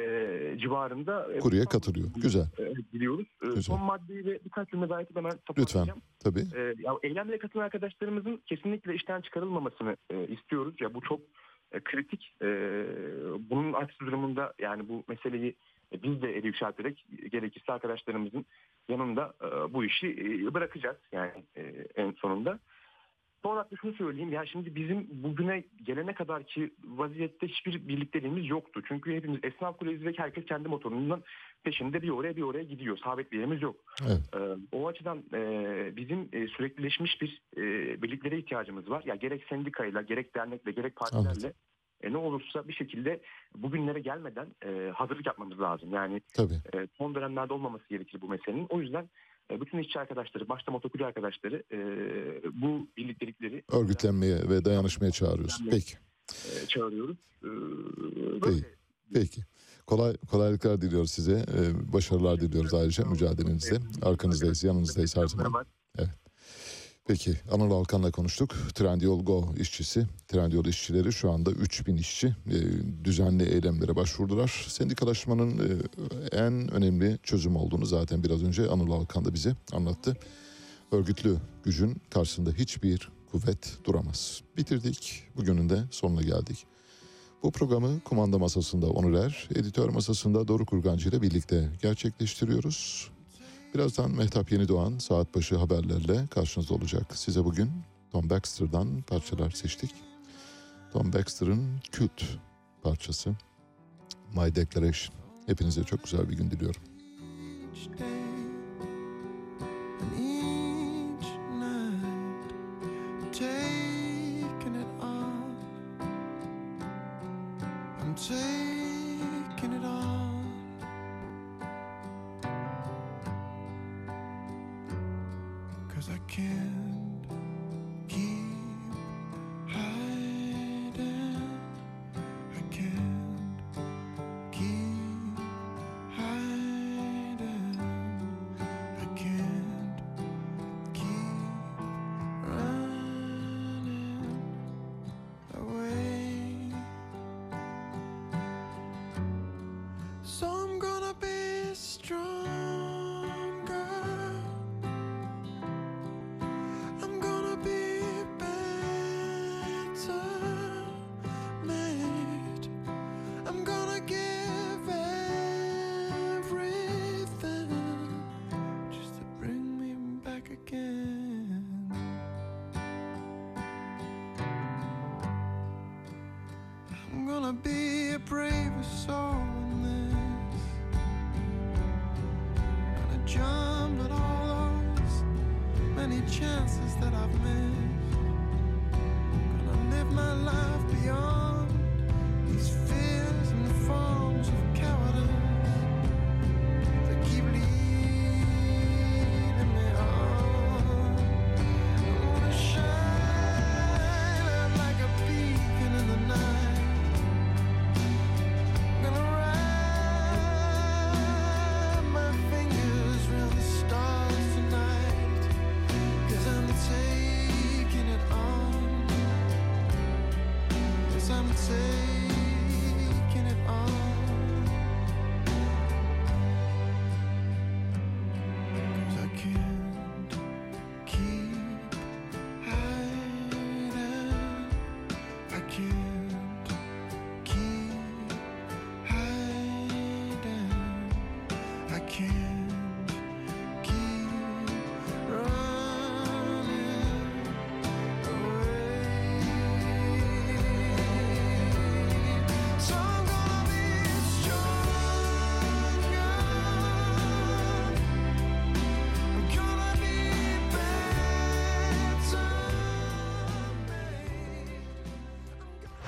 civarında e, Kurye katılıyor. Güzel. e, biliyoruz. E, Güzel. son maddeyi ve birkaç cümle daha ekip hemen Lütfen. toparlayacağım. Tabii. E, ya, eylemlere katılan arkadaşlarımızın kesinlikle işten çıkarılmamasını e, istiyoruz. Ya bu çok e, kritik. E, bunun aksi durumunda yani bu meseleyi e, biz de eli yükselterek gerekirse arkadaşlarımızın yanında e, bu işi e, bırakacağız yani e, en sonunda. Son olarak da şunu söyleyeyim. Ya şimdi bizim bugüne gelene kadar ki vaziyette hiçbir birlikteliğimiz yoktu. Çünkü hepimiz esnaf ve herkes kendi motorundan peşinde bir oraya bir oraya gidiyor. Sabit bir yerimiz yok. Evet. Ee, o açıdan e, bizim e, süreklileşmiş bir e, birliklere ihtiyacımız var. Ya gerek sendikayla, gerek dernekle, gerek partilerle Anladım. E, ne olursa bir şekilde bugünlere gelmeden e, hazırlık yapmamız lazım. Yani Tabii. e, son dönemlerde olmaması gerekir bu meselenin. O yüzden e, bütün işçi arkadaşları, başta motokurye arkadaşları e, bu birliktelikleri Örgütlenmeye ve dayanışmaya çağırıyoruz. Peki. e, çağırıyoruz. E, Peki. böyle. Peki. Kolay kolaylıklar diliyoruz size. Ee, başarılar diliyoruz ayrıca mücadelenizde. Arkanızdayız, yanınızdayız her zaman. Peki Anıl Alkan'la konuştuk. Trendyol Go işçisi. Trendyol işçileri şu anda 3000 işçi e, düzenli eylemlere başvurdular. Sendikalaşmanın e, en önemli çözüm olduğunu zaten biraz önce Anıl Alkan da bize anlattı. Örgütlü gücün karşısında hiçbir kuvvet duramaz. Bitirdik. Bugünün de sonuna geldik. Bu programı kumanda masasında Onur Er, editör masasında Doruk Kurgancı ile birlikte gerçekleştiriyoruz. Birazdan Mehtap Yenidoğan saat başı haberlerle karşınızda olacak. Size bugün Tom Baxter'dan parçalar seçtik. Tom Baxter'ın kült parçası My Declaration. Hepinize çok güzel bir gün diliyorum. each day